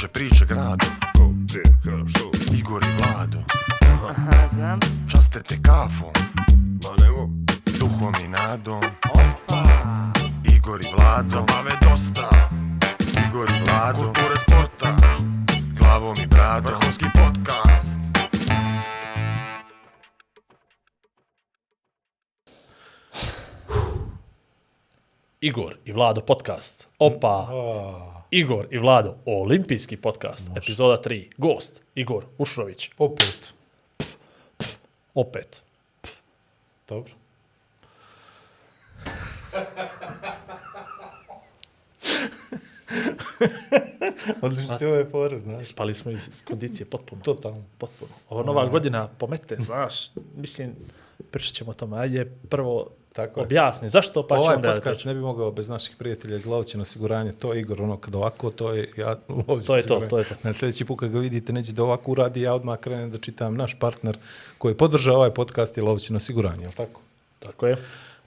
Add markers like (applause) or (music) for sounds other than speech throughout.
kruže priče grado. Ko, gdje, kada, što? Igor i Vlado. Aha, znam. Častete kafom. Ma nemo, Duhom i nadom. Opa. Igor i Vlado. Zabave dosta. Igor i Vlado. Kulture sporta. Glavom i bradom. Vrhunski podcast. Igor i Vlado podcast. Opa. Igor i Vlado olimpijski podcast. Epizoda 3. Gost Igor Ušrović. Opet. Opet. Dobro. (laughs) Odlično ti ove fore, znaš. Ispali smo iz iz kondicije potpuno. Totalno. Potpuno. Ovo nova godina pomete, znaš. Mislim, pričat ćemo o tome. Ajde, prvo Tako je. objasni. Zašto pa ćemo ovaj ja podcast ne bi mogao bez naših prijatelja iz Lovćina osiguranje. To je Igor, ono kad ovako, to je ja Lovćin To je to, to je to. Na sljedeći put kad ga vidite, neće da ovako uradi, ja odmah krenem da čitam naš partner koji podržava ovaj podcast je Lovćin osiguranje, jel tako? Tako je.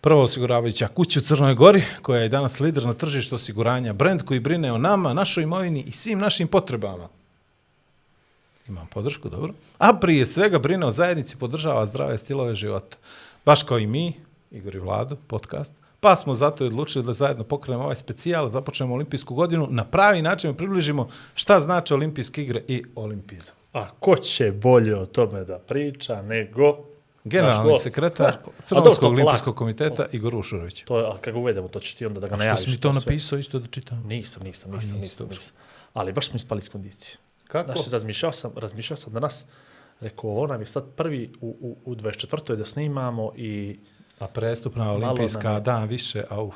Prva osiguravajuća kuća u Crnoj Gori, koja je danas lider na tržištu osiguranja, brend koji brine o nama, našoj imovini i svim našim potrebama. Imam podršku, dobro. A prije svega brine o zajednici, podržava zdrave stilove života. Baš kao i mi, Igor i Vlado, podcast. Pa smo zato odlučili da zajedno pokrenemo ovaj specijal, započnemo olimpijsku godinu, na pravi način približimo šta znači olimpijske igre i olimpizam. A ko će bolje o tome da priča nego... Generalni sekretar to Crnogorskog olimpijskog komiteta Igor Ušurović. To je, a ga uvedemo, to ćeš ti onda da ga Što najaviš. si mi to napisao isto da čitam? Nisam, nisam, nisam, nisam, nisam. Ali baš smo ispali iz kondicije. Kako? Znaš, razmišljao sam, razmišljao sam danas, rekao, ovo nam je sad prvi u, u, u 24. da snimamo i A prestupna Malo olimpijska je. dan više, auf.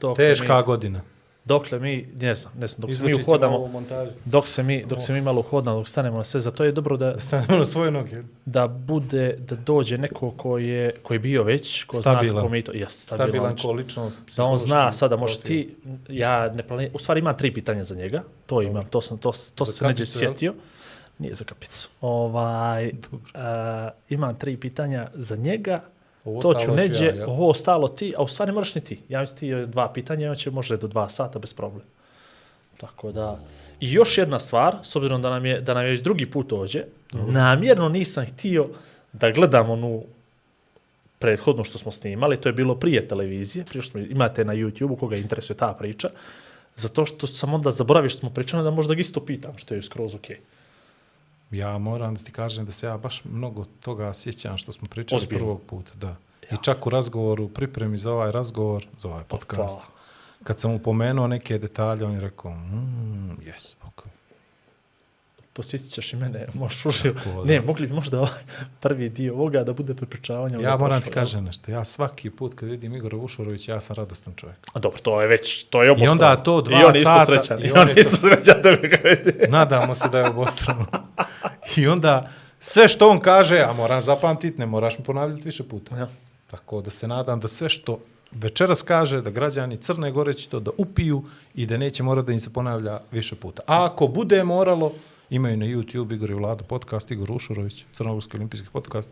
dok Teška mi, godina. dokle mi, ne znam, ne znam, dok se mi uhodamo, dok se mi, dok se mi malo uhodamo, dok stanemo na sve, zato je dobro da, Stanemo na svoje noge. da bude, da dođe neko ko je, ko je bio već, ko Stabilan. zna kako mi to, ja, stabilan, Stabilan lično. ko ličnost. da on zna sada, može ti, ja ne planiram, u stvari imam tri pitanja za njega, to imam, to sam, to, to se neđe kapicu, jel? Nije za kapicu. Ovaj, a, imam tri pitanja za njega, Ovo to ću neđe, ja, jel? ovo ostalo ti, a u stvari moraš ni ti. Ja mislim ti dva pitanja, on će može do dva sata bez problema. Tako da, i još jedna stvar, s obzirom da nam je, da nam je već drugi put dođe, namjerno nisam htio da gledam onu prethodno što smo snimali, to je bilo prije televizije, prije što smo, imate na YouTube-u koga interesuje ta priča, zato što sam onda zaboravio što smo pričali, da možda ga isto pitam, što je skroz okej. Ja moram da ti kažem da se ja baš mnogo toga sjećam što smo pričali Ozbiljno. prvog puta. Da. I čak u razgovoru, pripremi za ovaj razgovor, za ovaj podcast. pa. Kad sam upomenuo neke detalje, on je rekao, mm, jes. Posjetit ćeš i mene, (laughs) možeš da. Ne, mogli bi možda ovaj prvi dio ovoga da bude prepričavanje. Ja moram ti kažem nešto, ja svaki put kad vidim Igora Vušorovića, ja sam radostan čovjek. A dobro, to je već, to je obostrano. onda to dva I on isto sata, srećan. i I on isto srećan da mi ga vidi. (laughs) (laughs) Nadamo se da je obostrano. I onda sve što on kaže, a moram zapamtiti, ne moraš mi ponavljati više puta. Ja. Tako da se nadam da sve što večeras kaže, da građani Crne Gore će to da upiju i da neće morati da im se ponavlja više puta. A ako bude moralo, imaju na YouTube Igor i Vlado podcast, Igor Ušurović, Crnogorski olimpijski podcast,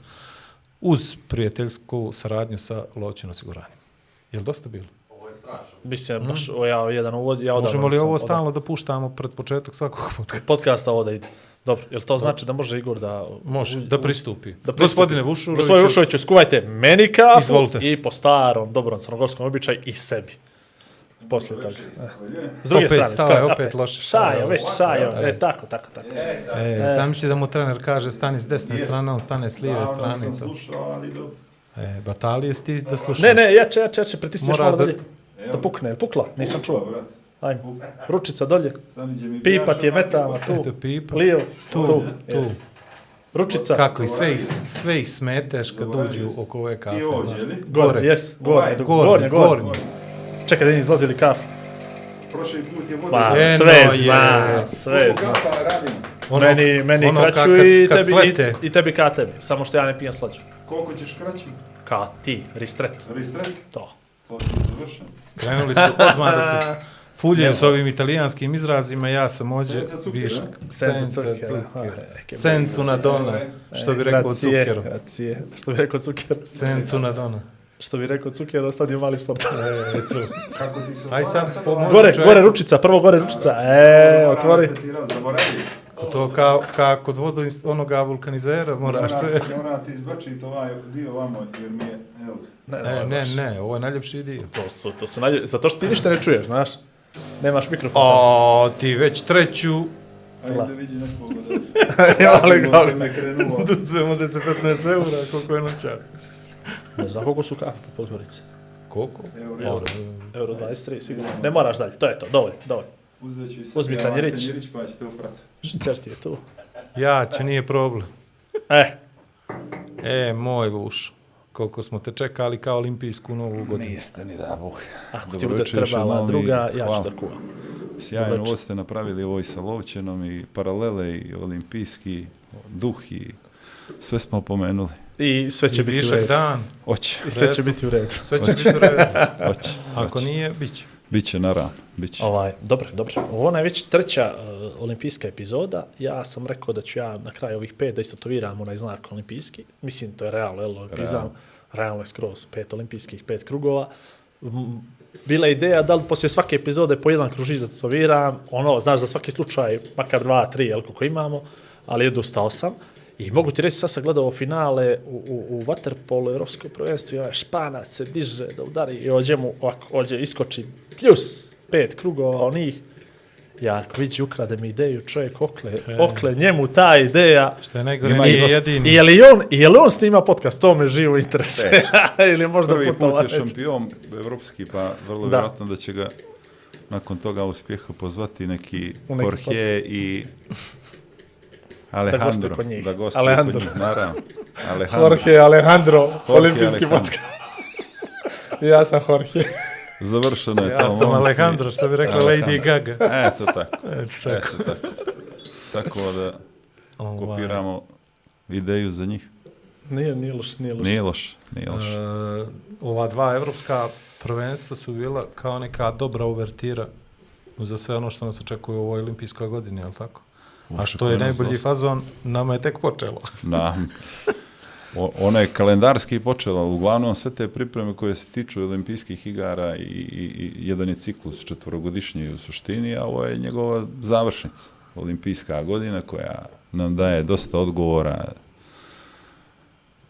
uz prijateljsku saradnju sa Lovćin osiguranjem. Je li dosta bilo? Mislim, baš, o, ja jedan uvod, ja odavno Mm. Možemo li ovo odavno- stalno da puštamo pred početak svakog podcasta? Podcasta ovo da ide. Dobro, jel to znači da može Igor da... Može, da pristupi. Da pristupi. Gospodine Vušuroviću, Gospodine Vušoviću, skuvajte meni kafu Izvolite. i po starom, dobrom crnogorskom običaju i sebi. Poslije toga. E. S druge Opet strane, stava je opet loše. Šajo, već šajo. E. E, tako, tako, tako. E, zamisli da mu trener kaže stani s desne strane, on stane s lijeve strane. i To. slušao, ali dobro. E, batalije si ti da slušaš. Ne, ne, jače, jače, jače, pritisni još Mora malo da- dalje. Da pukne, pukla, nisam čuo. Ajmo, ručica dolje, mi pipat je metama, tu, Eto, pipa. lijevo, Tu, tu, tu. jest. Ručica, Kako i sve ih, sve ih smeteš kad uđu oko ove kafe. I ovdje, znaš. ili? gore, gore. jes, Ovaj, gornje, gornje, gornje, gornje. Čekaj, da nije izlazili kafu. Prošli put je voda. Pa, Eno sve je. zna, sve zna. Kafa radimo. Ono- meni, meni ono kraću kad- i, tebi, slete. i, i tebi ka tebi, samo što ja ne pijem slađu. Koliko ćeš kraći? Ka ti, ristret, Ristret? to. To je završeno. Krenuli su odmah da se (laughs) fuljuju s ovim italijanskim izrazima, ja sam ođe višak. Senza. Ah, che Sencu na dona, što bi rekao cukero. Grazie, što bi rekao cukero. Sencu na dona. Što bi rekao Cuker, ostadio mali sport. (laughs) E, eto. Kako ti se Aj sad pomozi gore, čovjek. gore ručica, prvo gore ručica. E, otvori. Zaboravi. To kao, kao kod vodo onoga vulkanizera moraš sve. Mora ti izbačiti ovaj dio vamo, jer mi je, evo. Ne, Ne, ne, ne, ovo je najljepši dio. To su, to su najlje... Zato što ti ništa ne čuješ, znaš. Nemaš mikrofon. O, ti već treću. Ajde da vidi nekog da... (laughs) Ja, ali ga- krenuo. (laughs) Uzmemo 10-15 eura, koliko je na čas. Ne znam koliko su kafe po Podgorici. Koliko? Evo, Euro. Euro 23, sigurno. Ne moraš dalje, to je to, dovoljno, dovoljno. Uzet ću i sad Uzmi ja tanjirić. tanjirić pa ćete uprati. Šcer ti je tu. Ja će, nije problem. E, E, moj vuš. Koliko smo te čekali kao olimpijsku novu godinu. Niste ni da, Bog. ako ti bude trebala druga, ja ću da kuvam. Sjajno, ovo ste napravili ovo i sa Lovćenom i paralele i olimpijski duh i sve smo pomenuli. I sve će I biti u redu. dan. Oće, I sve će biti u redu. Sve će biti u redu. oće. (laughs) Ako nije, bit će. Biće naravno, biće. Ovaj, dobro, dobro. Ovo je već treća uh, olimpijska epizoda. Ja sam rekao da ću ja na kraju ovih pet da istatoviram onaj znak olimpijski. Mislim, to je realno, jel, olimpizam. Realno. Realno je skroz pet olimpijskih, pet krugova. Bila je ideja da li poslije svake epizode po jedan kružić da tatoviram, ono, znaš, za svaki slučaj, makar dva, tri, jel, koliko imamo, ali odustao sam. I mogu ti reći, sad sam gledao finale u, u, u Waterpolu, Europsko prvenstvo, i ovaj Španac se diže da udari i ođe mu, ovako, ođe, iskoči, plus pet krugova onih. Jarko, vidi, ukrade mi ideju, čovjek, okle, okle njemu ta ideja. Što je najgore, Ima nije jedini. I je li on, i je li on snima podcast, to me živo interesuje. (laughs) Ili možda Prvi put je šampion evropski, pa vrlo Da. vjerojatno da će ga nakon toga uspjeha pozvati neki neki Jorge i gostuje Alejandro. kod njih. Da gostuje Alejandro. kod njih, naravno. Alejandro. Jorge Alejandro, olimpijski Alejandro. podcast. (laughs) ja sam Jorge. Završeno je to. Ja sam momci. Alejandro, što bi rekla Alejandro. Lady Gaga. Eto tako. (laughs) Eto tako. Eto tako. Tako da Ovaj, kopiramo ideju za njih. Nije, nije loš, nije loš. Nije loš, nije loš. e, ova dva evropska prvenstva su bila kao neka dobra uvertira za sve ono što nas očekuje u ovoj olimpijskoj godini, je li tako? A što je najbolji fazon, nama je tek počelo. (laughs) Da. O, ona je kalendarski počela, uglavnom sve te pripreme koje se tiču olimpijskih igara i, i, i jedan je ciklus četvorogodišnji u suštini, a ovo je njegova završnica, olimpijska godina koja nam daje dosta odgovora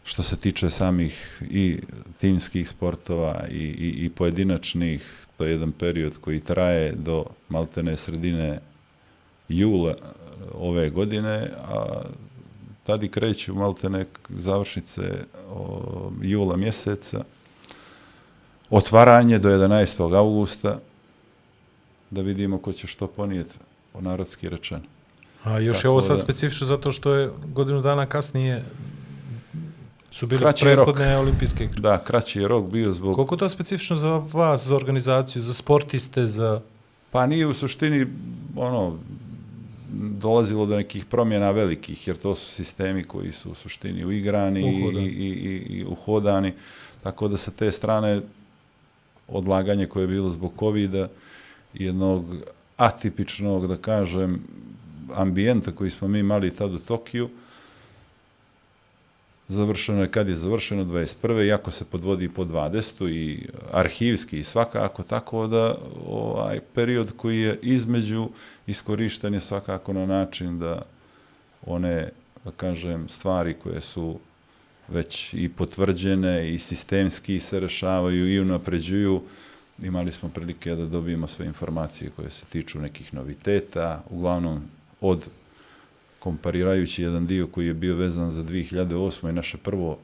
što se tiče samih i timskih sportova i, i, i pojedinačnih, to je jedan period koji traje do maltene sredine jula ove godine, a tada i kreću maltene završnice o, jula mjeseca, otvaranje do 11. augusta, da vidimo ko će što ponijeti, narodski rečeno. A još Tako je ovo sad da- specifično zato što je godinu dana kasnije su bile Kraći je rok. prethodne olimpijske igre. Da, kraći je rok bio zbog... Koliko je to specifično za vas, za organizaciju, za sportiste, za... Pa nije u suštini ono dolazilo do nekih promjena velikih, jer to su sistemi koji su u suštini uigrani i, i, i, i uhodani, tako da sa te strane odlaganje koje je bilo zbog covid jednog atipičnog, da kažem, ambijenta koji smo mi imali tad u Tokiju, završeno je kad je završeno 21. iako se podvodi po 20. i arhivski i svakako tako da ovaj period koji je između iskorišten je svakako na način da one da kažem stvari koje su već i potvrđene i sistemski se rešavaju i unapređuju imali smo prilike da dobijemo sve informacije koje se tiču nekih noviteta uglavnom od komparirajući jedan dio koji je bio vezan za 2008. i naše prvo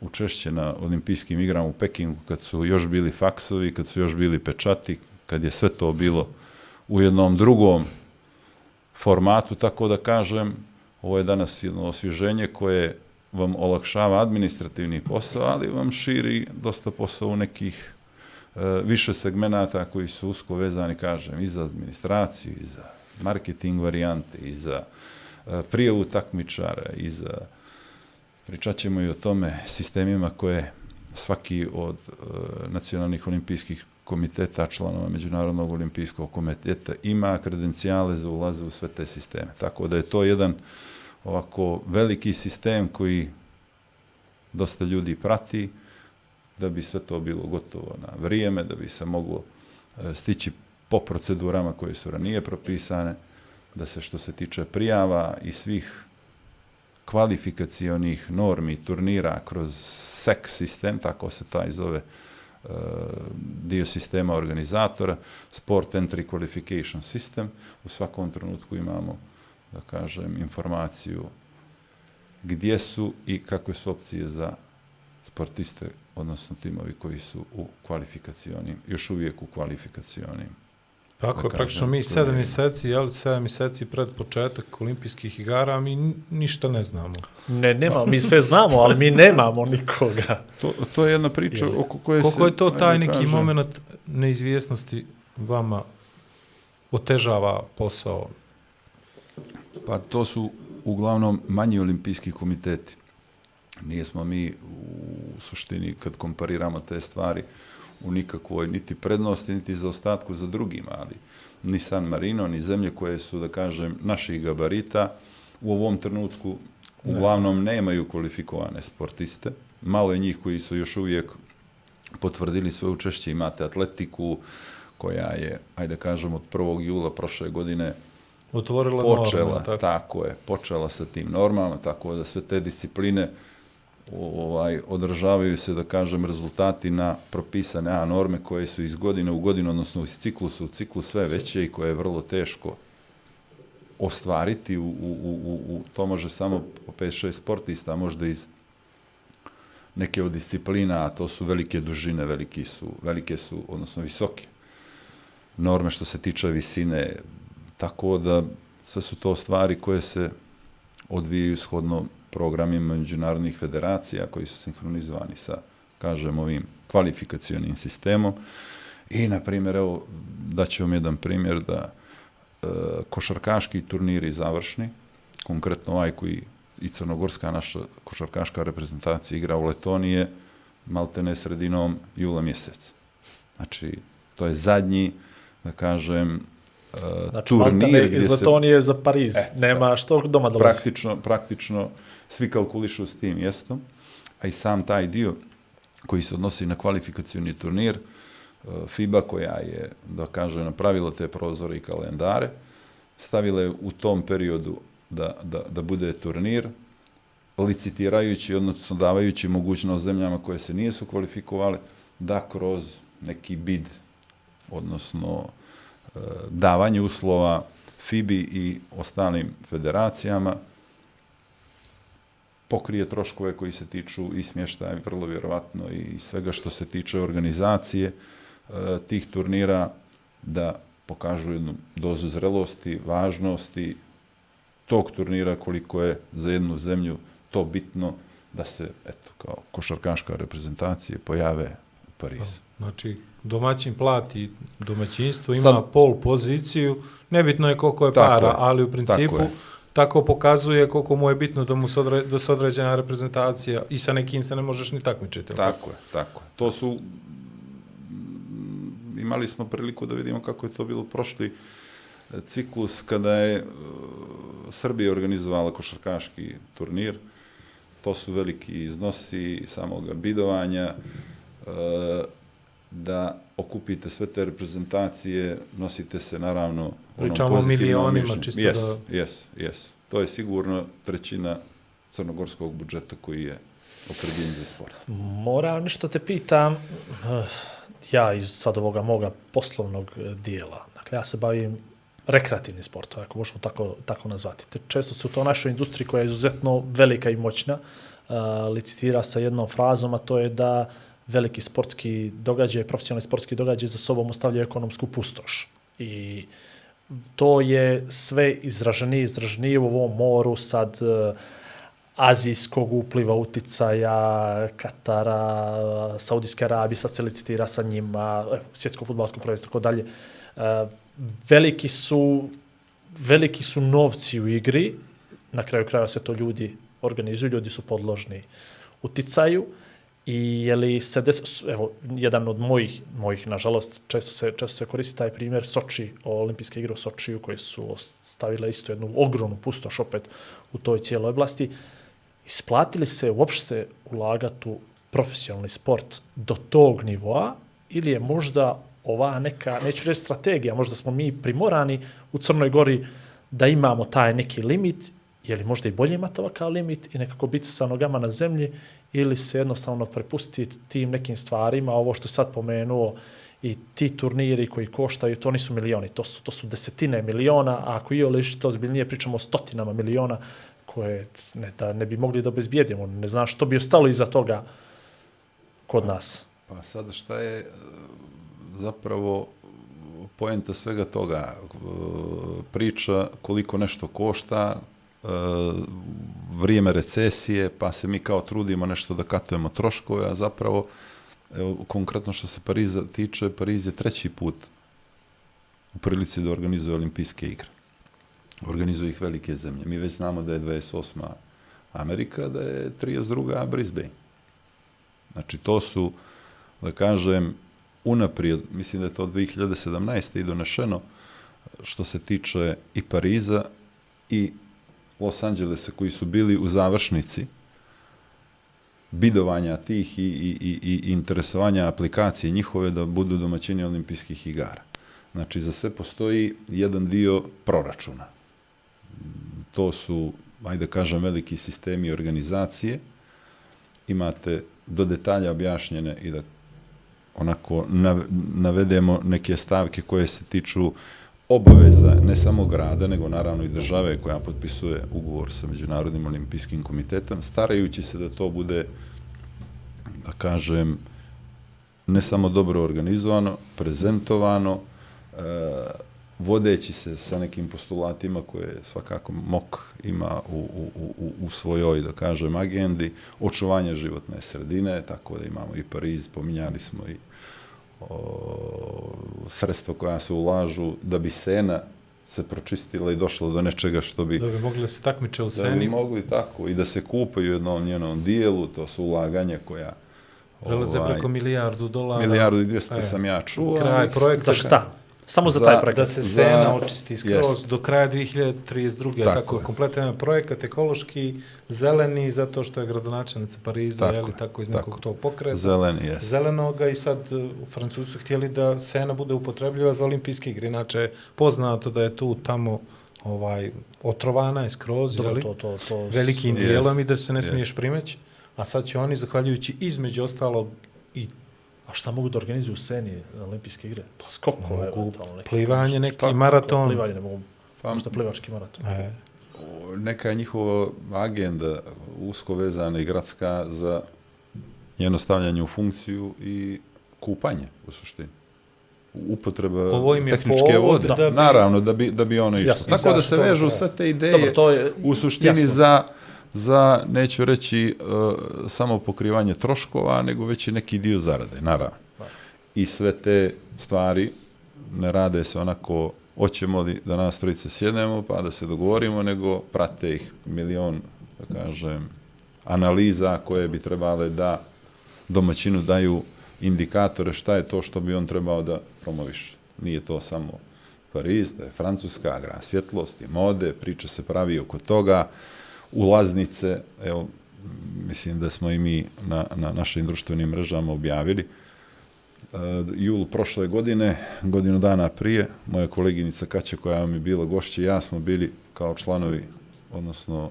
učešće na olimpijskim igrama u Pekingu, kad su još bili faksovi, kad su još bili pečati, kad je sve to bilo u jednom drugom formatu, tako da kažem, ovo je danas jedno osvježenje koje vam olakšava administrativni posao, ali vam širi dosta posao u nekih e, više segmenata koji su usko vezani, kažem, i za administraciju, i za marketing varijante, i za e, E, prijavu takmičara, i za e, pričat ćemo i o tome sistemima koje svaki od e, nacionalnih olimpijskih komiteta, članova Međunarodnog olimpijskog komiteta ima kredencijale za ulaze u sve te sisteme. Tako da je to jedan ovako veliki sistem koji dosta ljudi prati, da bi sve to bilo gotovo na vrijeme, da bi se moglo e, stići po procedurama koje su ranije propisane, da se što se tiče prijava i svih kvalifikacionih normi turnira kroz SEC sistem, tako se taj zove e, dio sistema organizatora, Sport Entry Qualification System, u svakom trenutku imamo, da kažem, informaciju gdje su i kakve su opcije za sportiste, odnosno timovi koji su u kvalifikacionim, još uvijek u kvalifikacionim Tako je, praktično mi sedam mjeseci, jel, sedam mjeseci pred početak olimpijskih igara, mi ni- ništa ne znamo. Ne, nema, mi sve znamo, ali mi nemamo nikoga. To, to je jedna priča Jel? oko koje se... Koliko je to taj neki kažem, moment neizvjesnosti vama otežava posao? Pa to su uglavnom manji olimpijski komiteti. Nije smo mi u suštini, kad kompariramo te stvari, u nikakvoj niti prednosti, niti za ostatku za drugima, ali ni San Marino, ni zemlje koje su, da kažem, naših gabarita, u ovom trenutku uglavnom nemaju kvalifikovane sportiste. Malo je njih koji su još uvijek potvrdili svoje učešće. Imate atletiku, koja je, ajde da kažem, od 1. jula prošle godine Otvorila počela, norme, tako. tako je, počela sa tim normama, tako da sve te discipline ovaj, održavaju se, da kažem, rezultati na propisane A norme koje su iz godine u godinu, odnosno iz ciklusa u ciklus sve veće i koje je vrlo teško ostvariti. U, u, u, u, to može samo po 5-6 sportista, možda iz neke od disciplina, a to su velike dužine, veliki su, velike su, odnosno visoke norme što se tiče visine, tako da sve su to stvari koje se odvijaju shodno programima međunarodnih federacija koji su sinhronizovani sa, kažem, ovim kvalifikacionim sistemom. I, na primjer, evo, daću vam jedan primjer da e, košarkaški turniri završni, konkretno ovaj koji i crnogorska naša košarkaška reprezentacija igra u Letonije, maltene sredinom jula mjesec. Znači, to je zadnji, da kažem, e, Znači, turnir gdje iz se Letonije za Pariz. E, Nema što doma dolazi. praktično, praktično svi kalkulišu s tim mjestom, a i sam taj dio koji se odnosi na kvalifikacioni turnir, e, FIBA koja je, da kaže, napravila te prozore i kalendare, stavila je u tom periodu da, da, da bude turnir, licitirajući, odnosno davajući mogućnost zemljama koje se nisu kvalifikovali, da kroz neki bid, odnosno e, davanje uslova FIBI i ostalim federacijama, pokrije troškove koji se tiču i smještaja, vrlo vjerovatno, i svega što se tiče organizacije e, tih turnira, da pokažu jednu dozu zrelosti, važnosti tog turnira, koliko je za jednu zemlju to bitno da se, eto, kao košarkaška reprezentacije pojave u Parizu. Znači, domaćin plati domaćinstvo, ima Sad- pol poziciju, nebitno je koliko je para, je, ali u principu tako tako, je. pokazuje koliko mu je bitno da mu se, odre, da se određena reprezentacija i sa nekim se ne možeš ni takmičiti. Tako je, tako je. To su, mm, imali smo priliku da vidimo kako je to bilo prošli e, ciklus kada je e, Srbija organizovala košarkaški turnir. To su veliki iznosi samog bidovanja, e, da okupite sve te reprezentacije, nosite se naravno Pričamo o milionima, mišljenju. čisto yes, da- Yes, yes. To je sigurno trećina crnogorskog budžeta koji je opredeljen za sport. Moram nešto te pitam, eh, ja iz sad ovoga moga poslovnog eh, dijela, dakle ja se bavim rekreativnim sportom, ako možemo tako, tako nazvati. Te često se u to našoj industriji koja je izuzetno velika i moćna, uh, licitira sa jednom frazom, a to je da veliki sportski događaj, profesionalni sportski događaj za sobom ostavljaju ekonomsku pustoš. I to je sve izraženije, izraženije u ovom moru sad uh, azijskog upliva uticaja, Katara, Saudijske Arabije, sad se licitira sa njima, svjetsko futbalsko prvenstvo, tako dalje. E, veliki su veliki su novci u igri, na kraju kraja se to ljudi organizuju, ljudi su podložni uticaju i je li se des, evo, jedan od mojih, mojih, nažalost, često se, često se koristi taj primjer Soči, olimpijske igre u Sočiju, koje su stavile isto jednu ogromnu pustoš opet u toj cijeloj oblasti. Isplatili se uopšte ulagati u profesionalni sport do tog nivoa ili je možda ova neka, neću reći strategija, možda smo mi primorani u Crnoj Gori da imamo taj neki limit, je li možda i bolje imati ovakav limit i nekako biti sa nogama na zemlji ili se jednostavno prepustiti tim nekim stvarima, ovo što sad pomenuo, i ti turniri koji koštaju, to nisu milioni, to su, to su desetine miliona, a ako i oliš to zbiljnije pričamo o stotinama miliona koje ne, da ne bi mogli da obezbijedimo. Ne znam što bi ostalo iza toga kod nas. Pa sad šta je e, zapravo poenta svega toga? E, priča koliko nešto košta, e, vrijeme recesije, pa se mi kao trudimo nešto da katujemo troškove, a zapravo Evo, konkretno što se Pariza tiče, Pariz je treći put u prilici da organizuje olimpijske igre. Organizuje ih velike zemlje. Mi već znamo da je 28. Amerika, da je 32. Brisbane. Znači, to su, da kažem, unaprijed, mislim da je to 2017. i donešeno, što se tiče i Pariza i Los Angelesa, koji su bili u završnici, bidovanja tih i, i, i, i interesovanja aplikacije njihove da budu domaćini olimpijskih igara. Znači, za sve postoji jedan dio proračuna. To su, ajde kažem, veliki sistemi organizacije. Imate do detalja objašnjene i da onako navedemo neke stavke koje se tiču obaveza ne samo grada, nego naravno i države koja potpisuje ugovor sa Međunarodnim olimpijskim komitetom, starajući se da to bude, da kažem, ne samo dobro organizovano, prezentovano, e, vodeći se sa nekim postulatima koje svakako MOK ima u, u, u, u svojoj, da kažem, agendi, očuvanje životne sredine, tako da imamo i Pariz, pominjali smo i o, sredstva koja se ulažu da bi sena se pročistila i došla do nečega što bi... Da bi mogli da se takmiče u seni. Da bi mogli tako i da se kupaju u jednom njenom dijelu, to su ulaganja koja... Prelaze ovaj, preko milijardu dolara. Milijardu i dvijesta e, sam ja čuo. Kraj projekta. Za šta? Samo za, za taj projekt. Da se sena za, očisti skroz jest. do kraja 2032. Tako, tako je. kompletan projekat ekološki, zeleni, zato što je gradonačelnica Pariza, tako, jeli, tako iz nekog tog pokreta. Zeleni, jes. Zelenoga i sad uh, u Francuzu su htjeli da sena bude upotrebljiva za olimpijske igre. Inače, poznato da je tu tamo ovaj otrovana je skroz, Dobro, jeli, to, to, to, velikim dijelom i da se ne smiješ primeći. A sad će oni, zahvaljujući između ostalog i A šta mogu da organizuju u Seni olimpijske igre? Pa skokove, mogu neki, plivanje, neki tako, maraton. Plivanje ne mogu, pa, možda plivački maraton. E. Neka je njihova agenda usko vezana i gradska za njeno stavljanje u funkciju i kupanje, u suštini upotreba tehničke vode. Da bi, Naravno, da bi, da bi ono išlo. Jasno, Tako da se vežu sve te ideje Dobro, to je, u suštini jasno. za za, neću reći, uh, samo pokrivanje troškova, nego već i neki dio zarade, naravno. I sve te stvari ne rade se onako, hoćemo li da nas trojice sjednemo pa da se dogovorimo, nego prate ih milion, da kažem, analiza koje bi trebale da domaćinu daju indikatore šta je to što bi on trebao da promoviše. Nije to samo Pariz, to je Francuska, grad svjetlosti, mode, priča se pravi oko toga, ulaznice, evo, mislim da smo i mi na, na našim društvenim mrežama objavili. Uh, jul prošle godine, godinu dana prije, moja koleginica Kaća koja vam je bila gošća ja smo bili kao članovi, odnosno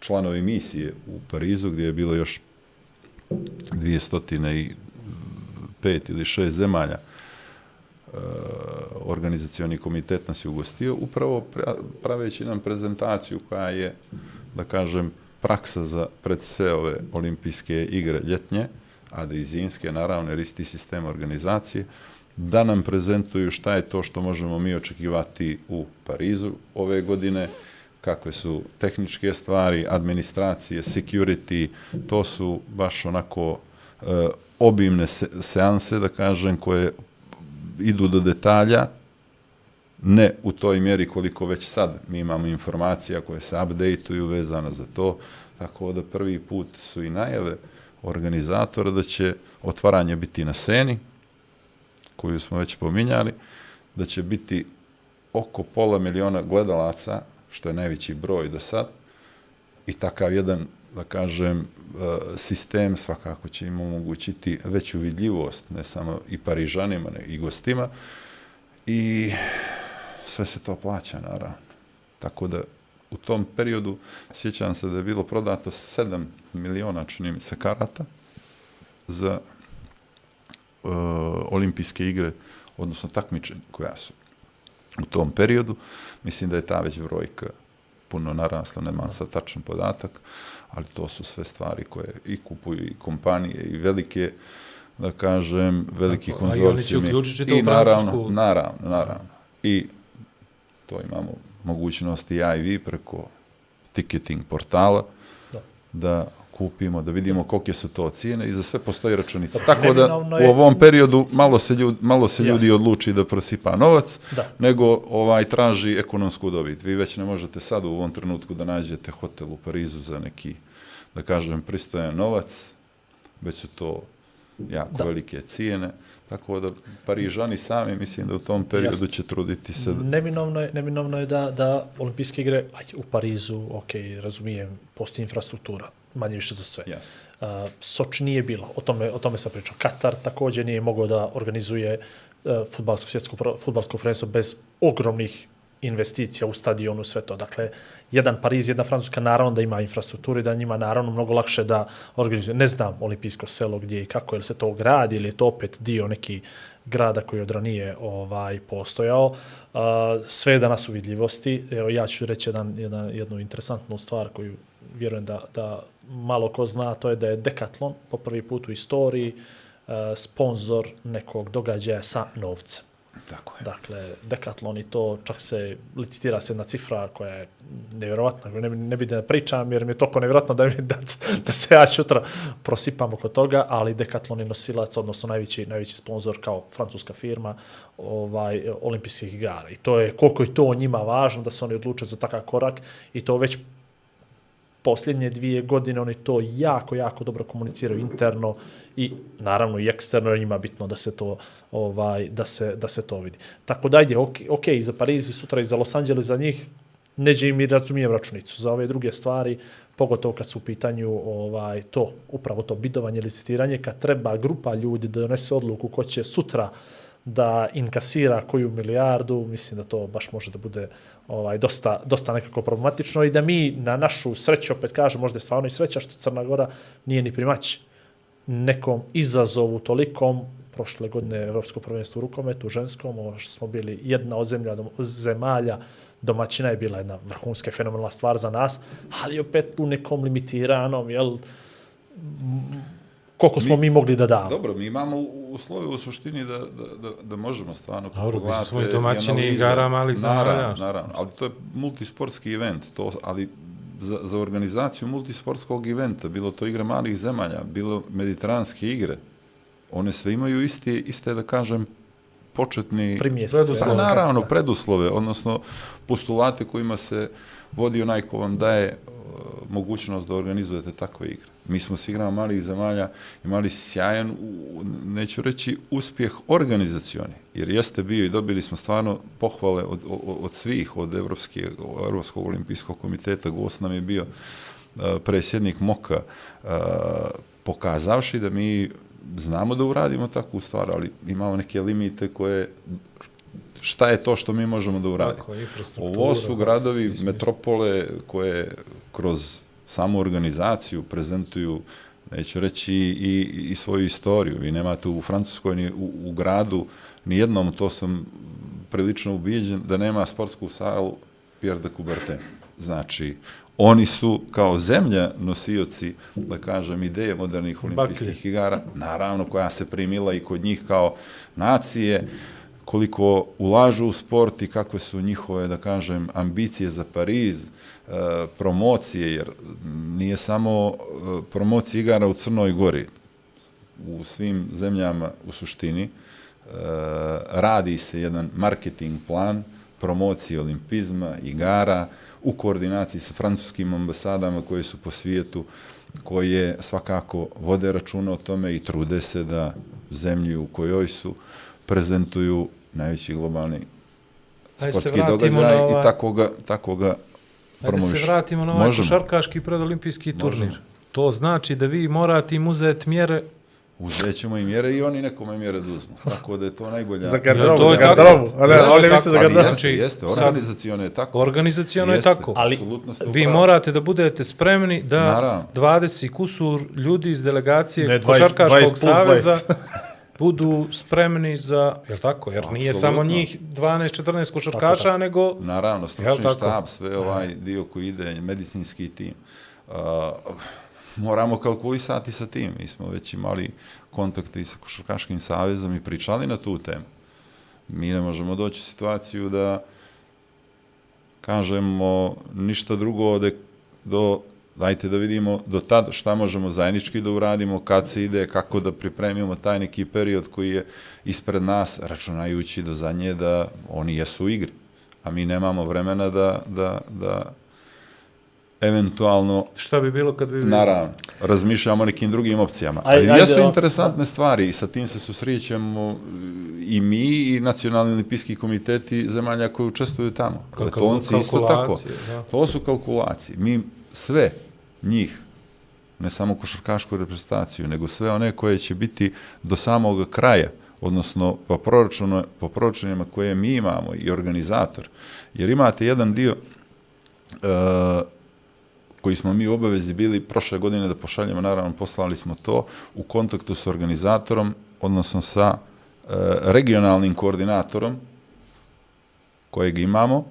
članovi misije u Parizu, gdje je bilo još 205 ili 6 zemalja uh, organizacioni komitet nas je ugostio, upravo praveći nam prezentaciju koja je da kažem, praksa za pred sve ove olimpijske igre ljetnje, a da i zimske, naravno, jer isti sistem organizacije, da nam prezentuju šta je to što možemo mi očekivati u Parizu ove godine, kakve su tehničke stvari, administracije, security, to su baš onako e, obimne se, seanse, da kažem, koje idu do detalja, ne u toj mjeri koliko već sad mi imamo informacija koje se updateuju vezano za to, tako da prvi put su i najave organizatora da će otvaranje biti na seni, koju smo već pominjali, da će biti oko pola miliona gledalaca, što je najveći broj do sad, i takav jedan, da kažem, e, sistem svakako će im omogućiti veću vidljivost, ne samo i Parižanima, ne, i gostima. I sve se to plaća, naravno. Tako da u tom periodu sjećam se da je bilo prodato 7 miliona, čini mi se, karata za uh, olimpijske igre, odnosno takmičenja koja su u tom periodu. Mislim da je ta već brojka puno narasla, nema sad tačan podatak, ali to su sve stvari koje i kupuju i kompanije i velike, da kažem, veliki konzorcijumi. I naravno, naravno, naravno. I to imamo mogućnosti ja i vi preko ticketing portala Da. da kupimo, da vidimo kolike su to cijene i za sve postoji računica. Tako da u ovom periodu malo se ljudi, malo se ljudi odluči da prosipa novac, Da. nego ovaj traži ekonomsku dobit. Vi već ne možete sad u ovom trenutku da nađete hotel u Parizu za neki, da kažem, pristojan novac, već su to jako Da. velike cijene. Tako da Parižani sami mislim da u tom periodu Jasno. će truditi se da Neminovno je, neminovno je da, da olimpijske igre aj, u Parizu, ok, razumijem, postoji infrastruktura, manje više za sve. Jasno. Uh, Soč nije bilo, o tome, o tome sam pričao. Katar također nije mogao da organizuje uh, futbalsko, svjetsko, futbalsko prvenstvo bez ogromnih investicija u stadionu, sve to. Dakle, jedan Pariz, jedna Francuska, naravno da ima infrastrukturu i da njima naravno mnogo lakše da organizuje. Ne znam olimpijsko selo gdje i kako, je li se to gradi ili je to opet dio neki grada koji je od ranije ovaj, postojao. Uh, sve je danas u vidljivosti. Evo, ja ću reći jedan, jedan, jednu interesantnu stvar koju vjerujem da, da malo ko zna, to je da je Decathlon po prvi put u istoriji uh, sponsor nekog događaja sa novcem. Tako je. Dakle, Decathlon i to čak se licitira se jedna cifra koja je nevjerovatna, ne, bi- ne bi da pričam jer mi je toliko nevjerovatno da, mi, da, da se ja sutra prosipam oko toga, ali Decathlon je nosilac, odnosno najveći, najveći sponsor kao francuska firma ovaj olimpijskih igara. I to je koliko je to njima važno da se oni odluče za takav korak i to već posljednje dvije godine oni to jako, jako dobro komuniciraju interno i naravno i eksterno njima bitno da se to ovaj da se da se to vidi. Tako da ajde, ok, okay za Pariz i sutra i za Los Angeles za njih neđe im i razumijem računicu. Za ove druge stvari, pogotovo kad su u pitanju ovaj to, upravo to bidovanje, licitiranje, kad treba grupa ljudi da donese odluku ko će sutra da inkasira koju milijardu, mislim da to baš može da bude ovaj dosta, dosta nekako problematično i da mi na našu sreću, opet kažem, možda je stvarno i sreća što Crna Gora nije ni primać nekom izazovu tolikom. Prošle godine Evropsko prvenstvo u rukometu, ženskom, ovo što smo bili jedna od zemlja, dom- zemalja, domaćina je bila jedna vrhunska fenomenalna stvar za nas, ali opet u nekom limitiranom, jel, koliko smo mi, mi mogli da damo. Dobro, mi imamo uslove u suštini da, da, da, da možemo stvarno Dobro, pogledate svoji i domaćini igara malih zemalja, Naravno, naravno, ali to je multisportski event, to, ali za, za organizaciju multisportskog eventa, bilo to igre malih zemalja, bilo mediteranske igre, one sve imaju isti, iste, da kažem, početni... Primjese. Preduslove. Pa naravno, preduslove, odnosno postulate kojima se vodi onaj ko vam daje e, mogućnost da organizujete takve igre. Mi smo s igrama malih zemalja imali sjajan, neću reći, uspjeh organizacioni, jer jeste bio i dobili smo stvarno pohvale od, od, od svih, od Evropske, Evropskog olimpijskog komiteta, gost nam je bio uh, presjednik Moka, uh, pokazavši da mi znamo da uradimo takvu stvar, ali imamo neke limite koje šta je to što mi možemo da uradimo. Tako, Ovo su gradovi, metropole koje kroz samu organizaciju prezentuju neću reći i, i svoju istoriju. Vi nemate u Francuskoj ni u, u gradu ni jednom, to sam prilično ubijeđen, da nema sportsku salu Pierre de Coubertin. Znači, oni su kao zemlja nosioci, da kažem, ideje modernih olimpijskih igara, naravno koja se primila i kod njih kao nacije, koliko ulažu u sport i kakve su njihove, da kažem, ambicije za Pariz, promocije, jer nije samo e, promocija igara u Crnoj Gori, u svim zemljama u suštini, e, radi se jedan marketing plan promocije olimpizma, igara, u koordinaciji sa francuskim ambasadama koje su po svijetu, koje svakako vode računa o tome i trude se da zemlji u kojoj su prezentuju najveći globalni sportski događaj ova- i tako ga, tako ga Ajde se promoviš. vratimo na ovaj Možemo. košarkaški predolimpijski turnir. Možemo. to znači da vi morate im uzeti mjere Uzet ćemo im mjere i oni nekome mjere da uzmu. Tako da je to najbolja... Za garderobu, to za je tako. garderobu. A ne, Jeste oni tako, misle za Ali garderobu. jeste, Znači, jeste, organizacijono je tako. Organizacijono je tako. Ali Vi morate da budete spremni da Naravno. 20 kusur ljudi iz delegacije Ne, 20, Košarkaškog 20 plus saveza 20. Budu spremni za, je tako? Jer nije Apsolutno. samo njih 12-14 košarkaša, nego Naravno, stručni tako? štab, sve ovaj dio koji ide, medicinski tim. Uh, moramo kalkulisati sa tim. Mi smo već imali kontakte i sa Košarkaškim savezom i pričali na tu temu. Mi ne možemo doći u situaciju da kažemo ništa drugo da do dajte da vidimo do tad šta možemo zajednički da uradimo, kad se ide, kako da pripremimo taj neki period koji je ispred nas, računajući do zadnje da oni jesu u igri. A mi nemamo vremena da, da, da eventualno šta bi bilo kad bi... Naravno, razmišljamo o nekim drugim opcijama. Aj- Ali ajde, jesu interesantne stvari i sa tim se susrećemo i mi i nacionalni olimpijski komiteti zemalja koji učestvuju tamo. Kalkul- Letonci isto tako. da. To su kalkulacije. Mi sve njih, ne samo košarkašku reprezentaciju, nego sve one koje će biti do samog kraja, odnosno po, proračunu, po proračunima koje mi imamo i organizator. Jer imate jedan dio e, koji smo mi u obavezi bili prošle godine da pošaljemo, naravno poslali smo to u kontaktu sa organizatorom, odnosno sa e, regionalnim koordinatorom kojeg imamo,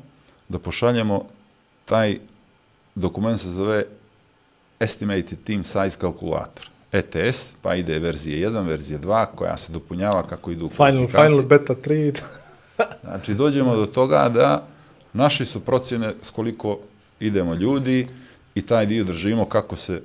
da pošaljemo taj dokument se zove Estimated Team Size Calculator. ETS, pa ide verzija 1, verzija 2, koja se dopunjava kako idu Final, final, beta 3. (laughs) Znači, dođemo do toga da naši su procjene s koliko idemo ljudi i taj dio držimo kako se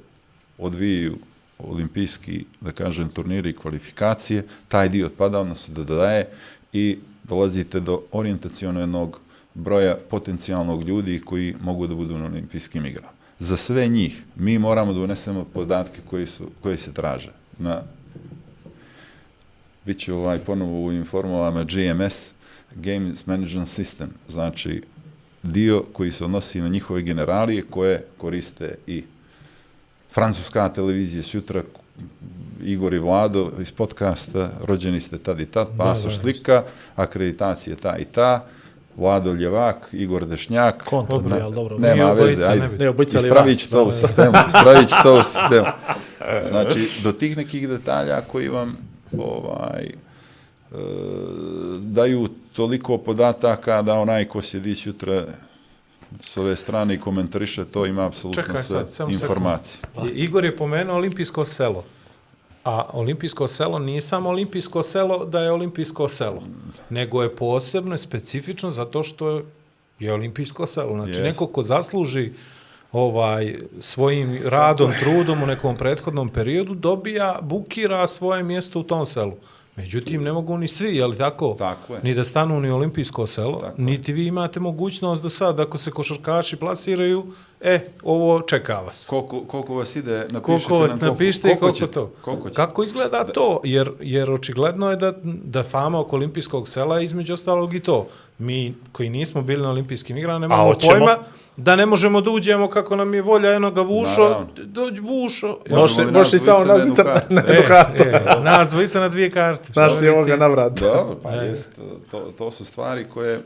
odvijaju olimpijski, da kažem, turniri i kvalifikacije, taj dio odpada, odnosno dodaje i dolazite do orijentacijonog broja potencijalnog ljudi koji mogu da budu na olimpijskim igrama. Za sve njih mi moramo da unesemo podatke koji, su, koji se traže. Na, Biće ovaj ponovo u informovama GMS, Games Management System, znači dio koji se odnosi na njihove generalije koje koriste i francuska televizija sutra Igor i Vlado iz podcasta, rođeni ste tad i tad, pasoš slika, akreditacija ta i ta, Vlado Ljevak, Igor Dešnjak, Kontra, Ne- ali dobro. nema Nije veze, ajde, ne. Ne, obojica ispravit ću Ljevac, to u sistemu, ispravit ću to u (laughs) sistemu. Znači, do tih nekih detalja koji vam ovaj, e, daju toliko podataka da onaj ko sjedi jutra s ove strane i komentariše to ima apsolutno sve sad, informacije. I- Igor je pomenuo olimpijsko selo. A olimpijsko selo nije samo olimpijsko selo da je olimpijsko selo, nego je posebno i specifično zato što je olimpijsko selo. Znači, Jest. neko ko zasluži ovaj svojim radom, trudom u nekom prethodnom periodu dobija, bukira svoje mjesto u tom selu. Međutim, ne mogu ni svi, je li tako? Tako je. Ni da stanu ni olimpijsko selo, Tako niti vi imate mogućnost da sad, ako se košarkaši plasiraju, e, ovo čeka vas. Koliko, koliko vas ide, napišite Koliko vas nam koliko- napišite i koliko ćete, to. Koliko će? Kako izgleda to? Jer, jer očigledno je da, da fama oko olimpijskog sela je između ostalog i to. Mi koji nismo bili na olimpijskim igrama nemamo pojma da ne možemo da uđemo kako nam je volja enoga vušo, Naravno. dođi vušo. Možemo Možeš li možeš nas i samo dvojica na jednu dvica kartu? na E, jednu kartu. e, nas dvojica na dvije karte. Znaš Čovjeci- ovoga navrat. Dobro, pa jest, to, to su stvari koje e,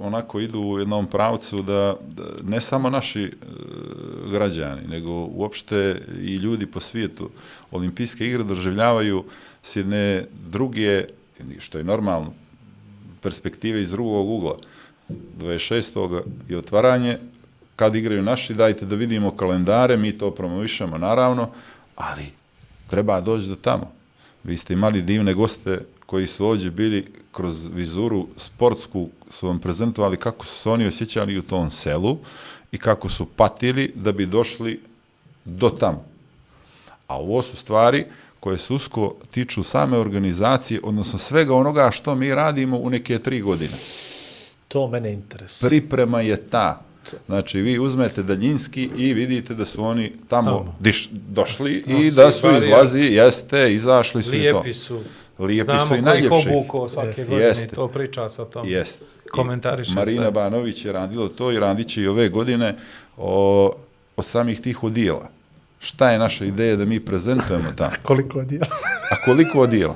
onako idu u jednom pravcu da, da ne samo naši e, građani, nego uopšte i ljudi po svijetu olimpijske igre doživljavaju s jedne druge, što je normalno, perspektive iz drugog ugla. 26. je otvaranje, kad igraju naši, dajte da vidimo kalendare, mi to promovišemo naravno, ali treba doći do tamo. Vi ste imali divne goste koji su ovdje bili kroz vizuru sportsku, su vam prezentovali kako su se oni osjećali u tom selu i kako su patili da bi došli do tamo. A ovo su stvari koje se usko tiču same organizacije, odnosno svega onoga što mi radimo u neke tri godine. To mene interesuje. Priprema je ta. Znači, vi uzmete daljinski i vidite da su oni tamo diš, došli i Nosi da su izlazi, jeste, izašli su i to. Lijepi su. Lijepi Znamo su i ko ih najljepši. obukao svake Jeste. godine Jeste. i to priča sa tom. Jeste. Komentarišem I Marina sve. Banović je radila to i radit će i ove godine o od samih tih odijela. Šta je naša ideja da mi prezentujemo (laughs) tamo? Koliko je dijela? A koliko odijela?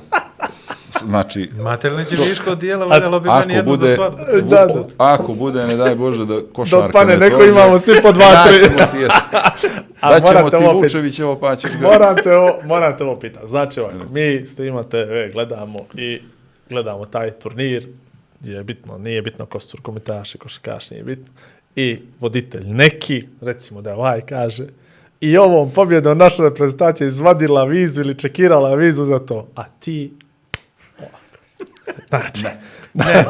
Znači, Imate li neće viško dijela, A- valjalo bi meni ako jedno za bude, svadbu. Da, da. ako bude, ne daj Bože, da košarka Da pane, ne neko imamo svi po dva, tri. (laughs) daćemo ti, A daćemo morate ti ovo opet- Vučevićevo, pa ćeš ga... Moram te ovo, moram te ovo pitati. Znači ovako, mi snima TV, gledamo i gledamo taj turnir, gdje je bitno, nije bitno ko su komentaši, košarkaši, nije bitno. I voditelj neki, recimo da ovaj kaže, i ovom pobjedom naša reprezentacija izvadila vizu ili čekirala vizu za to. A ti... Znači, ne,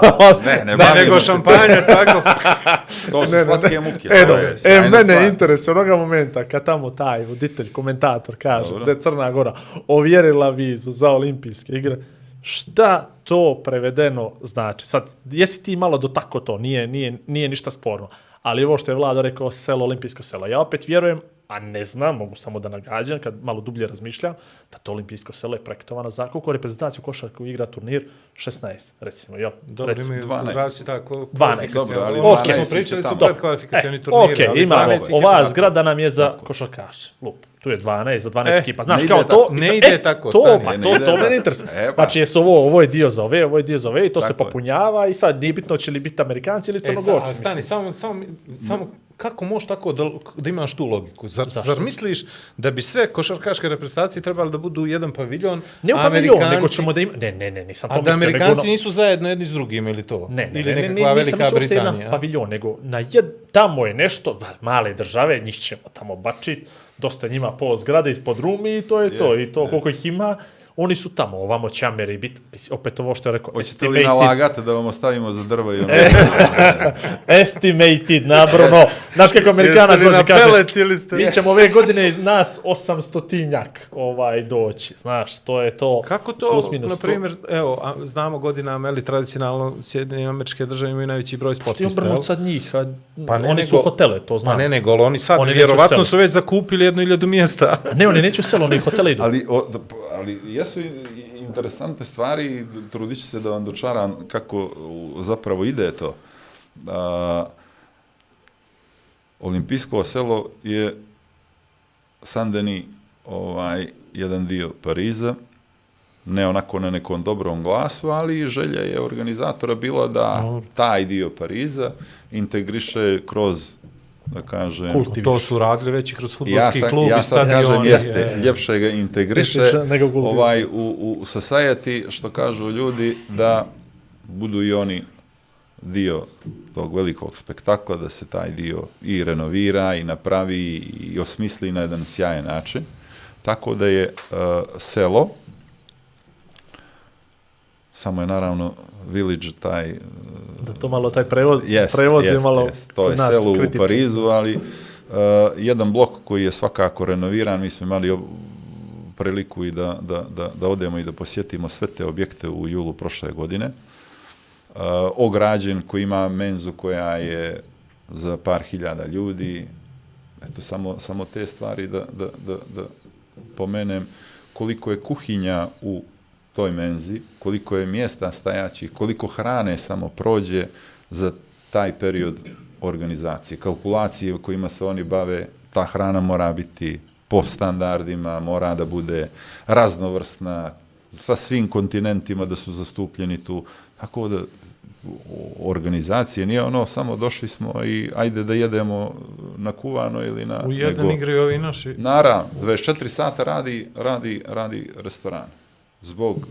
Ne, ne, Da, bavimo nego šampanjac, ovako. (laughs) To su Ne, ne, slatke muke. E, do, je e, mene stvar. interesuje onoga momenta kad tamo taj voditelj, komentator kaže Dobro. da je Crna Gora ovjerila vizu za olimpijske igre, šta to prevedeno znači? Sad, jesi ti malo dotako to, nije, nije, nije ništa sporno, ali ovo što je vlada rekao selo, olimpijsko selo, ja opet vjerujem, a ne znam, mogu samo da nagađam, kad malo dublje razmišljam, da to olimpijsko selo je projektovano za koliko reprezentaciju košarku igra turnir? 16, recimo, jel? Dobro, recimo. imaju 12. različiti tako 12. Dobro, ali 12 smo pričali su tamo. predkvalifikacioni E, turniri, ok, ali imamo, 12 ih je ova tako. zgrada nam je za košarkaše. Lup. Tu je 12 za 12 E, ekipa. Znaš, ne kao to... tako. Ne ide tako, To, stani. pa Ne to, to tako. mene interesuje. E, pa. Znači, jesu ovo, ovo je dio za ove, ovo je dio za ove i to se Tako je. popunjava i sad nije bitno će li biti Amerikanci ili E, sa, Crnogorci. a stani, samo, samo, samo kako možeš tako da, da imaš tu logiku? Zar, zar misliš da bi sve košarkaške reprezentacije trebali da budu u jedan paviljon, Ne u paviljon, nego ćemo da ima... Ne, ne, ne, nisam to A da mislio. nego Amerikanci ono- nisu zajedno jedni s drugim ili to? Ne, ne, ili ne, ne, nekakva ne, nisam mislio što je Britanija? na paviljon, nego na jed, tamo je nešto, male države, njih ćemo tamo bačit, dosta njima po zgrade ispod rumi i to je to, i to koliko ih ima, oni su tamo, ovamo će Ameri biti, opet ovo što je rekao, Hoćete li estimated- nalagati da vam ostavimo za drvo i ono? (laughs) estimated, nabrono. Znaš kako Amerikanac Jeste li dođe kaže, pelet ili ste... mi ćemo ove godine iz nas 800 tinjak ovaj, doći. Znaš, to je to. Kako to, plus minus na primjer, evo, a, znamo godinama, ali tradicionalno Sjedinje američke države imaju najveći broj Ti sportista, jel? obrnut sad njih, a Pa ne, oni su nego- hotele, to znam. Pa ne, nego, ali oni sad, Oni vjerovatno selo. su već zakupili jednu iljadu mjesta. Ne, oni neće u selo, oni hotele idu. Ali, o, ali jesu i interesantne stvari i trudit ću se da vam dočaram kako zapravo ide to. A, olimpijsko selo je Sandeni ovaj, jedan dio Pariza, ne onako na nekom dobrom glasu, ali želja je organizatora bila da taj dio Pariza integriše kroz, da kažem, Kultiviš. to su radili već i kroz ja futbolski sam, klub ja i stadion. kažem, jeste, je. ljepše ga integriše ovaj, u, u society, što kažu ljudi, da budu i oni dio tog velikog spektakla, da se taj dio i renovira i napravi i osmisli na jedan sjajan način. Tako da je uh, selo, samo je naravno village taj Da to malo taj prevod, Jest, prevod je jest, malo jest. To je selo u kritičan. Parizu, ali uh, jedan blok koji je svakako renoviran, mi smo imali priliku i da, da, da, da odemo i da posjetimo sve te objekte u julu prošle godine. Uh, ograđen koji ima menzu koja je za par hiljada ljudi. Eto, samo, samo te stvari da, da, da, da pomenem koliko je kuhinja u toj menzi, koliko je mjesta stajaći, koliko hrane samo prođe za taj period organizacije. Kalkulacije kojima se oni bave, ta hrana mora biti po standardima, mora da bude raznovrsna, sa svim kontinentima da su zastupljeni tu. Tako da organizacije nije ono samo došli smo i ajde da jedemo na kuvano ili na U jedan nego- igraju ovi naši. Naravno, 24 sata radi, radi, radi restoran. Zbog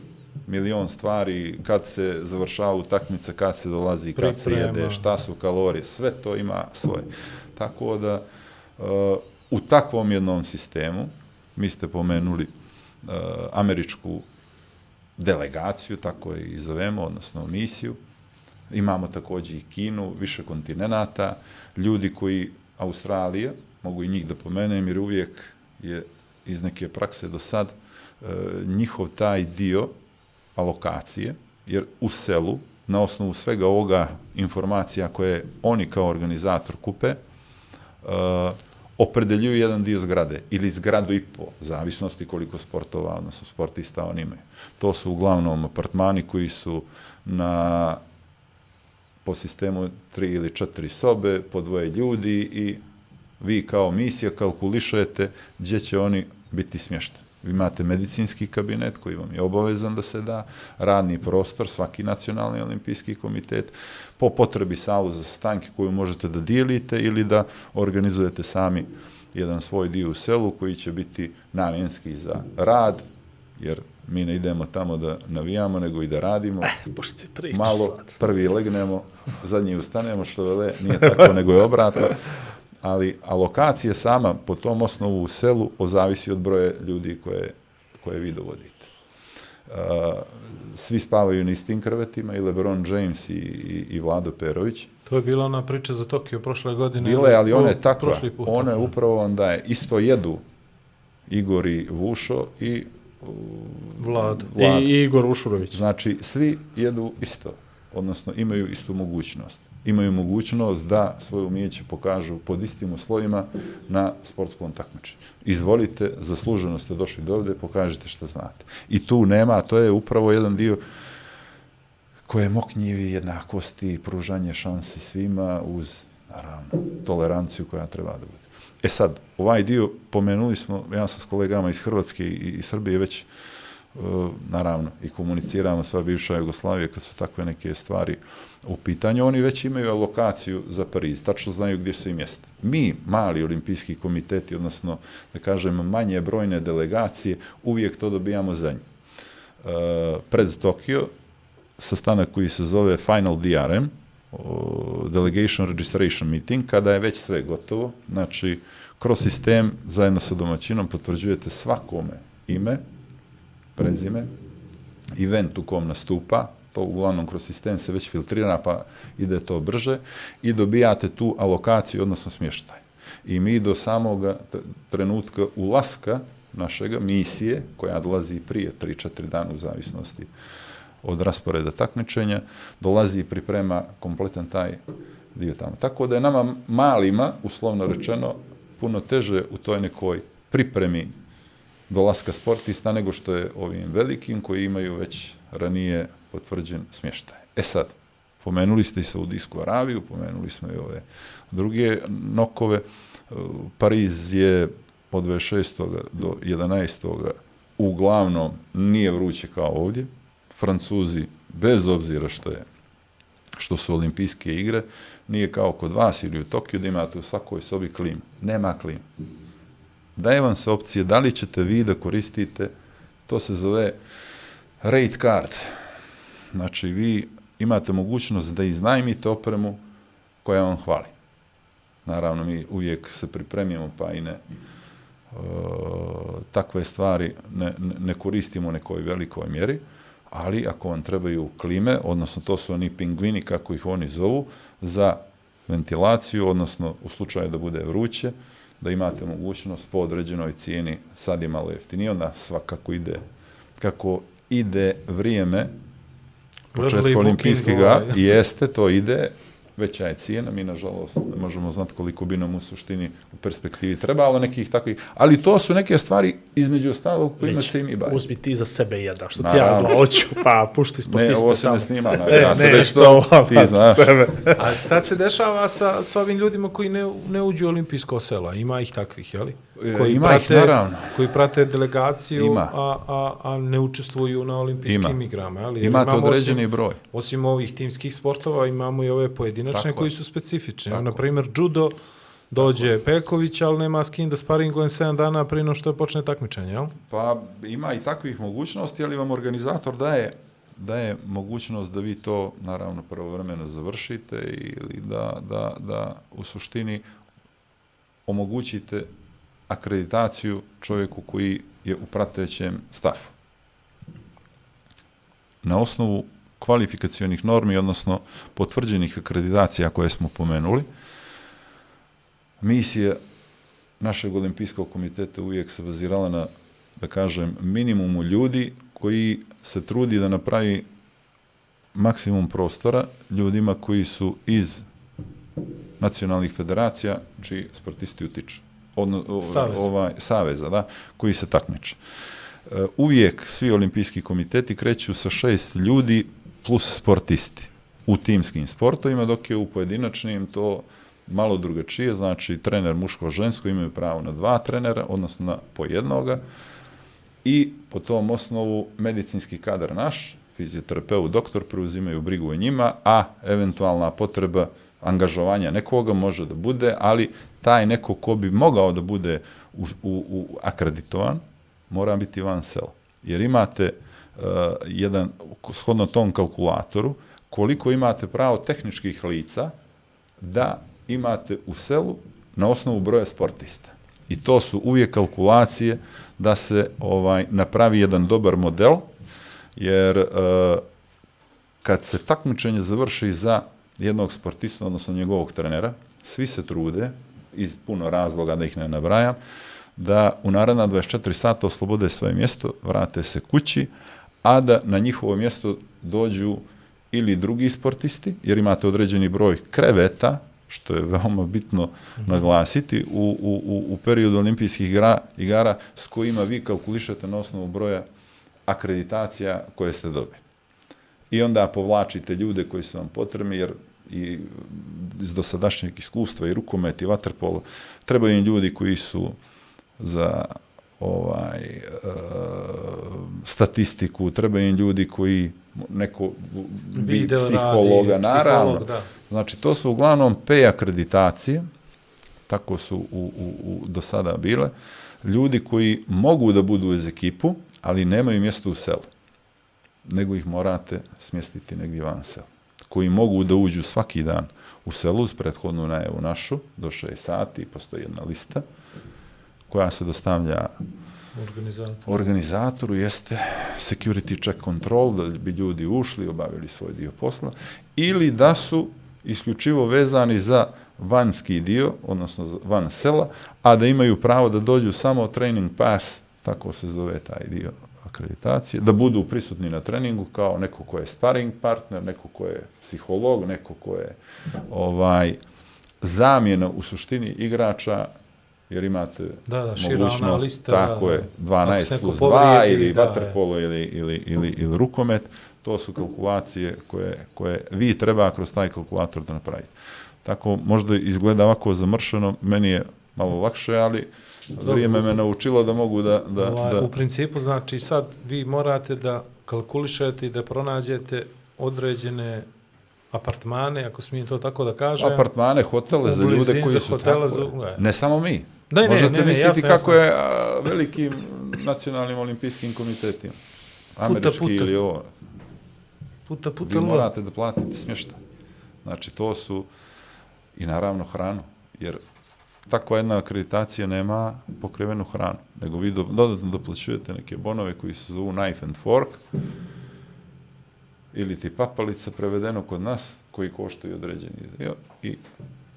milion stvari, kad se završava utakmica, kad se dolazi, kad se Priprema. jede, šta su kalorije, sve to ima svoje. Tako da, uh, u takvom jednom sistemu, mi ste pomenuli uh, američku delegaciju, tako je i zovemo, odnosno misiju, Imamo takođe i Kinu, više kontinenata, ljudi koji, Australija, mogu i njih da pomenem, jer uvijek je iz neke prakse do sad e, E, njihov taj dio alokacije, jer u selu, na osnovu svega ovoga informacija koje oni kao organizator kupe, e, opredeljuju jedan dio zgrade ili zgradu i po, zavisnosti koliko sportova, odnosno sportista oni imaju. To su uglavnom apartmani koji su na po sistemu tri ili četiri sobe, po dvoje ljudi i vi kao misija kalkulišete gdje će oni biti smješteni. Imate medicinski kabinet koji vam je obavezan da se da, radni prostor, svaki nacionalni olimpijski komitet, po potrebi salu za stanke koju možete da dijelite ili da organizujete sami jedan svoj dio u selu koji će biti namjenski za rad, jer mi ne idemo tamo da navijamo, nego i da radimo. Pošto si priča Malo sad. prvi legnemo, zadnji ustanemo, što vele, nije tako, nego je obratno. Ali alokacija sama po tom osnovu u selu ozavisi od broja ljudi koje, koje vi dovodite. Uh, svi spavaju na istim krevetima, i LeBron James i, i, i Vlado Perović. To je bila ona priča za Tokio prošle godine. Bila je, ali ona je takva. Put. Ona je upravo onda je isto jedu Igor i Vušo i uh, Vlad. Vlad. I Igor Ušurović. Znači, svi jedu isto, odnosno imaju istu mogućnost. Imaju mogućnost da svoje umijeće pokažu pod istim uslovima na sportskom takmičenju. Izvolite, zasluženo ste došli do ovde, pokažite šta znate. I tu nema, to je upravo jedan dio koje moknjivi jednakosti, pružanje šansi svima uz, naravno, toleranciju koja treba da bude. E sad, ovaj dio pomenuli smo, ja sam s kolegama iz Hrvatske i, i Srbije već E, naravno, i komuniciramo sva bivša Jugoslavija kad su takve neke stvari u pitanju, oni već imaju alokaciju za Pariz, tačno znaju gdje su im mjesta. Mi, mali olimpijski komiteti, odnosno, da kažem, manje brojne delegacije, uvijek to dobijamo za nje. E, pred Tokio, sastanak koji se zove Final DRM, Delegation Registration Meeting, kada je već sve gotovo, znači, kroz sistem, zajedno sa domaćinom, potvrđujete svakome ime, prezime, event u kom nastupa, to uglavnom kroz sistem se već filtrira, pa ide to brže, i dobijate tu alokaciju, odnosno smještaj. I mi do samog trenutka ulaska našega misije, koja dolazi prije 3-4 dana u zavisnosti od rasporeda takmičenja, dolazi i priprema kompletan taj dio tamo. Tako da je nama malima, uslovno rečeno, puno teže u toj nekoj pripremi dolaska sportista nego što je ovim velikim koji imaju već ranije potvrđen smještaj. E sad, pomenuli ste i Saudijsku Arabiju, pomenuli smo i ove druge nokove. Pariz je od 26. do 11. uglavnom nije vruće kao ovdje. Francuzi, bez obzira što je što su olimpijske igre, nije kao kod vas ili u Tokiju da imate u svakoj sobi klim. Nema klim. Daje vam se opcije da li ćete vi da koristite, to se zove rate card. Znači, vi imate mogućnost da iznajmite opremu koja vam hvali. Naravno, mi uvijek se pripremimo, pa i ne e, takve stvari ne, ne, koristimo u nekoj velikoj mjeri, ali ako vam trebaju klime, odnosno to su oni pingvini, kako ih oni zovu, za ventilaciju, odnosno u slučaju da bude vruće, da imate mogućnost po određenoj cijeni, sad je malo jeftinije, onda svakako ide, kako ide vrijeme, početka olimpijskih ovaj. jeste, to ide, veća je cijena, mi nažalost ne možemo znati koliko bi nam u suštini u perspektivi trebalo nekih takvih, ali to su neke stvari između ostalog kojima Već se i mi bavimo. Uzmi ti za sebe jedan, što ti ja zla hoću, pa pušti Ne, sportiste ovo se tamo. ne snima, (laughs) na, E, ja se ne, već to, ti znaš. Sebe. A šta se dešava sa, sa ovim ljudima koji ne, ne uđu u olimpijsko selo? Ima ih takvih, jeli? E, ima ih, naravno. Koji prate delegaciju, Ima. a, a, a ne učestvuju na olimpijskim Ima. igrama? Jer Imate imamo određeni osim, broj. Osim ovih timskih sportova, imamo i ove pojedinačne Tako koji su specifični. Tako Na primjer, judo, dođe Peković, ali nema s kim da sparingujem 7 dana prije no što je počne takmičenje, jel? Pa ima i takvih mogućnosti, ali vam organizator daje daje mogućnost da vi to naravno pravovremeno završite ili da, da, da u suštini omogućite akreditaciju čovjeku koji je u pratećem stafu. Na osnovu kvalifikacionih normi, odnosno potvrđenih akreditacija koje smo pomenuli, misija našeg olimpijskog komiteta uvijek se bazirala na, da kažem, minimumu ljudi koji se trudi da napravi maksimum prostora ljudima koji su iz nacionalnih federacija, čiji sportisti utiču. Odno, o, Saveza. Ovaj, saveza, da, koji se takmiče. E, uvijek svi olimpijski komiteti kreću sa šest ljudi plus sportisti u timskim sportovima, dok je u pojedinačnim to malo drugačije, znači trener muško-žensko imaju pravo na dva trenera, odnosno na po jednoga, i po tom osnovu medicinski kadar naš, fizioterapeut, doktor preuzimaju brigu o njima, a eventualna potreba angažovanja nekoga može da bude, ali taj neko ko bi mogao da bude u, u, u akreditovan, mora biti van sela. Jer imate uh, jedan, shodno tom kalkulatoru, koliko imate pravo tehničkih lica da imate u selu na osnovu broja sportista. I to su uvijek kalkulacije da se ovaj napravi jedan dobar model, jer uh, kad se takmičenje završi za jednog sportista, odnosno njegovog trenera, svi se trude, iz puno razloga da ih ne nabrajam, da u naredna 24 sata oslobode svoje mjesto, vrate se kući, a da na njihovo mjesto dođu ili drugi sportisti, jer imate određeni broj kreveta, što je veoma bitno naglasiti, u, u, u, u periodu olimpijskih igra, igara s kojima vi kalkulišete na osnovu broja akreditacija koje ste dobili. I onda povlačite ljude koji su vam potrebni, jer i iz dosadašnjeg iskustva i rukomet i vaterpolo, trebaju im ljudi koji su za ovaj e, statistiku, trebaju im ljudi koji neko Video psihologa, radi, naravno. psiholog, da. Znači, to su uglavnom P akreditacije, tako su u, u, u, do sada bile, ljudi koji mogu da budu iz ekipu, ali nemaju mjesto u selu, nego ih morate smjestiti negdje van sela. Koji mogu da uđu svaki dan u selu uz prethodnu najavu našu, do 6 sati, postoji jedna lista, koja se dostavlja Organizator. organizatoru jeste security check control, da bi ljudi ušli, obavili svoj dio posla, ili da su isključivo vezani za vanski dio, odnosno van sela, a da imaju pravo da dođu samo training pass, tako se zove taj dio akreditacije, da budu prisutni na treningu kao neko ko je sparring partner, neko ko je psiholog, neko ko je ovaj zamjena u suštini igrača jer imate Da, da, mogućnost, lista, tako da, je, da. 12 Ako se neko plus 2 povrijedi, ili vaterpolo ili, ili, ili, ili rukomet, to su kalkulacije koje, koje vi treba kroz taj kalkulator da napravite. Tako možda izgleda ovako zamršeno, meni je malo lakše, ali vrijeme me naučilo da mogu da... da, ovaj, da U principu, znači, sad vi morate da kalkulišete i da pronađete određene apartmane, ako smijem to tako da kažem. apartmane, hotele za ljude koji su tako. za-. Ne samo mi. Ne, ne, Možete ne, ne, misliti jasno, kako jasno. je a, velikim nacionalnim olimpijskim komitetima. (laughs) Američki puta. ili ovo. Puta, Vi puta, morate da platite smještaj. Znači, to su i naravno hranu, jer takva jedna akreditacija nema pokrivenu hranu, nego vi do, dodatno doplaćujete neke bonove koji se zovu knife and fork, ili ti papalica prevedeno kod nas, koji koštaju određeni dio i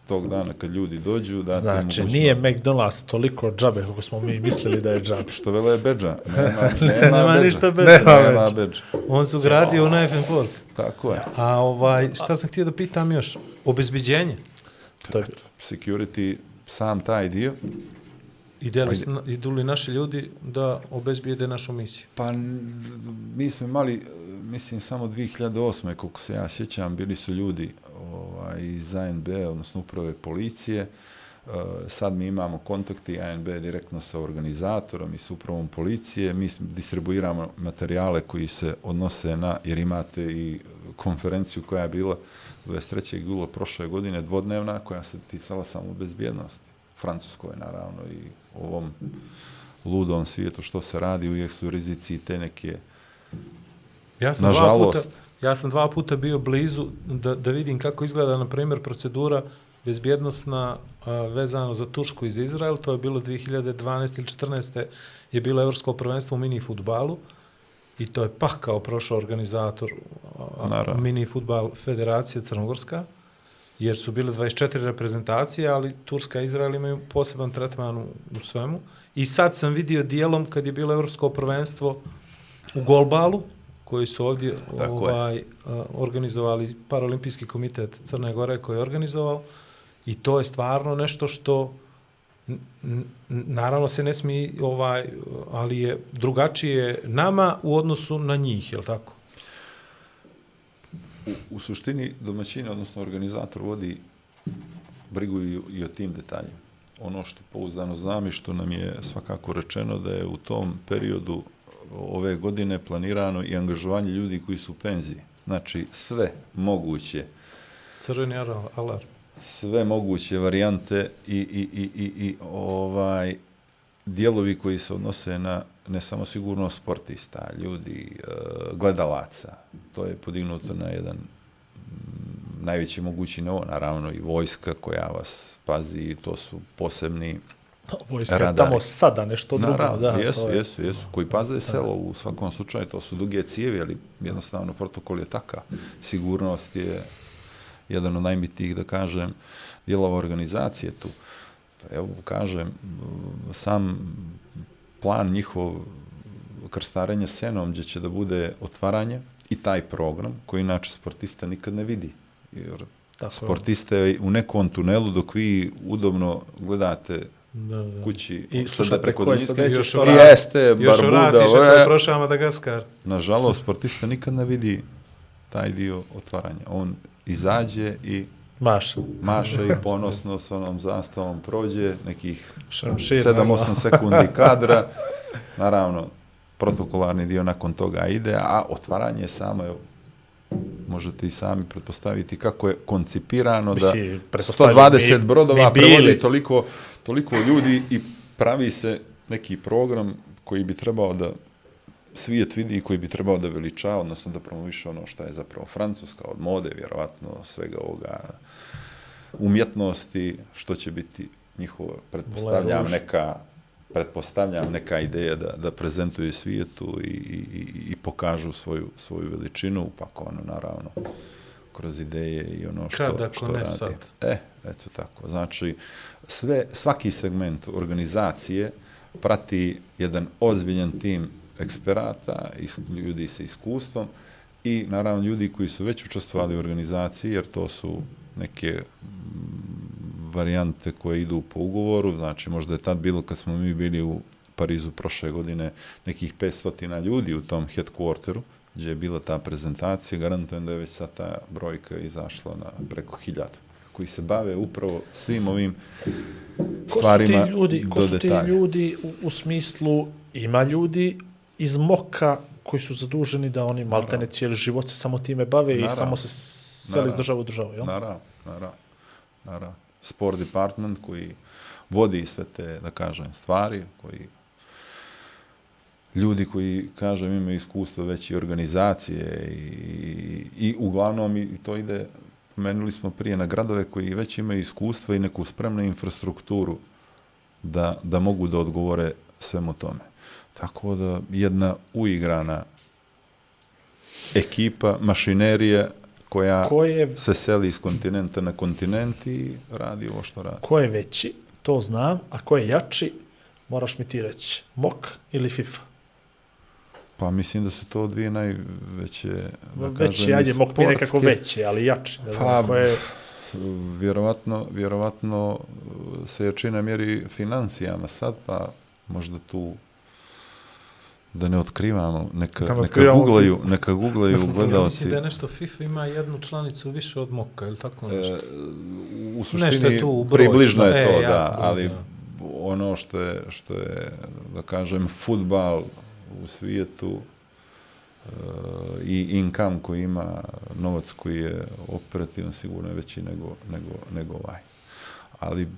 tog dana kad ljudi dođu, date Znači, nije McDonald's toliko džabe kako smo mi mislili da je džabe. (laughs) Što vele je bedža. (laughs) Nema, nema, Nema bedža. ništa bedža. Nema Nema bedža. bedža. On su gradio u Knife and Fork. Tako je. A ovaj, šta sam htio da pitam još? Obezbiđenje. To je, Security, sam taj dio, Ide li, Ajde. idu li naši ljudi da obezbijede našu misiju? Pa mi smo imali, mislim, samo 2008. koliko se ja sjećam, bili su ljudi ovaj, iz ANB, odnosno uprave policije. E, sad mi imamo kontakti ANB direktno sa organizatorom i s upravom policije. Mi distribuiramo materijale koji se odnose na, jer imate i konferenciju koja je bila 23. jula prošle godine, dvodnevna, koja se ticala samo bezbjednosti. Francuskoj, naravno, i ovom ludom svijetu što se radi, uvijek su rizici i te neke Ja sam, dva Nažalost. puta, ja sam dva puta bio blizu da, da vidim kako izgleda, na primjer, procedura bezbjednostna a, vezano za Tursku iz Izrael. To je bilo 2012 ili 14. je bilo evropsko prvenstvo u mini futbalu i to je pah kao prošao organizator Naravno. mini futbal Federacije Crnogorska jer su bile 24 reprezentacije, ali Turska i Izrael imaju poseban tretman u, u svemu. I sad sam vidio dijelom kad je bilo evropsko prvenstvo u golbalu, koji su ovdje Tako je. ovaj, organizovali Paralimpijski komitet Crne Gore koji je organizovao i to je stvarno nešto što naravno se ne smije ovaj ali je drugačije nama u odnosu na njih, je li tako? u, u suštini domaćin, odnosno organizator vodi brigu i, i o tim detaljima. Ono što pouzdano znam i što nam je svakako rečeno da je u tom periodu ove godine planirano i angažovanje ljudi koji su u penziji. Znači sve moguće Crveni alarm. Sve moguće varijante i, i, i, i, i ovaj dijelovi koji se odnose na ne samo sigurnost sportista, ljudi, e, gledalaca. To je podignuto na jedan mm, najveći mogući nivo, naravno i vojska koja vas pazi, to su posebni Pa, Vojska Radari. tamo sada nešto drugo. Naravno, da, jesu, je- jesu, jesu, koji paze selo u svakom slučaju, to su duge cijevi, ali jednostavno protokol je takav. Sigurnost je jedan od najbitnijih, da kažem, dijelova organizacije tu. Pa evo, kažem, sam plan njihov krstarenja senom, gdje će da bude otvaranje i taj program, koji inače sportista nikad ne vidi. Jer Tako je. sportiste u nekom tunelu dok vi udobno gledate Da, da. kući I sada slušate preko Dunjske. Još što radi. Jeste, Još Barbuda. vratiš ako e. je prošao Madagaskar. Nažalost, sportista nikad ne vidi taj dio otvaranja. On izađe i Maša. maša i (laughs) ponosno s onom zastavom prođe nekih Šamšir, 7-8 sekundi (laughs) kadra. Naravno, protokolarni dio nakon toga ide, a otvaranje je samo, evo, možete i sami pretpostaviti kako je koncipirano Mislim, da pretpostavljam, 120 mi- brodova mi bili. prevodi toliko, toliko ljudi i pravi se neki program koji bi trebao da svijet vidi koji bi trebao da veliča, odnosno da promoviše ono što je zapravo Francuska od mode, vjerovatno svega ovoga umjetnosti, što će biti njihovo, pretpostavljam, neka pretpostavljam neka ideja da, da prezentuju svijetu i, i, i- pokažu svoju, svoju veličinu, upakovano naravno kroz ideje i ono što, Kad, ako što radi. sad? E, eto tako. Znači, sve, svaki segment organizacije prati jedan ozbiljan tim eksperata, ljudi sa iskustvom i naravno ljudi koji su već učestvovali u organizaciji, jer to su neke mm, varijante koje idu po ugovoru, znači možda je tad bilo kad smo mi bili u Parizu prošle godine nekih 500 ljudi u tom headquarteru, gdje je bila ta prezentacija, garantujem da je već sad ta brojka izašla na preko hiljadu koji se bave upravo svim ovim Ko stvarima ti ljudi, ko do su ti detalja. ljudi u, u smislu, ima ljudi iz moka koji su zaduženi da oni maltene cijeli život se samo time bave i Naravno. samo se seli iz države u državu, jel? Naravno, naravno, naravno. Sport department koji vodi sve te, da kažem, stvari, koji ljudi koji, kažem, imaju iskustvo već i organizacije i, i uglavnom i to ide, pomenuli smo prije na gradove koji već imaju iskustvo i neku spremnu infrastrukturu da, da mogu da odgovore svemu tome. Tako da jedna uigrana ekipa, mašinerija koja Ko je, se seli iz kontinenta na kontinent i radi ovo što radi. ko je veći, to znam, a ko je jači, moraš mi ti reći. Mok ili FIFA? Pa mislim da su to dvije najveće, da veći, kažem, ajde, mok mi nekako veći, ali jači. Ne Pa, ko je, Vjerovatno, vjerovatno se jačina mjeri financijama sad, pa možda tu da ne otkrivamo, neka, Da ne neka otkrivamo googlaju, neka googlaju (laughs) Ja gledalci. da je nešto FIFA ima jednu članicu više od Moka, ili tako nešto? E, u Nešto suštini je tu u broju, približno da, je e, to, jako da, broj, ali da. ono što je, što je, da kažem, futbal u svijetu e, i income koji ima, novac koji je operativno sigurno je veći nego, nego, nego ovaj. Ali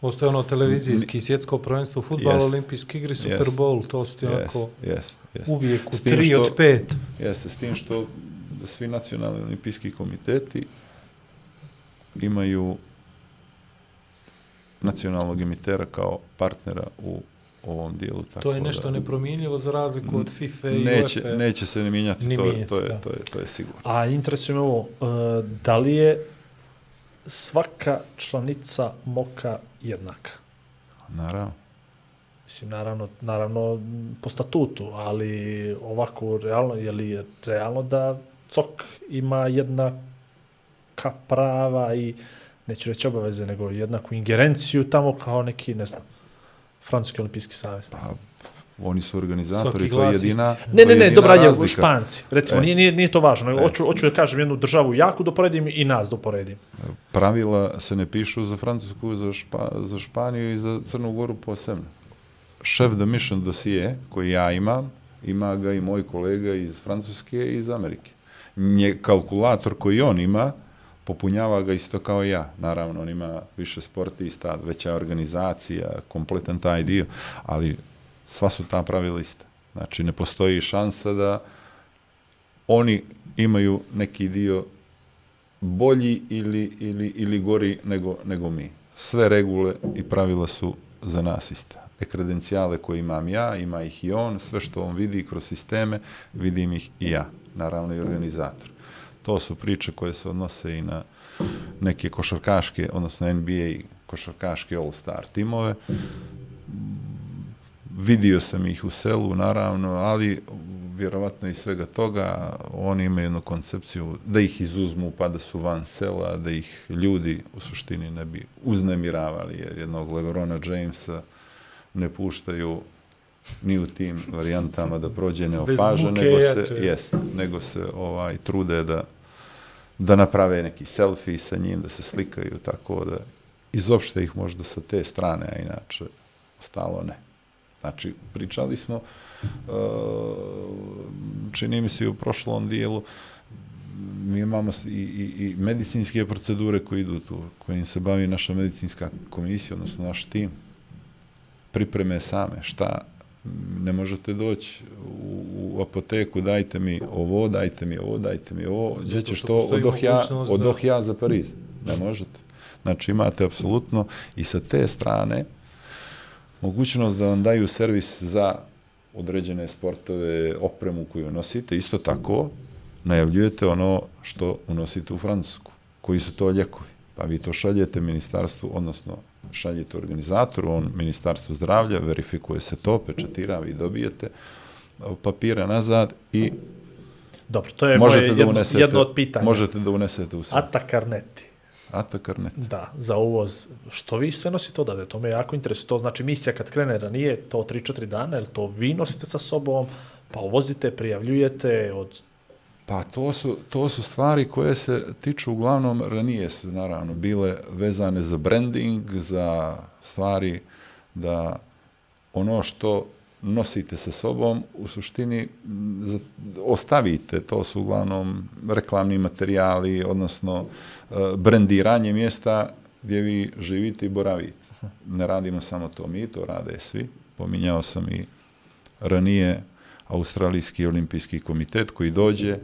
Ostaje ono televizijski svjetsko prvenstvo, futbal, Jest. olimpijski igri, Super Jest. Bowl, to su ti jest, onako jest, jest. uvijek u 3 što- od 5. Jeste, s tim što svi nacionalni olimpijski komiteti imaju nacionalnog emitera kao partnera u ovom dijelu. Tako To je nešto da, nepromjenjivo za razliku od FIFA i neće, UEFA. neće se ne mijenjati, Ni to, mijenjati, to, je, da. to, je, to je sigurno. a interesuje me ovo, e, da li je svaka članica moka jednaka? Naravno. Mislim, naravno, naravno po statutu, ali ovako, realno, je li realno da COK ima jednaka prava i, neću reći obaveze, nego jednaku ingerenciju tamo kao neki, ne znam, Francuski olimpijski savez. Pa, Oni su organizatori, to je jedina Ne, ne, ne, dobra, je. Španci. Recimo, E. nije, nije, nije to važno. nego Hoću, hoću da kažem jednu državu jaku da uporedim i nas da uporedim. Pravila se ne pišu za Francusku, za, Špa, za Španiju i za Crnu Goru posebno. Šef de mission dosije koji ja imam, ima ga i moj kolega iz Francuske i iz Amerike. Nje, kalkulator koji on ima, popunjava ga isto kao ja. Naravno, on ima više sportista, veća organizacija, kompletan taj dio, ali sva su ta pravila ista. Znači, ne postoji šansa da oni imaju neki dio bolji ili, ili, ili gori nego, nego mi. Sve regule i pravila su za nas ista. E kredencijale koje imam ja, ima ih i on, sve što on vidi kroz sisteme, vidim ih i ja, naravno i organizator. To su priče koje se odnose i na neke košarkaške, odnosno NBA košarkaške All-Star timove. Vidio sam ih u selu, naravno, ali vjerovatno iz svega toga oni imaju jednu koncepciju da ih izuzmu pa da su van sela, da ih ljudi u suštini ne bi uznemiravali, jer jednog Lebrona Jamesa ne puštaju ni u tim varijantama da prođe neopažen, muke, nego se, je. jest, nego se ovaj trude da da naprave neki selfie sa njim, da se slikaju, tako da izopšte ih možda sa te strane, a inače ostalo ne. Znači, pričali smo, uh, čini mi se u prošlom dijelu, mi imamo i, i, i medicinske procedure koje idu tu, kojim se bavi naša medicinska komisija, odnosno naš tim, pripreme same, šta ne možete doći u, u apoteku, dajte mi ovo, dajte mi ovo, dajte mi ovo, gdje ćeš to odoh ja, odoh ja za Pariz. Ne možete. Znači imate apsolutno i sa te strane mogućnost da vam daju servis za određene sportove, opremu koju nosite, isto tako najavljujete ono što unosite u Francusku. Koji su to ljekovi? Pa vi to šaljete ministarstvu, odnosno šaljete organizatoru, on ministarstvu zdravlja, verifikuje se to, pečatira, vi dobijete papire nazad i Dobro, to je možete moje da jedno, unesete, jedno od pitanja. možete da unesete u sve. Ata karneti. Ata karnet. Da, za uvoz. Što vi sve nosite odavde? To me jako interesuje. To znači misija kad krene ranije, to 3-4 dana, ili to vi nosite sa sobom, pa uvozite, prijavljujete od... Pa to su, to su stvari koje se tiču uglavnom, ranije su naravno bile vezane za branding, za stvari da ono što nosite sa sobom, u suštini ostavite, to su uglavnom reklamni materijali, odnosno e, brendiranje mjesta gdje vi živite i boravite. Ne radimo samo to mi, to rade svi. Pominjao sam i ranije Australijski olimpijski komitet koji dođe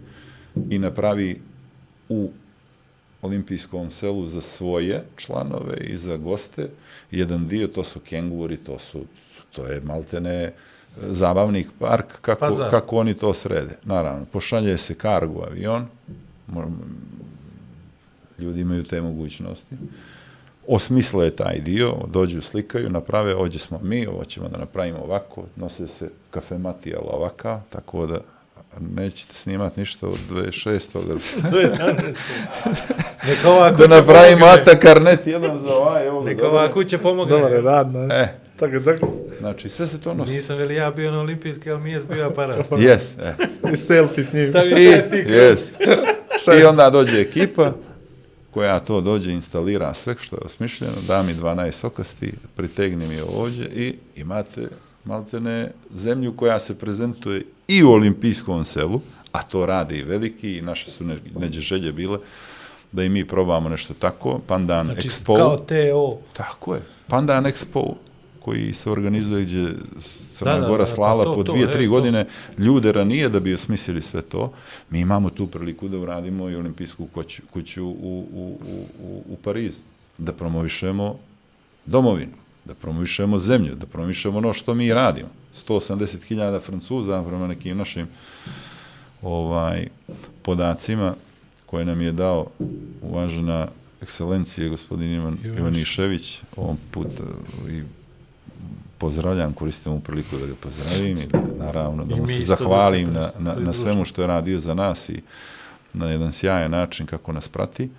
i napravi u olimpijskom selu za svoje članove i za goste jedan dio, to su kenguri, to su to je maltene zabavnik park, kako, Pazar. kako oni to srede. Naravno, pošalje se kargo avion, ljudi imaju te mogućnosti, osmisle taj dio, dođu, slikaju, naprave, ovdje smo mi, ovo ćemo da napravimo ovako, nose se kafematijala ovaka, tako da nećete snimati ništa od 26. (laughs) To je danas. Neka ova da kuća napravimo pomogne. ata karnet jedan za ovaj, ga, Neka ova kuća pomogne. radno. E, Tako, tako. znači sve se to nosi. Nisam veli ja bio na olimpijski, ali mi je bio aparat. (laughs) Yes, e. I selfie s njim. Stavi I, šest stika. yes. I onda dođe ekipa koja to dođe, instalira sve što je osmišljeno, da mi 12 okasti, pritegni mi je ovdje i imate maltene zemlju koja se prezentuje i u olimpijskom selu, a to rade i veliki i naše su ne, neđe želje bile da i mi probamo nešto tako, Pandan Znači, Expo. kao TO. Tako je. Pandan Expo koji se organizuje gdje Crna Da, da, Gora da, pa slala to, po to, dvije, e, tri to. godine ljude ranije da bi osmislili sve to. Mi imamo tu priliku da uradimo i olimpijsku kuću, kuću u, u, u, u, Parizu. Da promovišemo domovinu, da promovišemo zemlju, da promovišemo ono što mi radimo. 180.000 Francuza prema nekim našim ovaj podacima koje nam je dao uvažena ekscelencije gospodin Ivan Ivaniš. Ivanišević ovom put e, i pozdravljam, koristim ovu priliku da ga pozdravim i da, naravno da I mu se zahvalim na, na, na svemu što je radio za nas i na jedan sjajan način kako nas prati.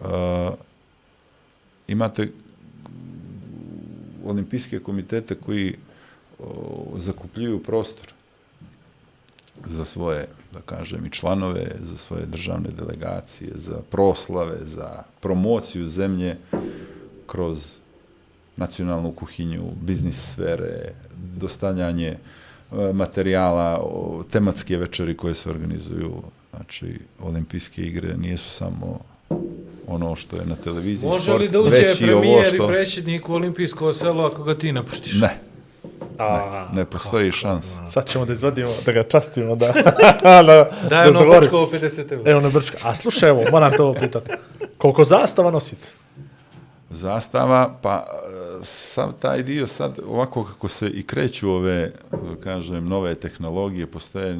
Uh, imate olimpijske komitete koji o, zakupljuju prostor za svoje, da kažem, i članove, za svoje državne delegacije, za proslave, za promociju zemlje kroz nacionalnu kuhinju, biznis sfere, dostavljanje e, materijala, tematske večeri koje se organizuju, znači olimpijske igre nisu samo ono što je na televiziji Može li sport, da uđe i premijer i što... predsjednik u olimpijsko selo ako ga ti napuštiš? Ne, A, ne postoji šans. Sad ćemo da izvodimo, da ga častimo, da, (laughs) da, Daj da ono zdogovorimo. počko 50 eura. Evo na brčka. A slušaj, evo, moram to pitati. Koliko zastava nosite? Zastava, pa e, sam taj dio sad, ovako kako se i kreću ove, kažem, nove tehnologije, postoje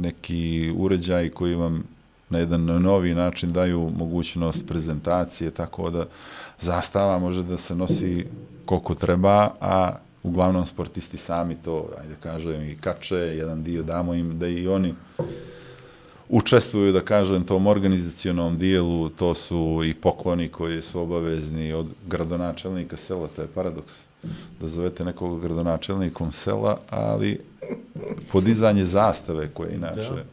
neki uređaji koji vam na jedan novi način daju mogućnost prezentacije, tako da zastava može da se nosi koliko treba, a uglavnom sportisti sami to, ajde kažem, i kače, jedan dio damo im da i oni učestvuju, da kažem, tom organizacionom dijelu, to su i pokloni koji su obavezni od gradonačelnika sela, to je paradoks, da zovete nekog gradonačelnikom sela, ali podizanje zastave koje inače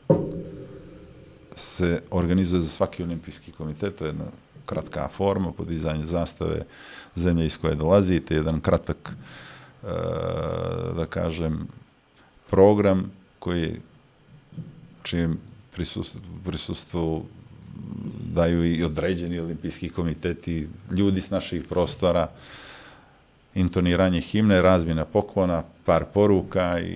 se organizuje za svaki olimpijski komitet, to je jedna kratka forma, podizanje zastave zemlje iz koje dolazite, jedan kratak, e, da kažem, program koji čijem prisustvu, prisustvu daju i određeni olimpijski komiteti, ljudi s naših prostora, intoniranje himne, razmjena poklona, par poruka i,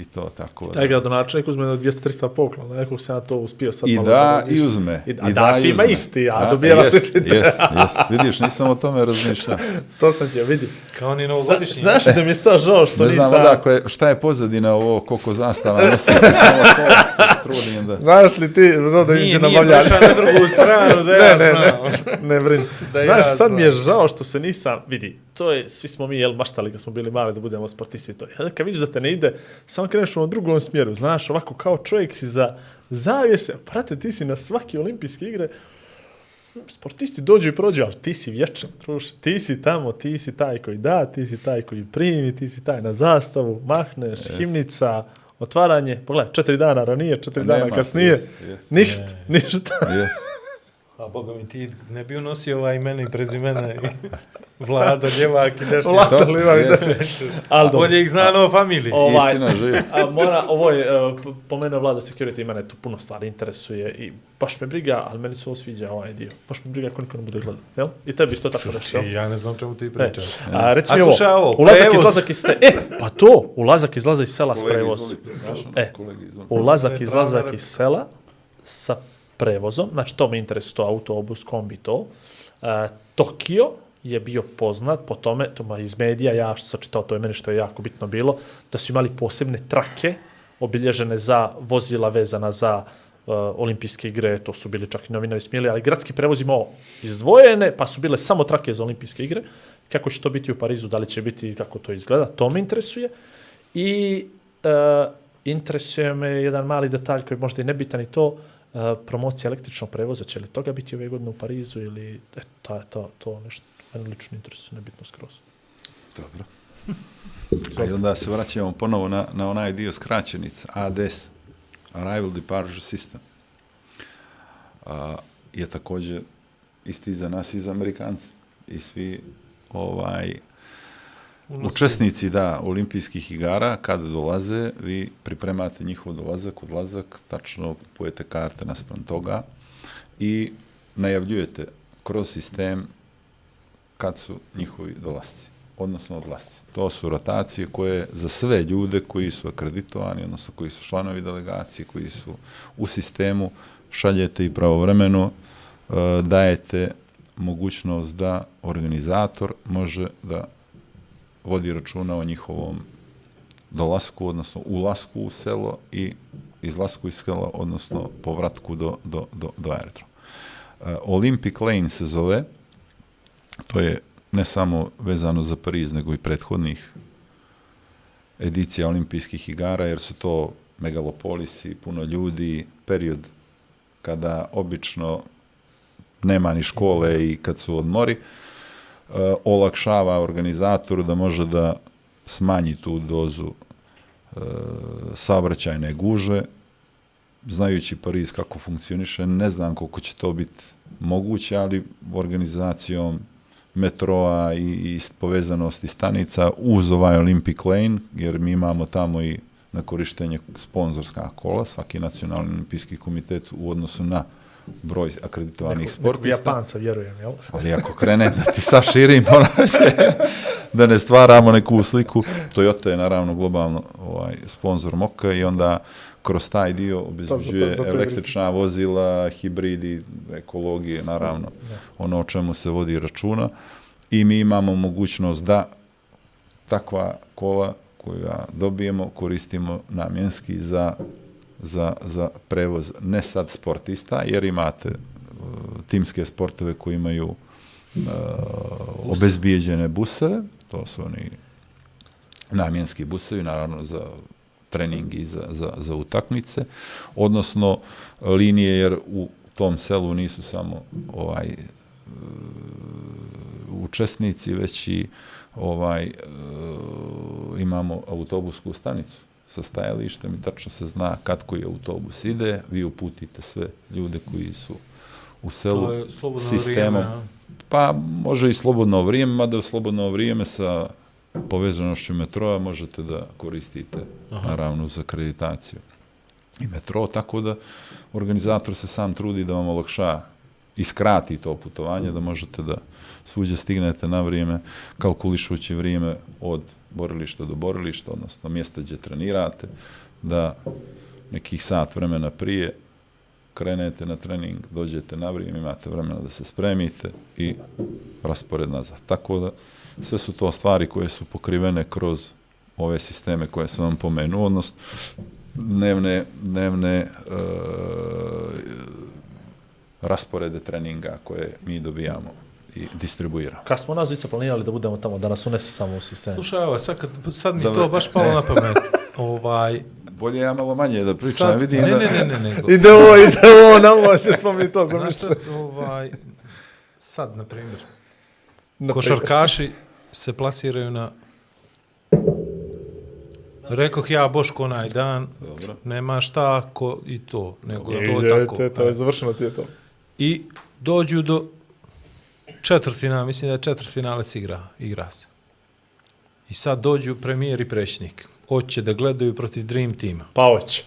i to tako. da. Taj gradonačelnik uzme na 200-300 poklona, nekog se ja to uspio sad I malo da, i uzme. I, a da, svima uzme. isti, a Da, dobijela jes, sličite. Jes, jes, (laughs) vidiš, nisam o tome razmišljao. to sam ti vidi. Kao ni Zna, novogodišnji. znaš da mi je sad žao što Ne znam nisam... odakle, šta je pozadina ovo, koliko zastava (laughs) nosi, samo to se trudim da... Znaš li ti, no, da Nije, na nije prešao na drugu stranu, da (laughs) ja ne, ne, znam. ne, ne brin. Da Znaš, ja sad mi je znam. žao što se nisam, vidi, to je, svi smo mi, jel, maštali kad smo bili mali da budemo sportisti i to. Ja, kad vidiš da te ne ide, samo kreneš u drugom smjeru, znaš, ovako kao čovjek si za zavijese, prate, ti si na svaki olimpijske igre, sportisti dođu i prođu, ali ti si vječan, druže. Ti si tamo, ti si taj koji da, ti si taj koji primi, ti si taj na zastavu, mahneš, himnica, otvaranje, pogledaj, četiri dana ranije, četiri dana Nema, kasnije, jes, jes. ništa, ništa. Jes. A boga mi ti ne bi unosio ovaj imena i prezimena i (laughs) Vlado, Ljevak i nešto. Vlado, Ljevak. Ali dobro. Bolje ih zna novo familiji. Ovaj, Istina živi. (laughs) a mora, ovo je, uh, p- pomenuo Vlado Security, i mene tu puno stvari interesuje i baš me briga, ali meni se ovo sviđa ovaj dio. Baš me briga ako niko ne bude gledao, jel? I tebi isto tako nešto, jel? Ja ne znam čemu ti E, pričaš. a reci mi ovo, ovo, ulazak, prevoz. izlazak iz ste, (laughs) e, pa to, ulazak, izlazak iz sela s ono, E. Ulazak, izlazak iz sela sa prevozom, znači to me interesuje, to autobus, kombi, to. E, Tokio je bio poznat po tome, to ma iz medija, ja što sam čitao, to je meni što je jako bitno bilo, da su imali posebne trake obilježene za vozila vezana za uh, olimpijske igre, to su bili čak i novinari smijeli, ali gradski prevoz imao izdvojene, pa su bile samo trake za olimpijske igre. Kako će to biti u Parizu, da li će biti, kako to izgleda, to me interesuje. I uh, interesuje me jedan mali detalj koji možda i nebitan i to, uh, promocija električnog prevoza, će li toga biti ove godine u Parizu ili e, to je to, to nešto mene lično interesuje, nebitno skroz. Dobro. (laughs) A onda se vraćamo ponovo na, na onaj dio skraćenica, ADS, Arrival Departure System. A, je također isti za nas i za Amerikanci. I svi ovaj, učesnici da, olimpijskih igara, kada dolaze, vi pripremate njihov dolazak, odlazak, tačno kupujete karte naspram toga i najavljujete kroz sistem kad su njihovi dolasci, odnosno odlasci. To su rotacije koje za sve ljude koji su akreditovani, odnosno koji su članovi delegacije, koji su u sistemu, šaljete i pravovremeno, e, dajete mogućnost da organizator može da vodi računa o njihovom dolasku, odnosno ulasku u selo i izlasku iz sela, odnosno povratku do, do, do, do aerodroma. E, Olympic Lane se zove, to je ne samo vezano za Pariz, nego i prethodnih edicija olimpijskih igara, jer su to megalopolisi, puno ljudi, period kada obično nema ni škole i kad su odmori, e, Eh, olakšava organizatoru da može da smanji tu dozu e, saobraćajne gužve, znajući Pariz kako funkcioniše, ne znam koliko će to biti moguće, ali organizacijom metroa i, i povezanosti stanica uz ovaj Olympic Lane, jer mi imamo tamo i na korištenje sponzorska kola, svaki nacionalni olimpijski komitet u odnosu na broj akreditovanih Neko, neko sportista. Japanca, vjerujem, jel? Ali ako krene da ti saširimo, (laughs) da ne stvaramo neku sliku, Toyota je naravno globalno ovaj, sponsor Moka i onda kroz taj dio obezbeđuje zato je električna vozila, hibridi, ekologije, naravno, ono o čemu se vodi računa. I mi imamo mogućnost da takva kola koja dobijemo koristimo namjenski za, za, za prevoz ne sad sportista, jer imate uh, timske sportove koji imaju uh, obezbijeđene buseve, to su oni namjenski busevi, naravno za trening i za, za, za utakmice, odnosno linije, jer u tom selu nisu samo ovaj e, učesnici, već i ovaj e, imamo autobusku stanicu sa stajalištem i tačno se zna kad koji autobus ide, vi uputite sve ljude koji su u selu sistemom. vrijeme? Pa može i slobodno vrijeme, mada u slobodno vrijeme sa povezanošću metroa možete da koristite Aha. naravno za akreditaciju i metro, tako da organizator se sam trudi da vam olakša i skrati to putovanje, da možete da svuđe stignete na vrijeme, kalkulišući vrijeme od borilišta do borilišta, odnosno mjesta gdje trenirate, da nekih sat vremena prije krenete na trening, dođete na vrijeme, imate vremena da se spremite i raspored nazad. Tako da sve su to stvari koje su pokrivene kroz ove sisteme koje sam vam pomenuo, odnosno dnevne, dnevne e, rasporede treninga koje mi dobijamo i distribuiramo. Kad smo nas dvica planirali da budemo tamo, da nas unese samo u sistem. Slušaj, evo, sad, kad, sad mi Da, to baš palo na pamet. (laughs) ovaj, Bolje ja malo manje da pričam, sad, vidim ne, da... ne, ne, ne, nego. (laughs) Ide ovo, ide ovo, nama će smo mi to Znaš zamisliti. ovaj, sad, na primjer, Na košarkaši se plasiraju na Rekoh ja Boško onaj dan, Dobro. nema šta ko i to, nego to je tako. te, to je završeno ti je to. I dođu do četvrtfinala, mislim da je četvrtfinale se igra, igra se. I sad dođu premijer i predsjednik. Hoće da gledaju protiv Dream Teama. Pa hoće.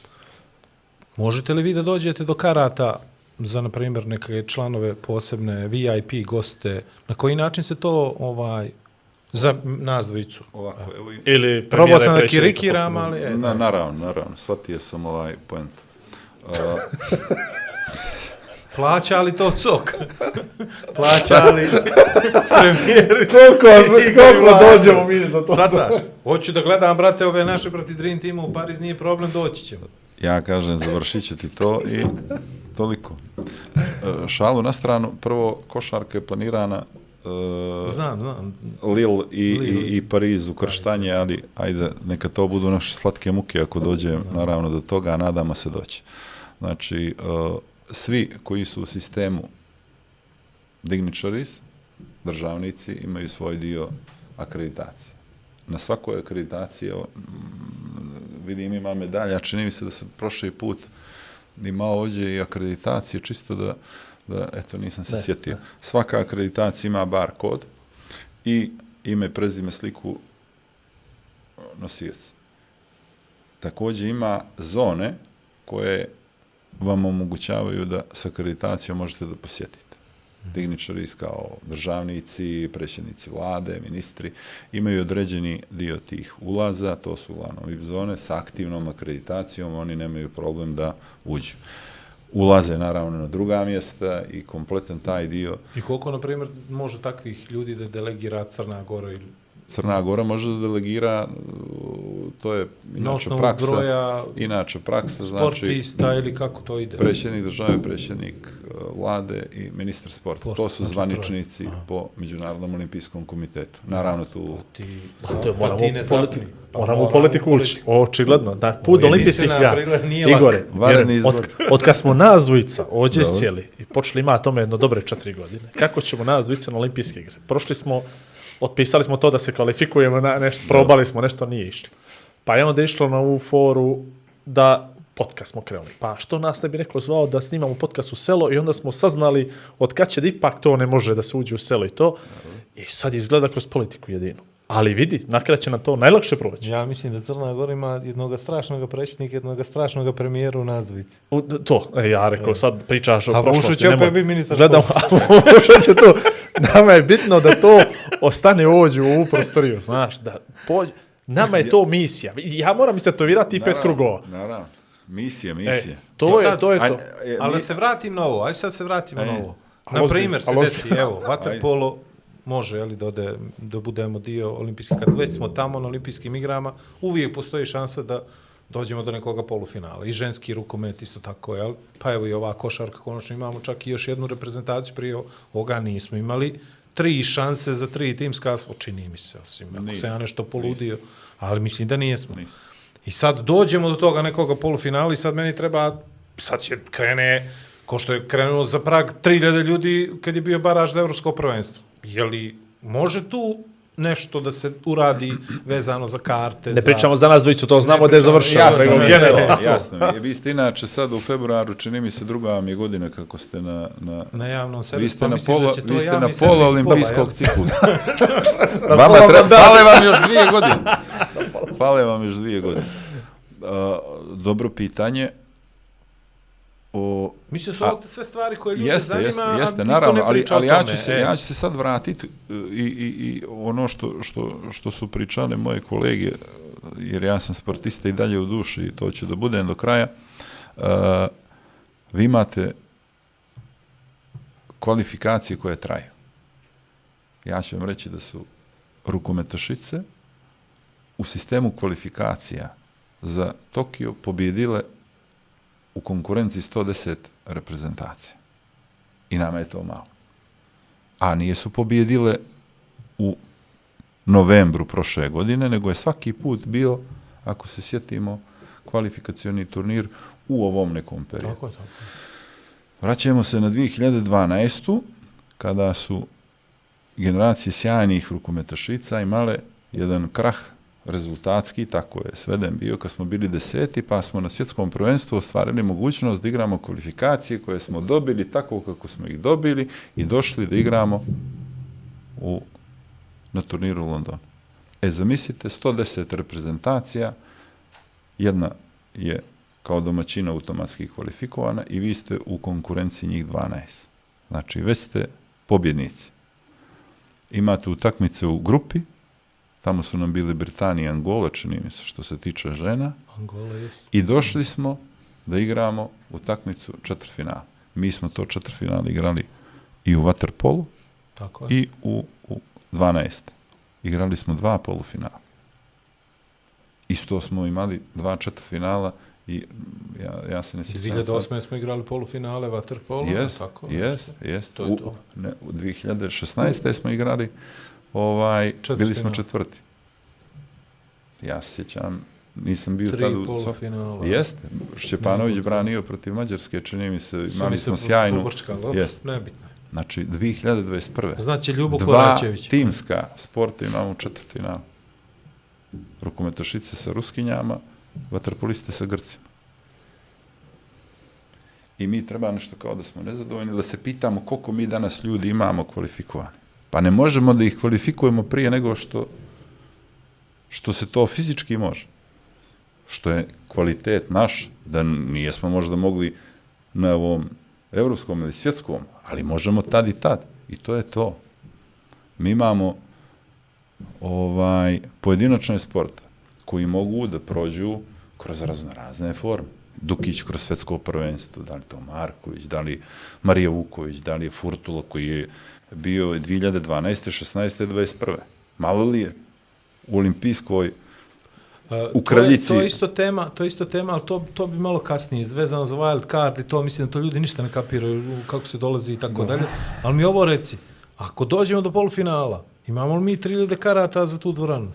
Možete li vi da dođete do karata za, na primjer, neke članove posebne VIP goste? Na koji način se to ovaj za nas dvojicu? Ovako, evo i... Ili Probao sam da kirikiram, ali... E, Na, naravno, naravno, shvatio sam ovaj point. Uh, (laughs) Plaća li to cok? Plaća li premijer? Koliko, koliko dođemo mi za to? Svataš? Hoću da gledam, brate, ove naše protiv Dream Teama u Pariz, nije problem, doći ćemo. ja kažem, završit će ti to i toliko. E, šalu na stranu, prvo, košarka je planirana e, Znam, znam. Lille i, Lille. i, i Pariz ukrštanje, ali ajde, neka to budu naše slatke muke ako dođe naravno do toga, a nadamo se doći. Znači, uh, svi koji su u sistemu dignitaries, državnici, imaju svoj dio akreditacije. Na svakoj akreditaciji, mm, vidim ima medalja, čini mi se da sam prošli put imao ovdje i akreditacije, čisto da, da eto, nisam se Ne, sjetio. Svaka akreditacija ima bar kod i ime, prezime, sliku nosioc. Također ima zone koje vam omogućavaju da sa akreditacijom možete da posjetite. Digničari kao državnici, predsjednici vlade, ministri, imaju određeni dio tih ulaza, to su uglavnom VIP zone, sa aktivnom akreditacijom oni nemaju problem da uđu. Ulaze naravno na druga mjesta i kompletan taj dio I koliko, na primjer, može takvih ljudi da delegira Crna Gora ili Crna Gora može da delegira, uh, to je na inače praksa, broja inače praksa, znači sportista ili kako to ide? predsjednik države, predsjednik uh, vlade i ministar sporta. Sport, To su znači zvaničnici troje. Aha. po Međunarodnom olimpijskom komitetu. Naravno tu Ti, Pa to je, moramo, ti ne politi Pa moramo u politiku ući. Očigledno. Da, put do olimpijskih lak. Igore, izbor. od, od kad smo nas dvojica ovdje sjeli i počeli ima tome jedno dobre četiri godine, kako ćemo nas dvojica na olimpijske igre? Prošli smo otpisali smo to da se kvalifikujemo na nešto, probali smo, nešto nije išlo. Pa je onda išlo na ovu foru da podcast smo krenuli. Pa što nas ne bi neko zvao da snimamo podcast u selo i onda smo saznali od kad će da ipak to ne može da se uđe u selo i to. I sad izgleda kroz politiku jedino. Ali vidi, nakrat će na to najlakše proći. Ja mislim da Crna Gora ima jednog strašnog predsjednika, jednog strašnog premijera u. U, to, e, ja rekao, sad pričaš o A prošlosti. Vušo će opet biti ministar Gledam, a Vušo će to. Nama je bitno da to ostane uđe u ovu prostoriju, znaš, da pođe. Nama je to misija. Ja moram istetovirati pet krugova. Naravno. Misija, E, misija. to I je, sad- to je to. e, Ali mi- se vratim na ovo, aj sad se vratimo Aj. na ovo. Na primjer se ali desi, evo, (laughs) vaterpolo može, jeli, da, ode, da budemo dio olimpijskih, kad već smo tamo na olimpijskim igrama, uvijek postoji šansa da dođemo do nekoga polufinala. I ženski rukomet isto tako, jel? Pa evo i ova košarka, konačno imamo čak i još jednu reprezentaciju, prije ovoga nismo imali. Tri šanse za tri timska, čini mi se, osim ako se Nismo, ja nešto poludio, ali mislim da nijesmo. Nismo. I sad dođemo do toga nekoga polufinala i sad meni treba, sad će krene, ko što je krenulo za prag 3000 ljudi kad je bio baraž za evropsko prvenstvo. Je li može tu nešto da se uradi vezano za karte? Ne za... pričamo za nas dvojicu, to znamo da je završeno. jasno, nego generalno. (laughs) Jasno, mi je. vi ste inače sad u februaru, čini mi se druga vam je godina kako ste na, na, Na javnom vi servisu, ste pa na pola, da će to vi ste na pola servis olimpijskog (laughs) ciklusa. Na Vama treba, fale vam još dvije godine. Fale vam još dvije godine. Uh, dobro pitanje. O, Mislim su A- ovo sve stvari koje ljude jeste, zanima, jeste, jeste, naravno, ali, ali ja, ću se, E, ja ću se sad vratiti i, i, i ono što, što, što su pričale moje kolege, jer ja sam sportista i dalje u duši i to ću da budem do kraja, uh, vi imate kvalifikacije koje traju. Ja ću vam reći da su rukometašice u sistemu kvalifikacija za Tokio pobjedile u konkurenciji 110 reprezentacija. I nama je to malo. A nije su pobjedile u novembru prošle godine, nego je svaki put bio, ako se sjetimo, kvalifikacioni turnir u ovom nekom periodu. Tako tako. Vraćamo se na 2012. kada su generacije sjajnih rukometašica imale jedan krah rezultatski, tako je sveden bio kad smo bili deseti, pa smo na svjetskom prvenstvu ostvarili mogućnost da igramo kvalifikacije koje smo dobili tako kako smo ih dobili i došli da igramo u, na turniru u Londonu. E, zamislite, 110 reprezentacija, jedna je kao domaćina automatski kvalifikovana i vi ste u konkurenciji njih 12. Znači, već ste pobjednici. Imate utakmice u grupi, tamo su nam bili Britanija i Angola, čini mi se, što se tiče žena, Angola jesu. i došli smo da igramo utakmicu četvrtfinala. Mi smo to četvrtfinal igrali i u Waterpolu Tako je. i u, u 12. Igrali smo dva polufinala. Isto smo imali dva četvrtfinala i ja, ja se ne sjećam. sad. 2008. smo igrali polufinale Waterpolo, Jes, tako? jes, jes. To je U, to. ne, u 2016. smo igrali, ovaj, bili smo četvrti. Ja se sjećam, nisam bio Tri tad u... polufinala. Jeste, Šćepanović branio protiv Mađarske, čini mi se, imali smo sjajnu... pobrčkalo, dobro, Jest. Nebitno je. Znači, 2021. Znači Ljubo Dva Koračević. timska sporta imamo u četvrtfinalu. Rukometašice sa Ruskinjama, vaterpoliste sa Grcima. I mi treba nešto kao da smo nezadovoljni, da se pitamo koliko mi danas ljudi imamo kvalifikovani. Pa ne možemo da ih kvalifikujemo prije nego što, što se to fizički može. Što je kvalitet naš, da nijesmo možda mogli na ovom evropskom ili svjetskom, ali možemo tad i tad. I to je to. Mi imamo ovaj pojedinačne sporta koji mogu da prođu kroz raznorazne forme. Dukić kroz svetsko prvenstvo, da li to Marković, da li Marija Vuković, da li je Furtula koji je bio 2012. 16. 21. Malo li je u olimpijskoj Uh, U to je- Kraljici- To je isto tema, to je isto tema, ali to, to bi malo kasnije, vezano za wild card i to, mislim da to ljudi ništa ne kapiraju kako se dolazi i tako dalje. Ali mi ovo reci, ako dođemo do polufinala, imamo li mi 3000 karata za tu dvoranu?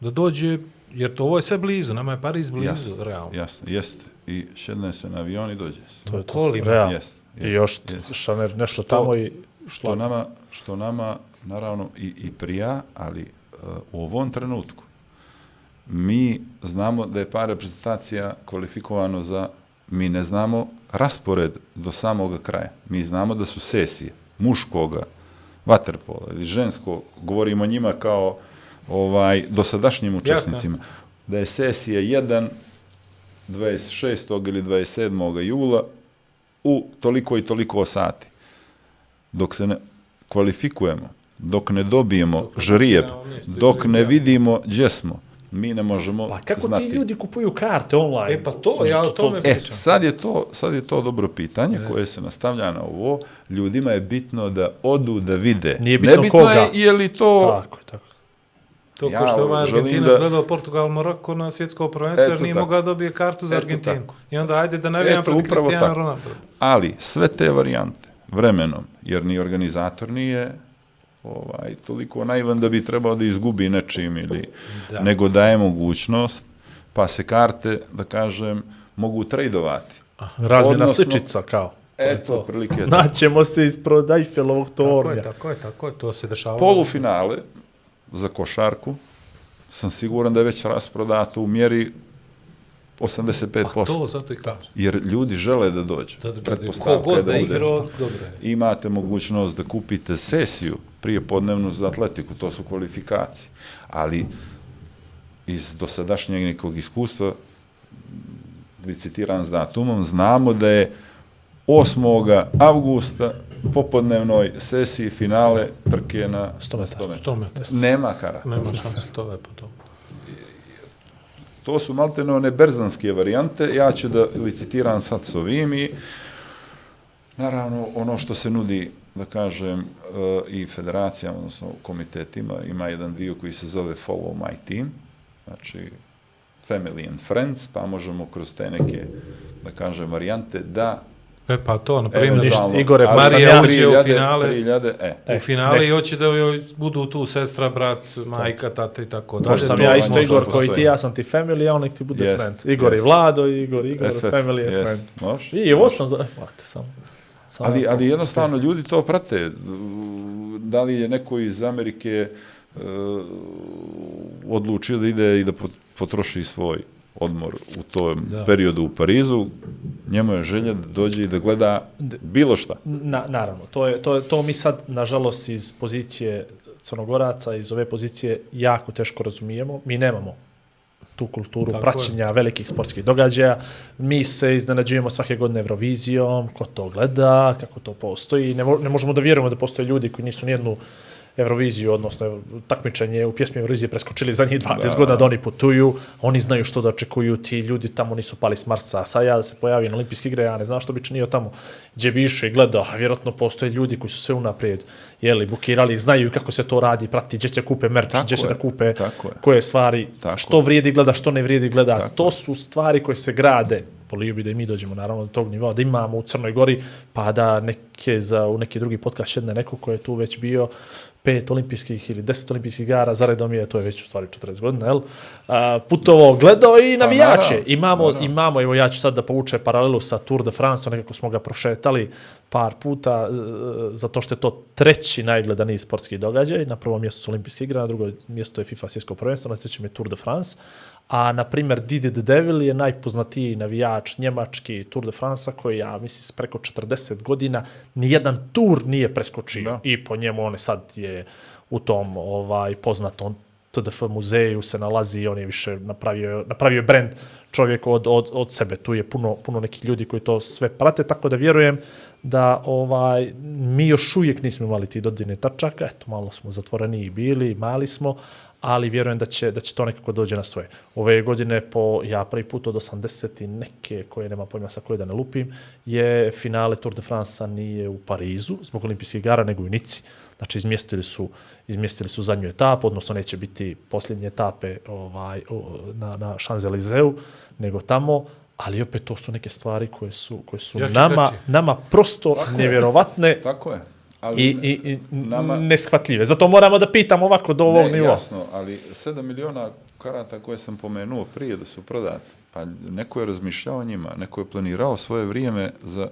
Da dođe, jer to ovo je sve blizu, nama je Pariz blizu, jasno, realno. jasno, jeste. I šedne se na avion i dođe se. To je kolima. Realno. Jeste, I jeste, još jeste. Šaner nešto Što- tamo i što nama, što nama naravno i, i prija, ali uh, u ovom trenutku mi znamo da je par reprezentacija kvalifikovano za, mi ne znamo raspored do samog kraja. Mi znamo da su sesije muškoga vaterpola ili žensko, govorimo o njima kao ovaj dosadašnjim učesnicima, Jasno. da je sesija 1 26. ili 27. jula u toliko i toliko sati. Dok se ne kvalifikujemo, dok ne dobijemo Dok žrijeb, dok ne vidimo gdje smo, mi ne možemo Pa kako znati. ti ljudi kupuju karte online? E, pa to, ja o tome E, pričam. sad je to, sad je to dobro pitanje koje se nastavlja na ovo. Ljudima je bitno da odu da vide. Nije bitno Nebitno koga. je je li to Tako je, tako. je. To Ja ko što je ovaj želim Argentinac da- gledao Portugal Moroko na svjetsko prvenstvo jer nije mogao da dobije kartu za Eto Argentinu. tako. I onda ajde da navijam protiv upravo Cristiano. Ronaldo. Ali sve te varijante vremenom, jer ni organizator nije ovaj, toliko naivan da bi trebao da izgubi nečim ili Da. nego daje mogućnost, pa se karte, da kažem, mogu tradovati. Razmjena Odnosno- sličica kao. To je Eto, to. prilike. (laughs) Naćemo se ispred Eiffelovog Tako je, tornja. tako je, tako je, to se dešava. Polufinale za košarku sam siguran da je već rasprodato u mjeri 85%. Pa to, zato i kažem. Jer ljudi žele da dođu. Da, da, da, Pretpostavka ko je god da bude. igra, dobro je. Imate mogućnost da kupite sesiju prije podnevnu za atletiku, to su kvalifikacije. Ali iz dosadašnjeg nekog iskustva, licitiran s datumom, znamo da je 8. avgusta popodnevnoj sesiji finale trke na 100 metara. 100 metara. 100 metara. Nema kara. Nema šanse, to je pa to. To su maltene one berzanske varijante, ja ću da licitiram sad s ovim i naravno ono što se nudi, da kažem, e, i federacijama, odnosno komitetima, ima jedan dio koji se zove Follow My Team, znači Family and Friends, pa možemo kroz te neke, da kažem, varijante da E pa to, na primjer, ništa, eventualno, Igore, ali Marija sam ja uđe u 3000, finale. 3000, e, E, u finale ne. i hoće da joj budu tu sestra, brat, majka, tata i tako dalje. Možda sam ja isto Igor koji ti, ja sam ti family, a on nek ti bude Jest, friend. Igor i jest. Vlado, Igor, Igor, FF, family je jest, friend. može. I ovo sam za... Mate, samo. samo Ali, to. ali jednostavno ljudi to prate. Da li je neko iz Amerike uh, odlučio da ide i da pot- potroši svoj odmor u tom Da. periodu u Parizu, njemu je želja da dođe i da gleda bilo šta. Na, naravno, to, je, to, je, to mi sad, nažalost, iz pozicije Crnogoraca, iz ove pozicije, jako teško razumijemo. Mi nemamo tu kulturu Tako praćenja velikih sportskih događaja. Mi se iznenađujemo svake godine Eurovizijom, ko to gleda, kako to postoji. Ne, ne možemo da vjerujemo da postoje ljudi koji nisu nijednu Euroviziju, odnosno takmičenje u pjesmi Eurovizije preskočili za njih 20 Da. godina da oni putuju, oni znaju što da očekuju, ti ljudi tamo nisu pali s Marsa, a sad ja da se pojavim na olimpijske igre, ja ne znam što bi činio tamo, gdje bi išao i gledao, a vjerojatno postoje ljudi koji su sve unaprijed, jeli, bukirali, znaju kako se to radi, prati, gdje će kupe merch, Tako gdje će je, da kupe koje stvari, Tako što vrijedi gleda, što ne vrijedi gleda, Tako to su stvari koje se grade, volio bi da i mi dođemo naravno do tog nivoa, da imamo u Crnoj Gori, pa da neke za, u neki drugi podcast šedne neko ko je tu već bio, pet olimpijskih ili deset olimpijskih igara, zaredom je, to je već u stvari 40 godina, jel? A, putovao, gledao i navijače. naravno, imamo, naravno. imamo, evo ja ću sad da povuče paralelu sa Tour de France, nekako smo ga prošetali par puta, e, zato što je to treći najgledaniji sportski događaj, na prvom mjestu su olimpijske igre, na drugom mjestu je FIFA svjetsko prvenstvo, na trećem je Tour de France, a na primjer Didi the Devil je najpoznatiji navijač njemački Tour de France koji ja mislim s preko 40 godina nijedan tur nije preskočio Da. i po njemu on je sad je u tom ovaj poznatom TDF muzeju se nalazi, on je više napravio, napravio je brand čovjek od, od, od sebe. Tu je puno, puno nekih ljudi koji to sve prate, tako da vjerujem da ovaj mi još uvijek nismo imali ti dodirne tačaka, eto malo smo zatvoreni i bili, mali smo, ali vjerujem da će, da će to nekako dođe na svoje. Ove godine po, ja prvi put od 80 i neke koje nema pojma sa koje da ne lupim, je finale Tour de France nije u Parizu zbog olimpijskih igara, nego u Nici. Znači izmjestili su, izmjestili su zadnju etapu, odnosno neće biti posljednje etape ovaj, na, na Champs-Élysées, nego tamo, ali opet to su neke stvari koje su, koje su Jači nama, kači. nama prosto nevjerovatne. Tako je. Ali i, i, i nama- neshvatljive. Zato moramo da pitamo ovako do ovog nivoa. jasno, ali 7 miliona karata koje sam pomenuo prije da su prodate, pa neko je razmišljao o njima, neko je planirao svoje vrijeme za,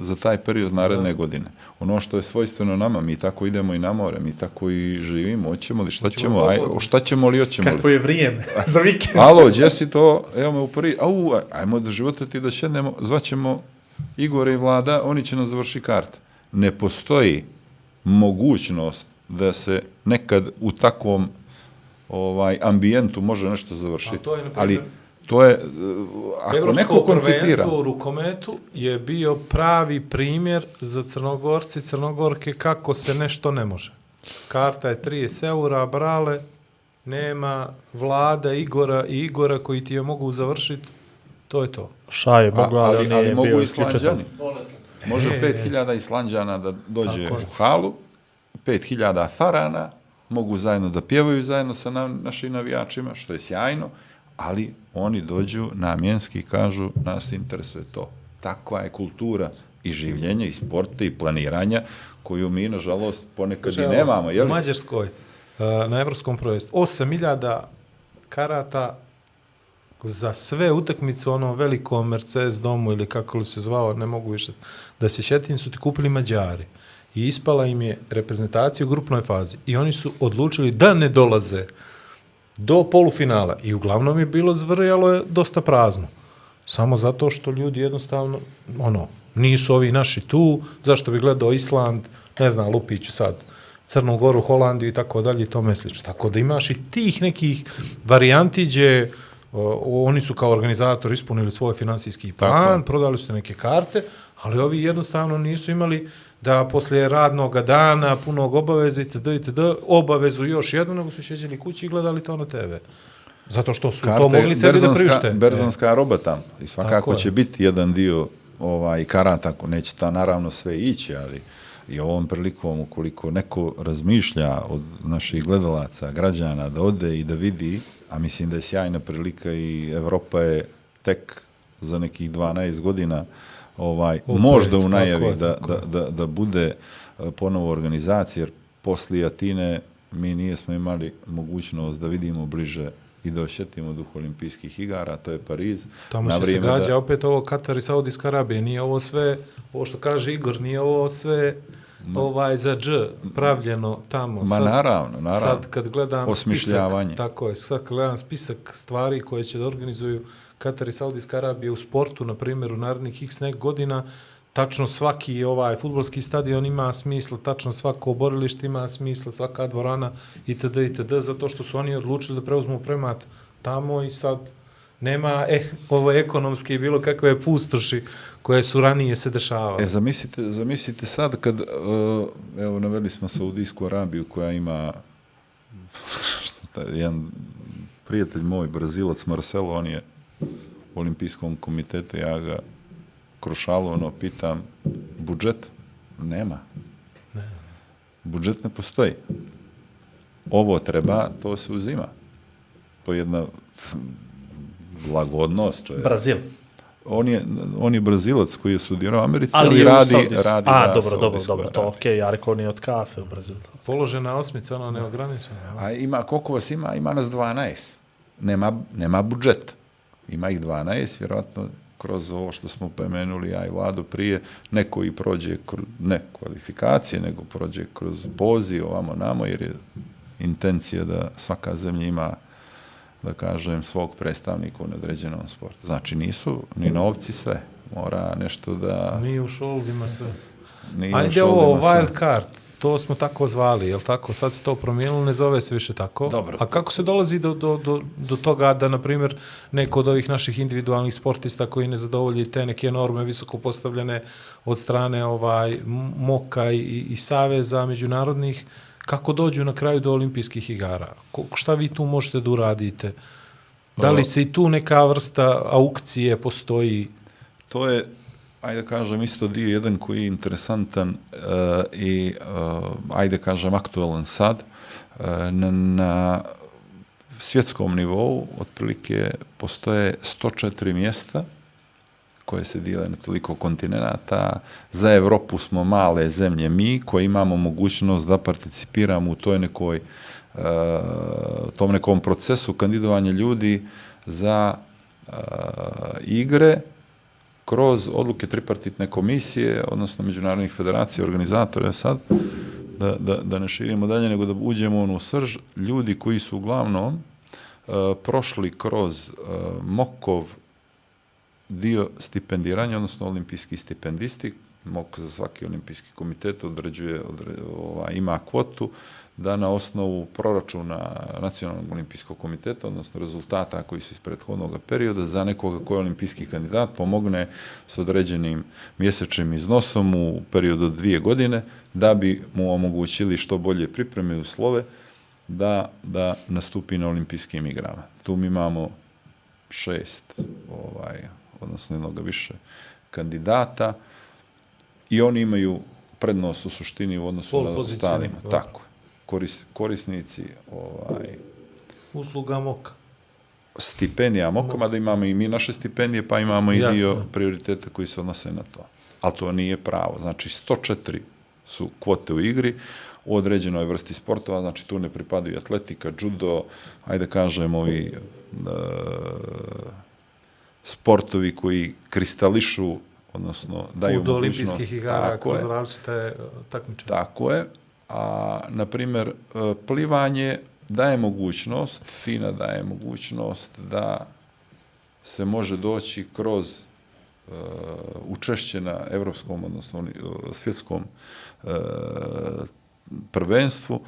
za taj period naredne godine. Ono što je svojstveno nama, mi tako idemo i na more, mi tako i živimo, hoćemo li, šta ćemo, aj, šta ćemo li, hoćemo li. Kako je vrijeme za vikend. (laughs) Alo, gdje si to? Evo me u prvi. Au, aj- ajmo da života ti da šednemo, zvaćemo Igore i Vlada, oni će nas završi kart. Ne postoji mogućnost da se nekad u takvom ovaj ambijentu može nešto završiti. A to je, Ali to je, uh, ako neko koncipira, prvenstvo u rukometu je bio pravi primjer za Crnogorci i Crnogorke kako se nešto ne može. Karta je 30 eura, brale, nema vlada Igora i Igora koji ti je mogu završiti, to je to. Šaje, mogu, ali, ali, ali je mogu bio Islanđani. Može E, 5000 Islanđana da dođe u halu, 5000 Farana, mogu zajedno da pjevaju zajedno sa na, našim navijačima, što je sjajno, ali oni dođu namjenski i kažu nas interesuje to. Takva je kultura i življenja, i sporta, i planiranja, koju mi, nažalost, ponekad i Evo, nemamo. Jel? U Mađarskoj, uh, na Evropskom prvenstvu, 8000 karata za sve utakmice u onom velikom Mercedes domu ili kako li se zvao, ne mogu više da se šetim, su ti kupili Mađari. I ispala im je reprezentacija u grupnoj fazi. I oni su odlučili da ne dolaze do polufinala. I uglavnom je bilo zvrjalo je dosta prazno. Samo zato što ljudi jednostavno, ono, nisu ovi naši tu, zašto bi gledao Island, ne znam, Lupiću sad, Crnu Goru, Holandiju i tako dalje i tome slično. Tako da imaš i tih nekih varijanti gdje oni su kao organizator ispunili svoj finansijski Tako plan, je. prodali su neke karte, ali ovi jednostavno nisu imali da poslije radnog dana, punog obaveza itd. itd. obavezu još jednu, nego su šeđeli kući i gledali to na TV. Zato što su to mogli sebi da priušte. Berzanska roba tamo. I Tako svakako je. će biti jedan dio ovaj karata, ako neće ta naravno sve ići, ali i ovom prilikom, ukoliko neko razmišlja od naših gledalaca, građana, da ode i da vidi, a mislim da je sjajna prilika i Evropa je tek za nekih 12 godina ovaj, Opet, možda u tako najavi je, da, tako da, da, da bude e, ponovo organizacija, jer poslije Atine mi nijesmo imali mogućnost da vidimo bliže i da osjetimo duh olimpijskih igara, to je Pariz. Tamo Na će se gađa da- opet ovo Katar i Saudijska Arabija. Nije ovo sve, ovo što kaže Igor, nije ovo sve ovaj za dž pravljeno tamo. Ma naravno, naravno. Sad kad gledam Osmišljavanje. spisak, tako je, sad kad gledam spisak stvari koje će da organizuju Katar i Saudijska Arabija u sportu, na primjer, u narednih x nek godina, tačno svaki ovaj futbolski stadion ima smisla, tačno svako borilište ima smisla, svaka dvorana itd. itd. zato što su oni odlučili da preuzmu premat tamo i sad nema eh, ovo ekonomske i bilo kakve pustoši koje su ranije se dešavale. E, zamislite, zamislite sad kad, uh, evo, naveli smo Saudijsku Arabiju koja ima, (laughs) što jedan prijatelj moj, Brazilac Marcelo, on je u olimpijskom komitetu, ja ga kroz šalu, ono, pitam, budžet? Nema. Budžet ne postoji. Ovo treba, to se uzima. To je jedna lagodnost. To je, Brazil. on je, on je Brazilac koji je studirao u Americi, Ali ali, je radi, radi A, dobro, dobro, dobro, to okej, okay, ja rekao nije od kafe u Brazilu. Položena osmica, ona neograničena. jel? A ima, koliko vas ima? Ima nas 12. Nema, nema budžet. Ima ih 12, vjerojatno kroz ovo što smo pomenuli ja i Vladu prije, neko i prođe, ne kvalifikacije, nego prođe kroz poziv ovamo namo, jer je intencija da svaka zemlja ima da kažem, svog predstavnika u nedređenom sportu. Znači, nisu ni novci sve. Mora nešto da... Nije u šoldima sve. Nije Ajde ovo, šoldima sve. wild card, to smo tako zvali, je li tako? Sad se to promijenilo, ne zove se više tako. Dobro. A kako se dolazi do, do, do, do toga da, na primjer, neko od ovih naših individualnih sportista koji ne zadovolji te neke norme visoko postavljene od strane ovaj Moka i, i Saveza međunarodnih, kako dođu na kraju do olimpijskih igara? Ko, šta vi tu možete da uradite? Da li se i tu neka vrsta aukcije postoji? To je, ajde kažem, isto dio jedan koji je interesantan uh, i, uh, ajde kažem, aktualan sad. Uh, na, na svjetskom nivou, otprilike, postoje 104 mjesta koje se dile na toliko kontinenta. Za Evropu smo male zemlje mi koji imamo mogućnost da participiramo u toj nekoj uh, tom nekom procesu kandidovanja ljudi za uh, igre kroz odluke tripartitne komisije, odnosno međunarodnih federacija, organizatora, sad, da, da, da ne širimo dalje, nego da uđemo u onu srž, ljudi koji su uglavnom uh, prošli kroz uh, Mokov dio stipendiranja, odnosno olimpijski stipendisti, MOK za svaki olimpijski komitet određuje, odre, ovaj, ima kvotu, da na osnovu proračuna Nacionalnog olimpijskog komiteta, odnosno rezultata koji su iz prethodnog perioda, za nekoga koji je olimpijski kandidat pomogne s određenim mjesečnim iznosom u periodu od dvije godine, da bi mu omogućili što bolje pripreme uslove da, da nastupi na olimpijskim igrama. Tu mi imamo šest, ovaj, odnosno jednog više kandidata i oni imaju prednost u suštini u odnosu Pol na ostalima. Tako. Koris, korisnici ovaj, Usluga moka. stipendija MOKA, mada imamo i mi naše stipendije, pa imamo i Jasno. dio prioriteta koji se odnose na to. Ali to nije pravo. Znači, 104 su kvote u igri u određenoj vrsti sportova, znači tu ne pripadaju atletika, judo, ajde kažem, ovi e, sportovi koji kristališu, odnosno daju do mogućnost. olimpijskih igara kroz je. različite e, takmičenja. Tako je. A, na primjer, e, plivanje daje mogućnost, FINA daje mogućnost da se može doći kroz uh, učešće na evropskom, odnosno svjetskom uh, prvenstvu,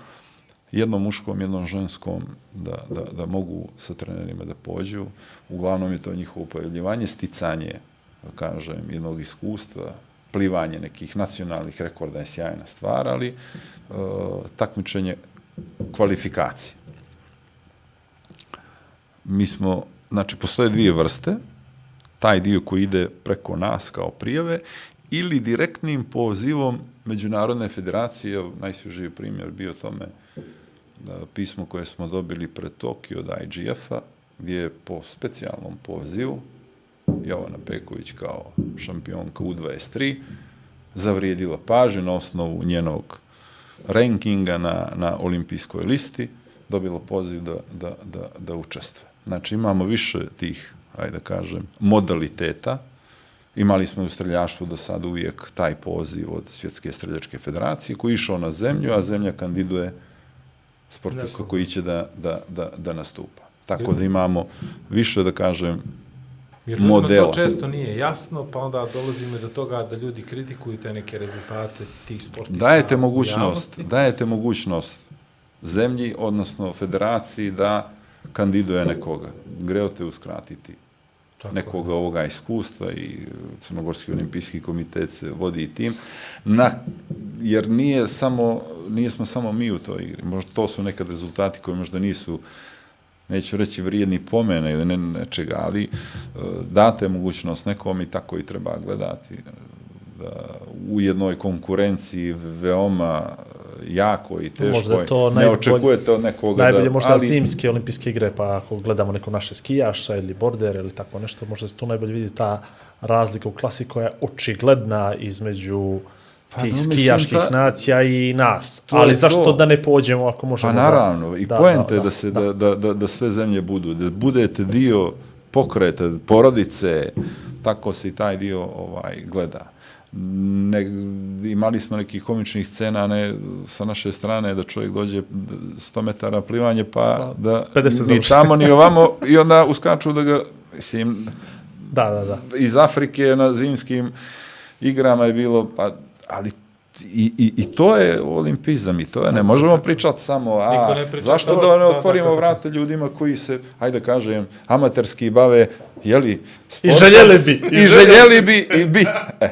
jednom muškom, jednom ženskom, da, da, da mogu sa trenerima da pođu. Uglavnom je to njihovo pojavljivanje, sticanje, kažem, jednog iskustva, plivanje nekih nacionalnih rekorda je sjajna stvar, ali uh, takmičenje kvalifikacije. Mi smo, znači, postoje dvije vrste, taj dio koji ide preko nas kao prijave ili direktnim pozivom Međunarodne federacije, najsvježiji primjer bio tome E, pismo koje smo dobili pred Tokio od IGF-a, gdje je po specijalnom pozivu Jovana Peković kao šampionka U23 zavrijedila pažnju na osnovu njenog rankinga na, na olimpijskoj listi, dobila poziv da, da, da, da učestve. Znači imamo više tih, ajde da kažem, modaliteta. Imali smo u streljaštvu do sada uvijek taj poziv od Svjetske streljačke federacije koji je išao na zemlju, a zemlja kandiduje sportista koji će da, da, da, da nastupa. Tako da imamo više, da kažem, Jer modela. to često nije jasno, pa onda dolazimo do toga da ljudi kritikuju te neke rezultate tih sportista. dajete mogućnost, javnosti. dajete mogućnost zemlji, odnosno federaciji da kandiduje nekoga. Greote uskratiti Tako nekoga je. ovoga iskustva i e, Crnogorski olimpijski komitet se vodi i tim, na, jer nije samo, nije smo samo mi u toj igri. Možda to su nekad rezultati koji možda nisu neću reći vrijedni pomene ili ne, nečega, ali e, date mogućnost nekom i tako i treba gledati e, da u jednoj konkurenciji veoma jako i teško Možda je to ne očekujete od nekoga Najbolje da, možda ali, zimske olimpijske igre, pa ako gledamo neko naše skijaša ili border ili tako nešto, možda se tu najbolje vidi ta razlika u klasi koja je očigledna između Pa, tih no, skijaških ta- nacija i nas. Ali zašto to. da ne pođemo ako možemo Pa naravno, i da, poenta da, se, da. da, da, da, da sve zemlje budu, da budete dio pokreta, porodice, tako se i taj dio ovaj gleda. Ne, imali smo nekih komičnih scena ne, sa naše strane da čovjek dođe 100 metara plivanje pa da 50 ni završi. tamo ni ovamo i onda uskaču da ga mislim Da, da, da. iz Afrike na zimskim igrama je bilo, pa, ali i, i, i to je olimpizam i to je, ne možemo pričati samo, a priča zašto da ne otvorimo da, da, da. vrate ljudima koji se, hajde kažem, amaterski bave, jeli, I sportom, željeli bi. i željeli bi, i bi. E,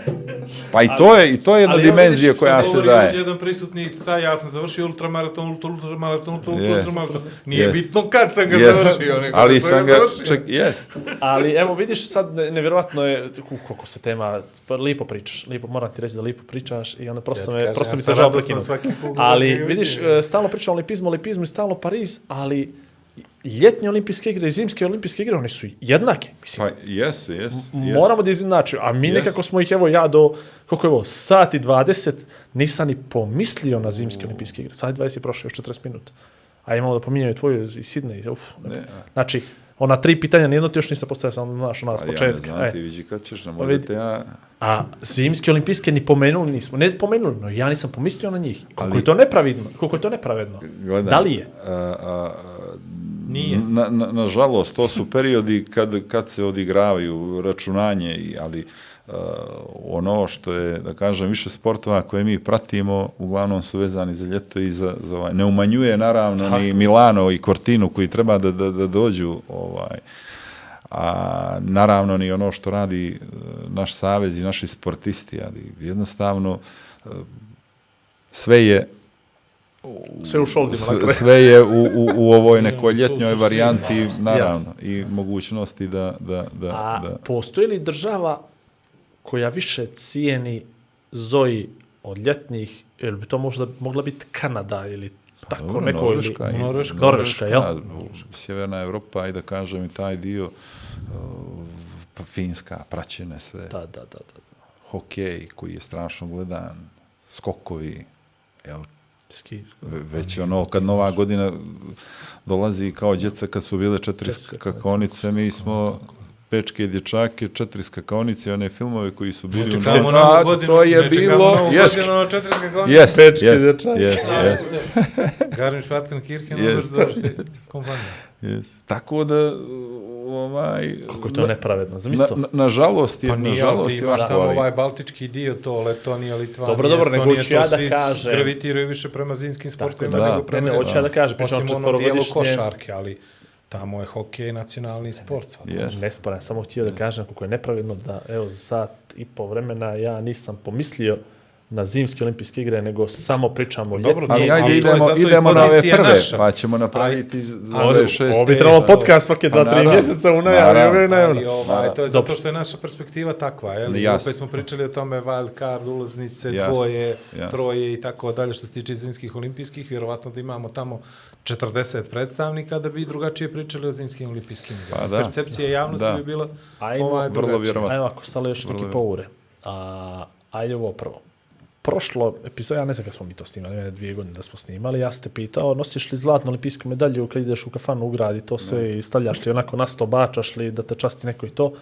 pa i to je, i to je jedna Ali dimenzija koja se daje. jedan prisutni, taj, ja sam završio ultramaraton, ultra, ultramaraton, ultra, Jest. ultramaraton. Nije Jest. bitno kad sam ga Jest. završio, nego ali da sam ga, završio. ček, jest, Ali evo vidiš sad ne- nevjerojatno je koliko se tema pa lipo pričaš. Lipo moram ti reći da lipo pričaš i onda prosto Ja me kažem, prosto ja mi te žao prekinuti. put Ali vidiš e, stalno pričamo o olimpizmu, olimpizmu i stalno Pariz, ali ljetne olimpijske igre i zimske olimpijske igre, one su jednake. Mislim, Pa jesu, jesu. Jesu. Moramo da izjednačimo. A mi Jesu. nekako smo ih, evo ja do, koliko je ovo, sat i 20, nisam ni pomislio na zimske olimpijske igre. Sat i 20 je prošlo još 40 minuta. A imamo da pominjaju tvoju iz Sidne. Uf, Ne, a- Znači, ona tri pitanja, nijedno ti još nisam postavio, sam znaš, ona s Pa ja ne početka. znam, e. ti vidi kad ćeš nam Pa vidi. odete, ja... A zimske olimpijske ni pomenuli nismo. Ne pomenuli, no ja nisam pomislio na njih. Koliko Ali- je to nepravidno? Koliko je to nepravedno? Gledaj, Da li je? A, a, Nije. Na, na, nažalost, to su periodi kad, kad se odigravaju računanje, i, ali uh, ono što je, da kažem, više sportova koje mi pratimo, uglavnom su vezani za ljeto i za, za ovaj. Ne umanjuje, naravno, Tako. ni Milano i Cortinu koji treba da, da, da dođu ovaj, a naravno ni ono što radi e, naš savez i naši sportisti, ali jednostavno e, sve je Sve u šoldima kraju. sve je u, u, u ovoj (laughs) nekoj ljetnjoj varijanti, naravno. i mogućnosti da, da, da, A da. postoji li država koja više cijeni Zoji od ljetnih, ili bi to možda mogla biti Kanada ili tako Dobro, neko Norveška, ili... i- Norveška. Norveška, jel? Sjeverna Evropa i da kažem i taj dio, uh, pa Finska, praćene sve, Da, da, da, da. hokej koji je strašno gledan, skokovi, evo, Ski, Ve- Već ono, kad nova godina dolazi kao djeca kad su bile četiri Četiri skakonice, mi smo pečke dječake, četiri skakonice, one filmove koji su bili u Čekamo Novom novu Sadu, godinu. to je ne čekamo bilo, jes, godinu, ono četiri skakonice. jes, Pečke jes, dječake. jes, jes, (laughs) Garmisch Partenkirchen, Yes. yes. došli kompanija. jes. Tako da, ovaj... Kako je to nepravedno, zamisli to. Na, na, nažalost je, Pa na nije, ti je ovako, tamo ali- ovaj baltički dio, to Letonija, Litvanija, Dobro, dobro, nego ja da kažem. gravitiraju više prema zimskim sportovima nego Ne, prema ne, hoću ja da kažem, pričam Osim o ono dijelo košarke, ali tamo je hokej nacionalni sport. svatko. Jes. Nesporan, samo htio da kažem kako je nepravedno da, evo, za sat i po vremena ja nisam pomislio na zimske olimpijske igre, nego samo pričamo o Dobro, ljetnim. Ali ajde idemo, idemo na ove prve, naša. pa ćemo napraviti za Ovo, ove šest. ovo bi trebalo pa- podcast svake Pa dva, tri naravno. mjeseca u najavi, najavno. Ali ovaj, to je Dobro. zato što je naša perspektiva takva, je li? Jasno. Opet smo pričali o tome wild card, ulaznice, Jasno, dvoje, jasno. troje i tako dalje što se tiče zimskih olimpijskih, vjerovatno da imamo tamo 40 predstavnika da bi drugačije pričali o zimskim olimpijskim. igrama. Pa da. Percepcija javnosti Da. bi bila Ajmo, ovaj, drugačija. Ajmo ako stale još neki poure. A, ajde ovo prvo. Prošlo epizod, ja ne znam kada smo mi to snimali, ne dvije godine da smo snimali, ja sam te pitao, nosiš li zlatnu olimpijsku medalju kad ideš u kafanu u grad i to sve i stavljaš li onako na sto, bačaš li da te časti neko i to?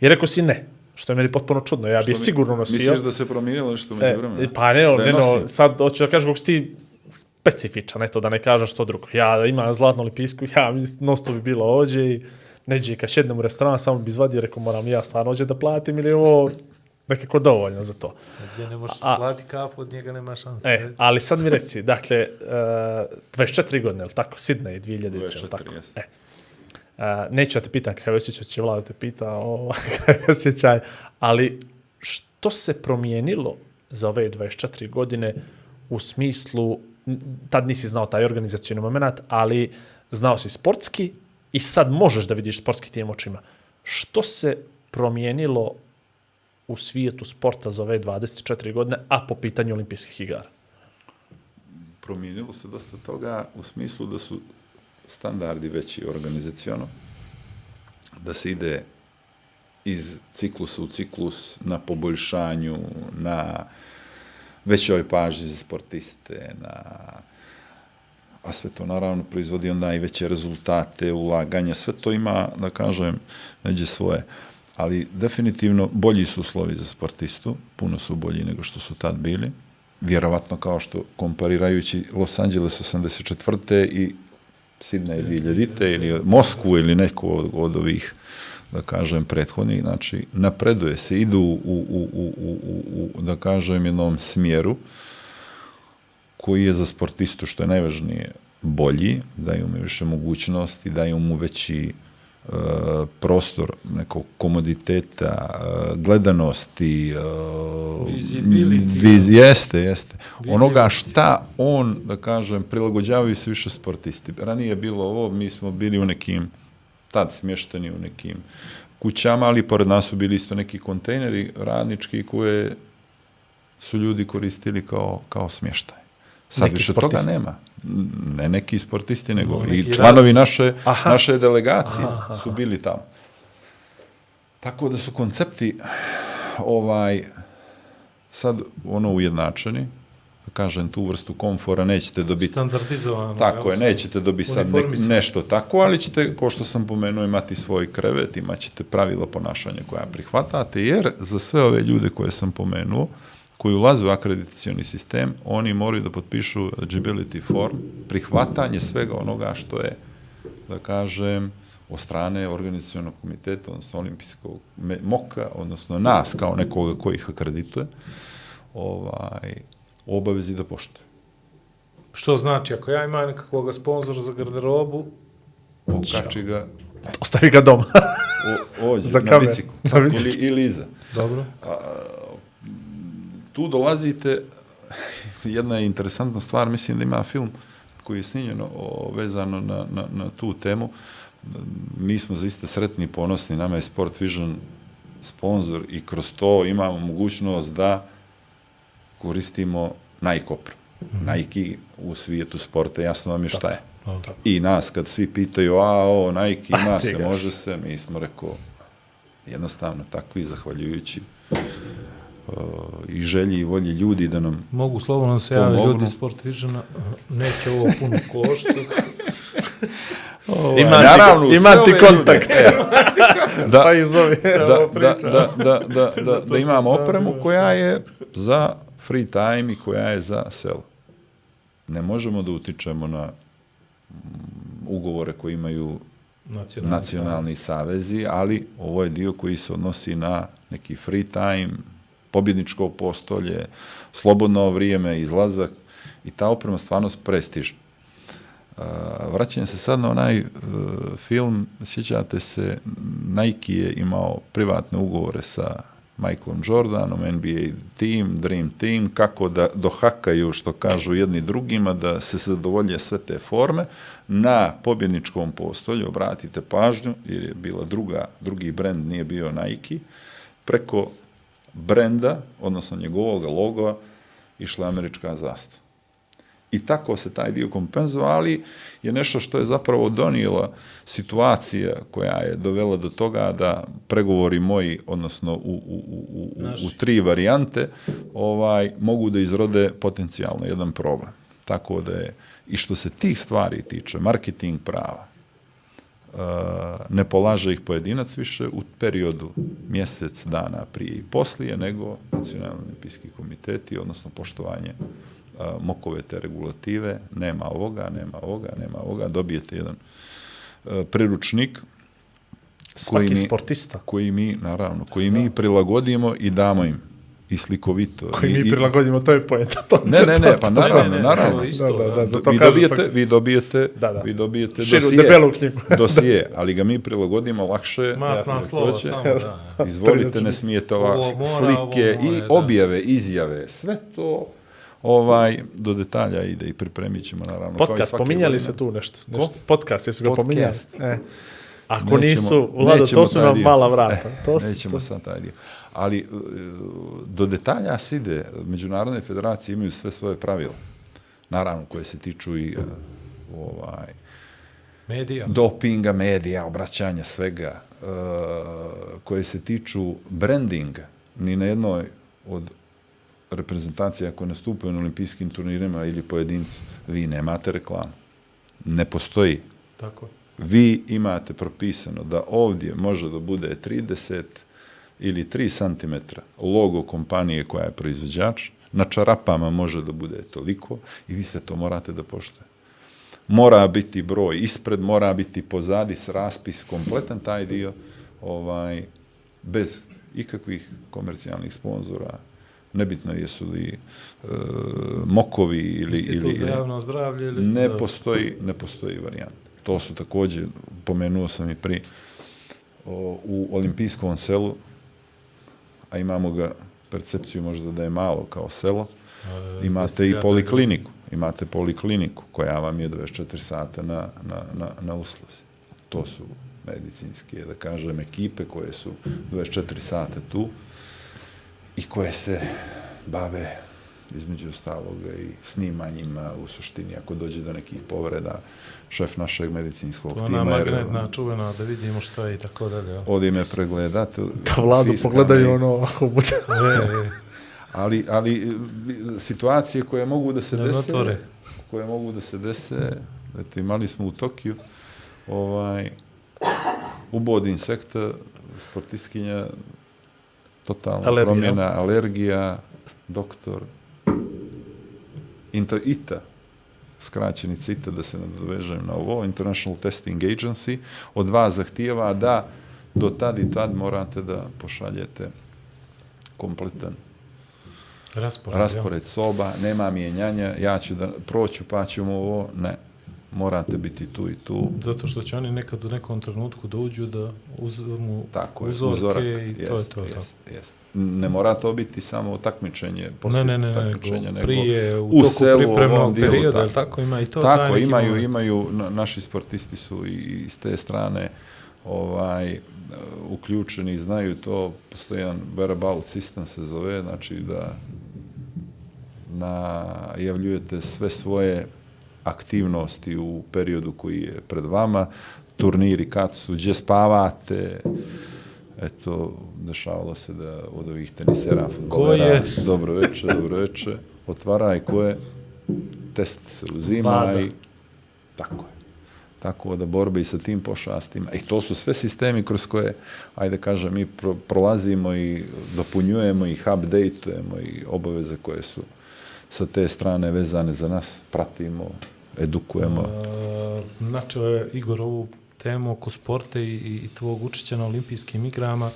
I rekao si ne, što je meni potpuno čudno, ja bi je mi- sigurno nosio. Misliš da se promijenilo nešto među E, vremena? pa ne, no, ne, no, sad hoću da kažem kako si ti specifičan, eto, da ne kažeš što drugo. Ja imam zlatnu olimpijsku, ja nosto bi bilo ođe i neđe kad šednem u restoran, samo bi izvadio, rekao moram ja stvarno ođe da platim ili ovo nekako dovoljno za to. Gdje ne možeš A- plati kafu, od njega nema šanse. E, ali sad mi reci, dakle, uh, 24 godine, je li tako? Sidney 2000, je li 24, tako? jes. E. Uh, neću da te pitam kakav je osjećaj, će vlada te pita (laughs) o, kakav je osjećaj, ali što se promijenilo za ove 24 godine u smislu, tad nisi znao taj organizacijni moment, ali znao si sportski i sad možeš da vidiš sportski tim očima. Što se promijenilo u svijetu sporta za ove 24 godine, a po pitanju olimpijskih igara? promijenilo se dosta toga u smislu da su standardi veći organizacijono, da se ide iz ciklusa u ciklus na poboljšanju, na većoj pažnji za sportiste, na a sve to naravno proizvodi onda i veće rezultate, ulaganja, sve to ima, da kažem, neđe svoje. Ali definitivno bolji su uslovi za sportistu, puno su bolji nego što su tad bili. Vjerovatno kao što komparirajući Los Angeles 84. i Sidney 2000. ili Moskvu ili neku od, od ovih da kažem, prethodnih, znači, napreduje se, idu u, u, u, u, u, u da kažem, jednom smjeru, koji je za sportistu, što je najvažnije, bolji, daju mu više mogućnosti, daju mu veći e, prostor nekog komoditeta, e, gledanosti, Visibility. viz, jeste, jeste. Onoga šta on, da kažem, prilagođavaju se više sportisti. Ranije je bilo ovo, mi smo bili u nekim, tad smješteni u nekim kućama, ali pored nas su bili isto neki kontejneri radnički koje su ljudi koristili kao, kao smještaj. Sad Neki više toga sportisti. nema. Ne neki sportisti, nego No, i članovi naše, Aha. naše delegacije Aha, aha. su bili tamo. Tako da su koncepti ovaj sad ono ujednačeni, kažem tu vrstu komfora nećete dobiti Standardizovano. tako je, nećete dobiti sad nek, Uniformisano. nešto tako, ali ćete, ko što sam pomenuo, imati svoj krevet, imat ćete pravila ponašanja koja prihvatate, jer za sve ove ljude koje sam pomenuo, koji ulaze u akreditacioni sistem, oni moraju da potpišu eligibility form, prihvatanje svega onoga što je, da kažem, od strane organizacijonog komiteta, odnosno olimpijskog moka, odnosno nas kao nekoga koji ih akredituje, ovaj, obavezi da poštuje. Što znači, ako ja imam nekakvog sponzora za garderobu, Okači ga Ostavi ga doma. o, ođe, (laughs) Za na biciklu. Na biciklu. Ili, ili iza. dobro, Tu dolazite, jedna je interesantna stvar, mislim da ima film koji je snimljen o, vezano na, na, na tu temu. Mi smo zaista sretni i ponosni, nama je Sport Vision sponsor i kroz to imamo mogućnost da koristimo Nike opremu. Nike u svijetu sporta, jasno vam je šta je. I nas, kad svi pitaju, a, o, Nike ima se, može se, mi smo rekao, jednostavno takvi, zahvaljujući uh, i želji i volji ljudi da nam Mogu slobodno se Pomognu. ljudi Sport Visiona, neće ovo puno koštati. Ima (laughs) naravno, ti, ima ti kontakt. (laughs) da, Pa i zove. da, da, da, da, (laughs) da, da, da imamo opremu koja je za free time i koja je za selo. Ne možemo da utičemo na mm, ugovore koji imaju Nacionalni, nacionalni savez. savezi, ali ovo je dio koji se odnosi na neki free time, pobjedničko postolje, slobodno vrijeme, izlazak i ta oprema stvarno prestižna. Uh, vraćam se sad na onaj uh, film, sjećate se, Nike je imao privatne ugovore sa Michaelom Jordanom, NBA team, Dream team, kako da dohakaju, što kažu jedni drugima, da se zadovolje sve te forme. Na pobjedničkom postolju, obratite pažnju, jer je bila druga, drugi brend, nije bio Nike, preko brenda, odnosno njegovog logova, išla američka zastava. I tako se taj dio kompenzovao, ali je nešto što je zapravo donijela situacija koja je dovela do toga da pregovori moji, odnosno u, u, u, u, u tri varijante, ovaj, mogu da izrode potencijalno jedan problem. Tako da je, i što se tih stvari tiče, marketing prava, ne polaže ih pojedinac više u periodu mjesec dana prije i poslije, nego nacionalni olimpijski komiteti, odnosno poštovanje uh, mokove te regulative, nema ovoga, nema ovoga, nema ovoga, dobijete jedan uh, priručnik Svaki mi, sportista. koji mi, naravno, koji mi prilagodimo i damo im i slikovito. Koji mi i- prilagodimo, to je pojenta. To, Ne, ne, ne, pa naravno, ne, naravno. isto, Da, da, da, zato vi dobijete, vi dobijete, Da, da. vi dobijete Širu, dosije, debelu knjigu. (laughs) dosije, ali ga mi prilagodimo lakše. Masna jasno, slova hoće. samo, da. (laughs) Izvolite, ne smijete ova slike ovo i objave, izjave, sve to ovaj do detalja ide i pripremit ćemo naravno. Podcast, pominjali godine. se tu nešto. nešto. Podcast, jesu ga Podcast. pominjali? E. Ako Nećemo- nisu, Vlado, to su nam dio. mala vrata. E, (laughs) To su, nećemo to, sad taj dio. Ali e, do detalja se ide. Međunarodne federacije imaju sve svoje pravila. Naravno, koje se tiču i e, ovaj, Medija. dopinga, medija, obraćanja, svega, e, koje se tiču brandinga, ni na jednoj od reprezentacija koje nastupaju na olimpijskim turnirima ili pojedincu, vi nemate reklamu. Ne postoji. Tako. Vi imate propisano da ovdje može da bude 30 ili 3 cm logo kompanije koja je proizvođač, na čarapama može da bude toliko i vi sve to morate da poštujete mora biti broj ispred, mora biti pozadi s raspis, kompletan taj dio, ovaj, bez ikakvih komercijalnih sponzora, nebitno jesu li e, mokovi ili, ili, to za javno zdravlje ili... ne postoji, ne postoji varijanta. To su također, pomenuo sam i pri, o, u olimpijskom selu, a imamo ga percepciju možda da je malo kao selo, imate i polikliniku. Imate polikliniku koja vam je 24 sata na, na, na, na usluzi. To su medicinske, da kažem, ekipe koje su 24 sata tu i koje se bave između ostaloga i snimanjima u suštini ako dođe do nekih povreda šef našeg medicinskog Ona tima jer magnetna čuvena da vidimo što je i tako dalje. odi me pregledati Da vladu pogledaju ono ako bude. (laughs) E, e, ali, ali e, situacije koje mogu da se dese otvore. koje mogu da se dese eto imali smo u Tokiju ovaj ubod insekta sportistkinja totalna Alergija. promjena alergija doktor Inter ITA skraćenica ITA da se nadovežem na ovo International Testing Agency od vas zahtijeva da do tad i tad morate da pošaljete kompletan raspored. raspored soba, nema mijenjanja, ja ću da proću pa ćemo ovo, ne, morate biti tu i tu? Zato što će oni nekad u nekom trenutku da uđu da uzmu tako je, uzorke uzorak, i to je jest, to. tako. jest, jest. Ne mora to biti samo takmičenje, poslije Ne, ne, ne, takmičenja, nego nego prije, u, u toku selu, pripremnog dijelu, perioda, tako. tako, ima i to. Tako, imaju, moment. imaju, na- naši sportisti su i s te strane ovaj, uključeni, znaju to, postoji jedan whereabout system se zove, znači da najavljujete sve svoje aktivnosti u periodu koji je pred vama, turniri kad su, gdje spavate, eto, dešavalo se da od ovih tenisera, futbolera, je? dobro veče, dobro veče, otvara i ko je, test se uzima Vada. i tako je. Tako da borbe i sa tim pošastima. I to su sve sistemi kroz koje, ajde kažem, mi pro, prolazimo i dopunjujemo ih, updateujemo i obaveze koje su sa te strane vezane za nas. Pratimo, edukujemo. E, Načeo je Igor ovu temu oko sporta i, i tvog učešća na olimpijskim igrama.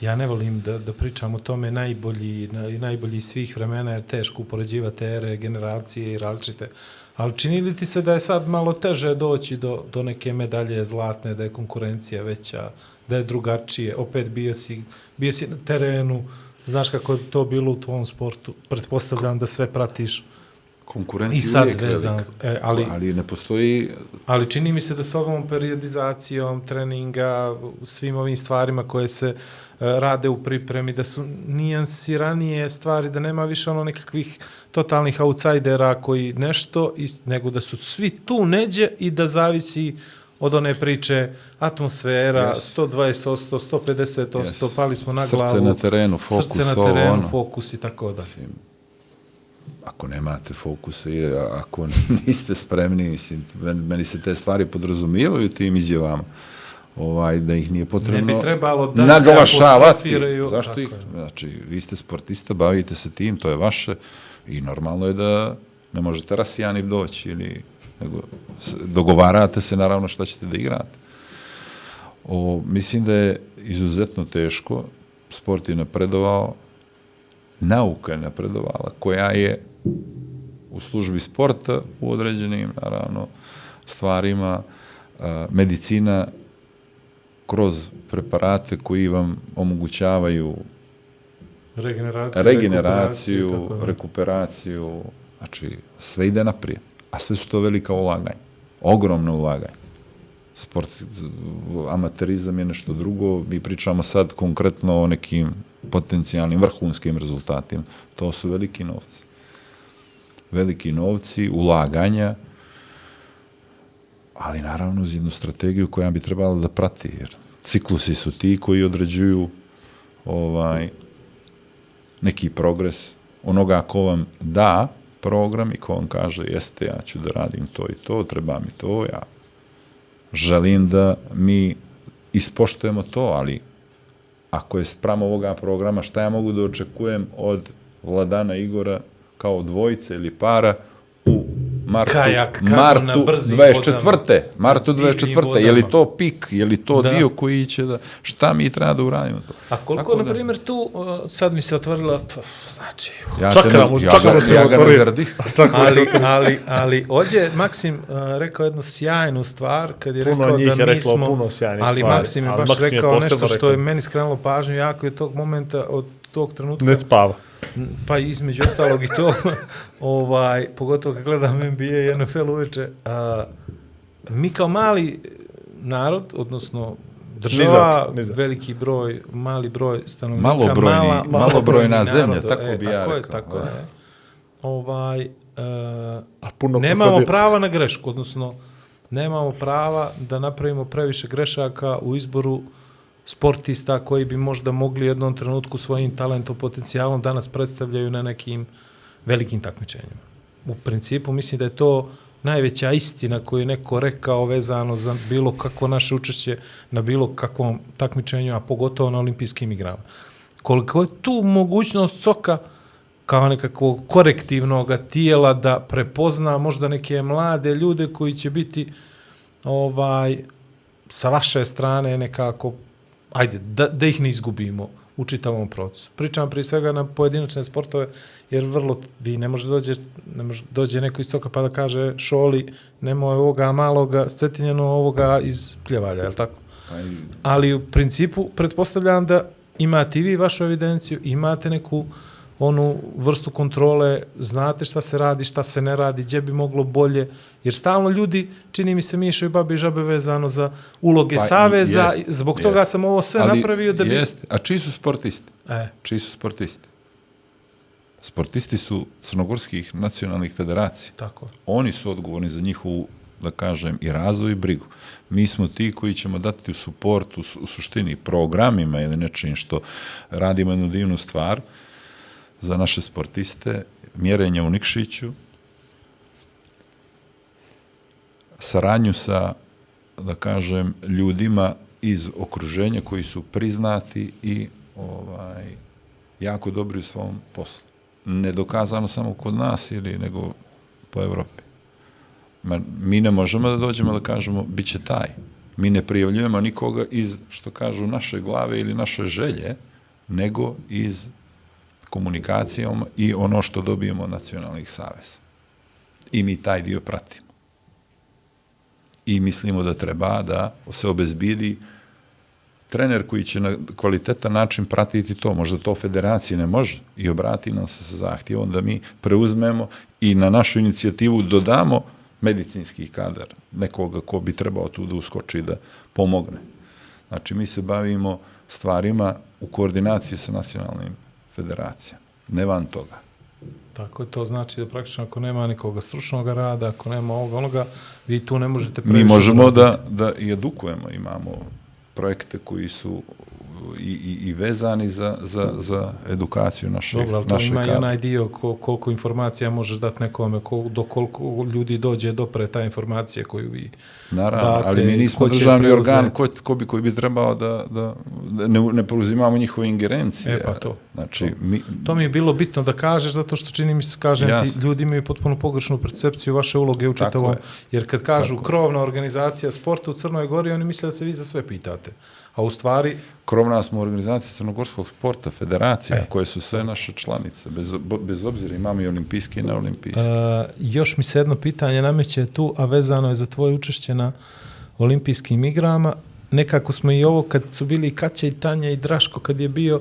Ja ne volim da, da pričam o tome najbolji, na, i najbolji svih vremena, jer teško upoređivati ere, generacije i različite. Ali čini li ti se da je sad malo teže doći do, do neke medalje zlatne, da je konkurencija veća, da je drugačije? Opet bio si, bio si na terenu, znaš kako je to bilo u tvom sportu. Pretpostavljam da sve pratiš. Konkurencija I sad uvijek vezano, velika. e, ali- ali ne postoji Ali čini mi se da s ovom periodizacijom treninga, svim ovim stvarima koje se e, rade u pripremi, da su nijansiranije stvari, da nema više ono nekakvih totalnih outsidera koji nešto, i, nego da su svi tu neđe i da zavisi od one priče atmosfera, Yes. 120%, 150%, Yes. pali smo na Srce glavu. na terenu, fokus, Srce na ovo, terenu, ono. fokus i tako da. Mislim, ako nemate fokusa i ako (laughs) niste spremni, mislim, meni, se te stvari podrazumijevaju tim izjavama, ovaj, da ih nije potrebno Ne bi trebalo da se naglašavati. apostrofiraju. Zašto ih? Znači, vi ste sportista, bavite se tim, to je vaše i normalno je da ne možete rasijani doći ili nego dogovarate se naravno šta ćete da igrate. O, mislim da je izuzetno teško, sport je napredovao, nauka je napredovala, koja je u službi sporta u određenim, naravno, stvarima, a, medicina kroz preparate koji vam omogućavaju Regeneraciju, regeneraciju, rekuperaciju, rekuperaciju, znači sve ide naprijed, a sve su to velika ulaganja, ogromna ulaganja. Sport, amaterizam je nešto drugo, mi pričamo sad konkretno o nekim potencijalnim vrhunskim rezultatima. To su veliki novci. Veliki novci, ulaganja, ali naravno uz jednu strategiju koja bi trebala da prati, jer ciklusi su ti koji određuju ovaj, neki progres. Onoga ko vam da program i ko vam kaže jeste ja ću da radim to i to, treba mi to, ja želim da mi ispoštujemo to, ali ako je sprem ovoga programa, šta ja mogu da očekujem od Vladana Igora kao dvojice ili para u martu, Kajak, martu na brzim 24. vodama. Martu Na divljim 24. Je li to pik? Je li to Da. dio koji će da... Šta mi treba da uradimo to? A koliko, Tako na da- primjer, tu, sad mi se otvorila, pa, znači, Ja Čak te ne- mu- ja čak ga- mu se ja otvorio. grdi. (laughs) ali, ali, ali, ovdje Maksim uh, rekao jednu sjajnu stvar, kad je Puno rekao njih da je mi reklo smo, puno sjajnih ali stvari, Maksim je ali baš Maksim je rekao posebno nešto što je meni skrenulo pažnju jako je tog momenta, od tog trenutka, Ne spava. Pa između ostalog i to, (laughs) ovaj, pogotovo kad gledam NBA i NFL uveče, a, mi kao mali narod, odnosno država, Nizak, nizak. veliki broj, mali broj stanovnika, Malobrojni- mala, malobrojna malobrojni zemlja, narod, tako e, bi ja tako je, rekao, tako da. je. ovaj, e, A puno nemamo krokodila. prava na grešku, odnosno nemamo prava da napravimo previše grešaka u izboru sportista koji bi možda mogli u jednom trenutku svojim talentom, potencijalom danas predstavljaju na nekim velikim takmičenjima. U principu mislim da je to najveća istina koju je neko rekao vezano za bilo kako naše učešće na bilo kakvom takmičenju, a pogotovo na olimpijskim igrama. Koliko je tu mogućnost soka kao nekakvog korektivnog tijela da prepozna možda neke mlade ljude koji će biti ovaj sa vaše strane nekako ajde da, da ih ne izgubimo u čitavom procesu. Pričam prije svega na pojedinačne sportove, jer vrlo, vi ne može dođe, ne može dođe neko iz toka pa da kaže šoli, nemoj ovoga maloga scetinjeno ovoga iz pljevalja, je li tako? Ali u principu pretpostavljam da imate i vi vašu evidenciju, imate neku onu vrstu kontrole, znate šta se radi, šta se ne radi, gdje bi moglo bolje, jer stalno ljudi, čini mi se, mišaju babi i žabe vezano za uloge Pa saveza, jest, zbog jest. toga sam ovo sve Ali napravio da bi... Jeste. A čiji su sportisti? E, Čiji su sportisti? Sportisti su crnogorskih nacionalnih federacija. tako. Oni su odgovorni za njihovu, da kažem, i razvoj i brigu. Mi smo ti koji ćemo dati u suport, u, su- u suštini, programima ili nečim što radimo jednu divnu stvar za naše sportiste, mjerenje u Nikšiću, saradnju sa, da kažem, ljudima iz okruženja koji su priznati i ovaj jako dobri u svom poslu. Ne dokazano samo kod nas ili nego po Evropi. Ma, mi ne možemo da dođemo da kažemo bit će taj. Mi ne prijavljujemo nikoga iz, što kažu, naše glave ili naše želje, nego iz komunikacijom i ono što dobijemo od nacionalnih saveza. I mi taj dio pratimo. I mislimo da treba da se obezbidi trener koji će na kvalitetan način pratiti to, možda to federacija ne može i obrati nam se sa zahtjevom da mi preuzmemo i na našu inicijativu dodamo medicinski kadar, nekoga ko bi trebao tu da uskoči da pomogne. Znači, mi se bavimo stvarima u koordinaciji sa nacionalnim federacijama, ne van toga. Tako je, to znači da praktično ako nema nikoga stručnog rada, ako nema ovoga onoga, vi tu ne možete Mi previše možemo da, da i edukujemo, imamo projekte koji su i, i, i vezani za, za, za edukaciju naše, Dobro, ali to naše ima i kadra. onaj dio ko, koliko informacija možeš dati nekome, ko, do koliko ljudi dođe dopre ta informacija koju vi Naravno, date, ali mi nismo ko će državni organ ko, ko, bi, koji bi trebao da, da, da ne, ne preuzimamo njihove ingerencije. E, pa to. Znači, mi, To mi je bilo bitno da kažeš, zato što čini mi se, kažem ti, Jasno. ljudi imaju potpuno pogrešnu percepciju vaše uloge u čitavom, je. jer kad kažu Tako krovna organizacija sporta u Crnoj Gori, oni misle da se vi za sve pitate. A u stvari, krovna smo organizacija crnogorskog sporta, federacija, E. koje su sve naše članice, bez, bez obzira imamo i olimpijske i neolimpijske. Uh, još mi se jedno pitanje nameće tu, a vezano je za tvoje učešće na olimpijskim igrama. Nekako smo i ovo, kad su bili i Kaća i Tanja i Draško, kad je bio,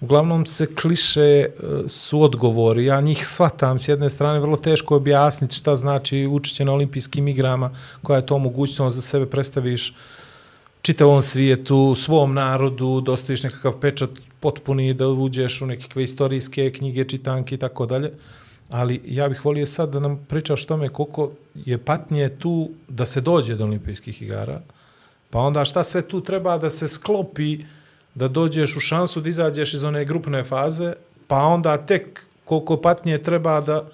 uglavnom se kliše e, su odgovori. Ja njih shvatam, s jedne strane vrlo teško je objasniti šta znači učešće na olimpijskim igrama, koja je to mogućnost da sebe predstaviš čitavom svijetu, svom narodu, dostaviš nekakav pečat potpuni da uđeš u nekakve istorijske knjige, čitanke i tako dalje. Ali ja bih volio sad da nam pričaš o tome koliko je patnje tu da se dođe do olimpijskih igara, pa onda šta sve tu treba da se sklopi da dođeš u šansu da izađeš iz one grupne faze, pa onda tek koliko patnje treba da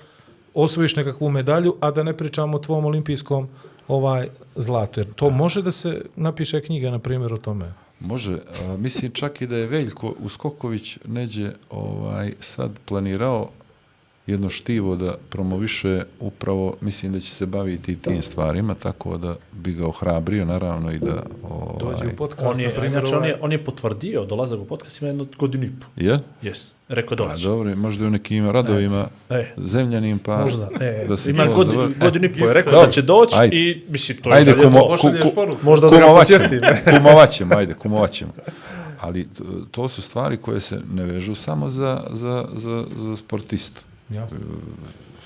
osvojiš nekakvu medalju, a da ne pričamo o tvom olimpijskom ovaj zlatu. Jer to može da se napiše knjiga, na primjer, o tome. Može, a, mislim čak i da je Veljko Uskoković neđe ovaj, sad planirao jedno štivo da promoviše upravo, mislim da će se baviti i tim stvarima, tako da bi ga ohrabrio naravno i da... Dođe Ovaj, u podcast, On je, na primjer, znači, on ovaj, je, on je potvrdio dolazak u podcast ima jednu godinu i po. je? Jes, rekao Pa doći. dobro, možda u nekim radovima E. zemljanim, pa Možda, e, da se ima godinu, završi. godinu i po, je rekao Dobro. da će doći Ajde. i, mislim, to je Ajde, kumo, to. ku, ku. Možda da ga kumovat ćemo, podsjetim. (laughs) kumovat ćemo, ajde, kumovat ćemo. Ali to, to su stvari koje se ne vežu samo za, za, za, za sportistu. Jasno.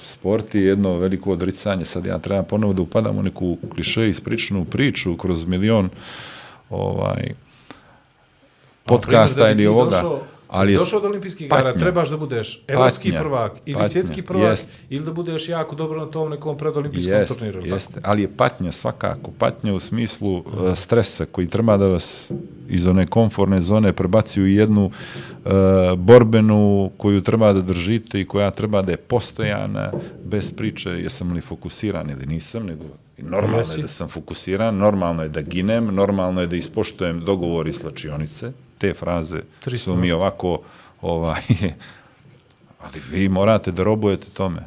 Sport je jedno veliko odricanje. Sad ja trebam ponovo da upadam u neku kliše ispričanu priču kroz milion ovaj, podcasta ili ovoga. Došao, Ali Došao do olimpijskih igara, patnja. trebaš da budeš evropski Patnja. prvak ili Patnja. svjetski prvak Jest. ili da budeš jako dobro na tom nekom predolimpijskom Jeste, turniru. tako? jeste, ali je patnja svakako, patnja u smislu uh, stresa koji treba da vas iz one komfortne zone prebaci u jednu uh, borbenu koju treba da držite i koja treba da je postojana, bez priče jesam li fokusiran ili nisam, nego normalno Jesi. je da sam fokusiran, normalno je da ginem, normalno je da ispoštujem dogovor i slačionice, te fraze su mi 300%. ovako ovaj, (laughs) ali vi morate da robujete tome.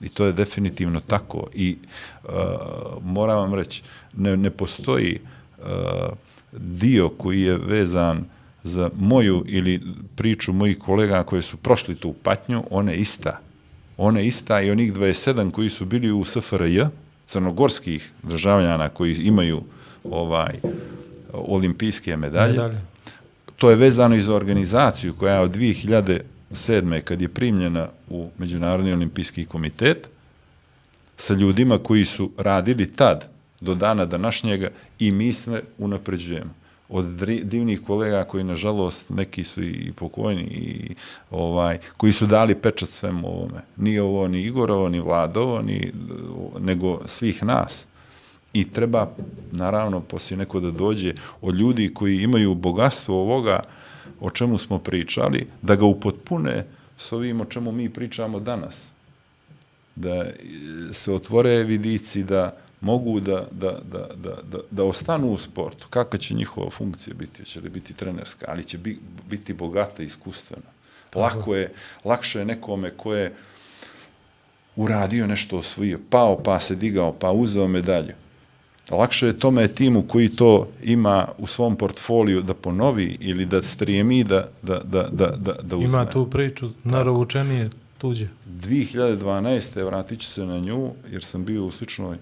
I to je definitivno tako. I uh, moram vam reći, ne, ne postoji uh, dio koji je vezan za moju ili priču mojih kolega koji su prošli tu patnju, ona je ista. Ona je ista i onih 27 koji su bili u SFRJ, crnogorskih državljana koji imaju ovaj olimpijske medalje, Medalje to je vezano i za organizaciju koja je od 2007. kad je primljena u Međunarodni olimpijski komitet sa ljudima koji su radili tad do dana današnjega i mi sve unapređujemo. Od divnih kolega koji, nažalost, neki su i pokojni, i, ovaj, koji su dali pečat svemu ovome. Nije ovo ni Igorovo, ni Vladovo, ni, nego svih nas. I treba, naravno, poslije neko da dođe od ljudi koji imaju bogatstvo ovoga o čemu smo pričali, da ga upotpune s ovim o čemu mi pričamo danas. Da se otvore vidici da mogu da, da, da, da, da, da ostanu u sportu. Kakva će njihova funkcija biti? Će li biti trenerska? Ali će bi, biti bogata iskustvena. Lako je, lakše je nekome ko je uradio nešto osvojio, pao pa se digao, pa uzeo medalju. Lakše je tome timu koji to ima u svom portfoliju da ponovi ili da strijemi da, da, da, da, da, da uzme. Ima tu priču, narovučenije tuđe. 2012. vratit ću se na nju, jer sam bio u sličnoj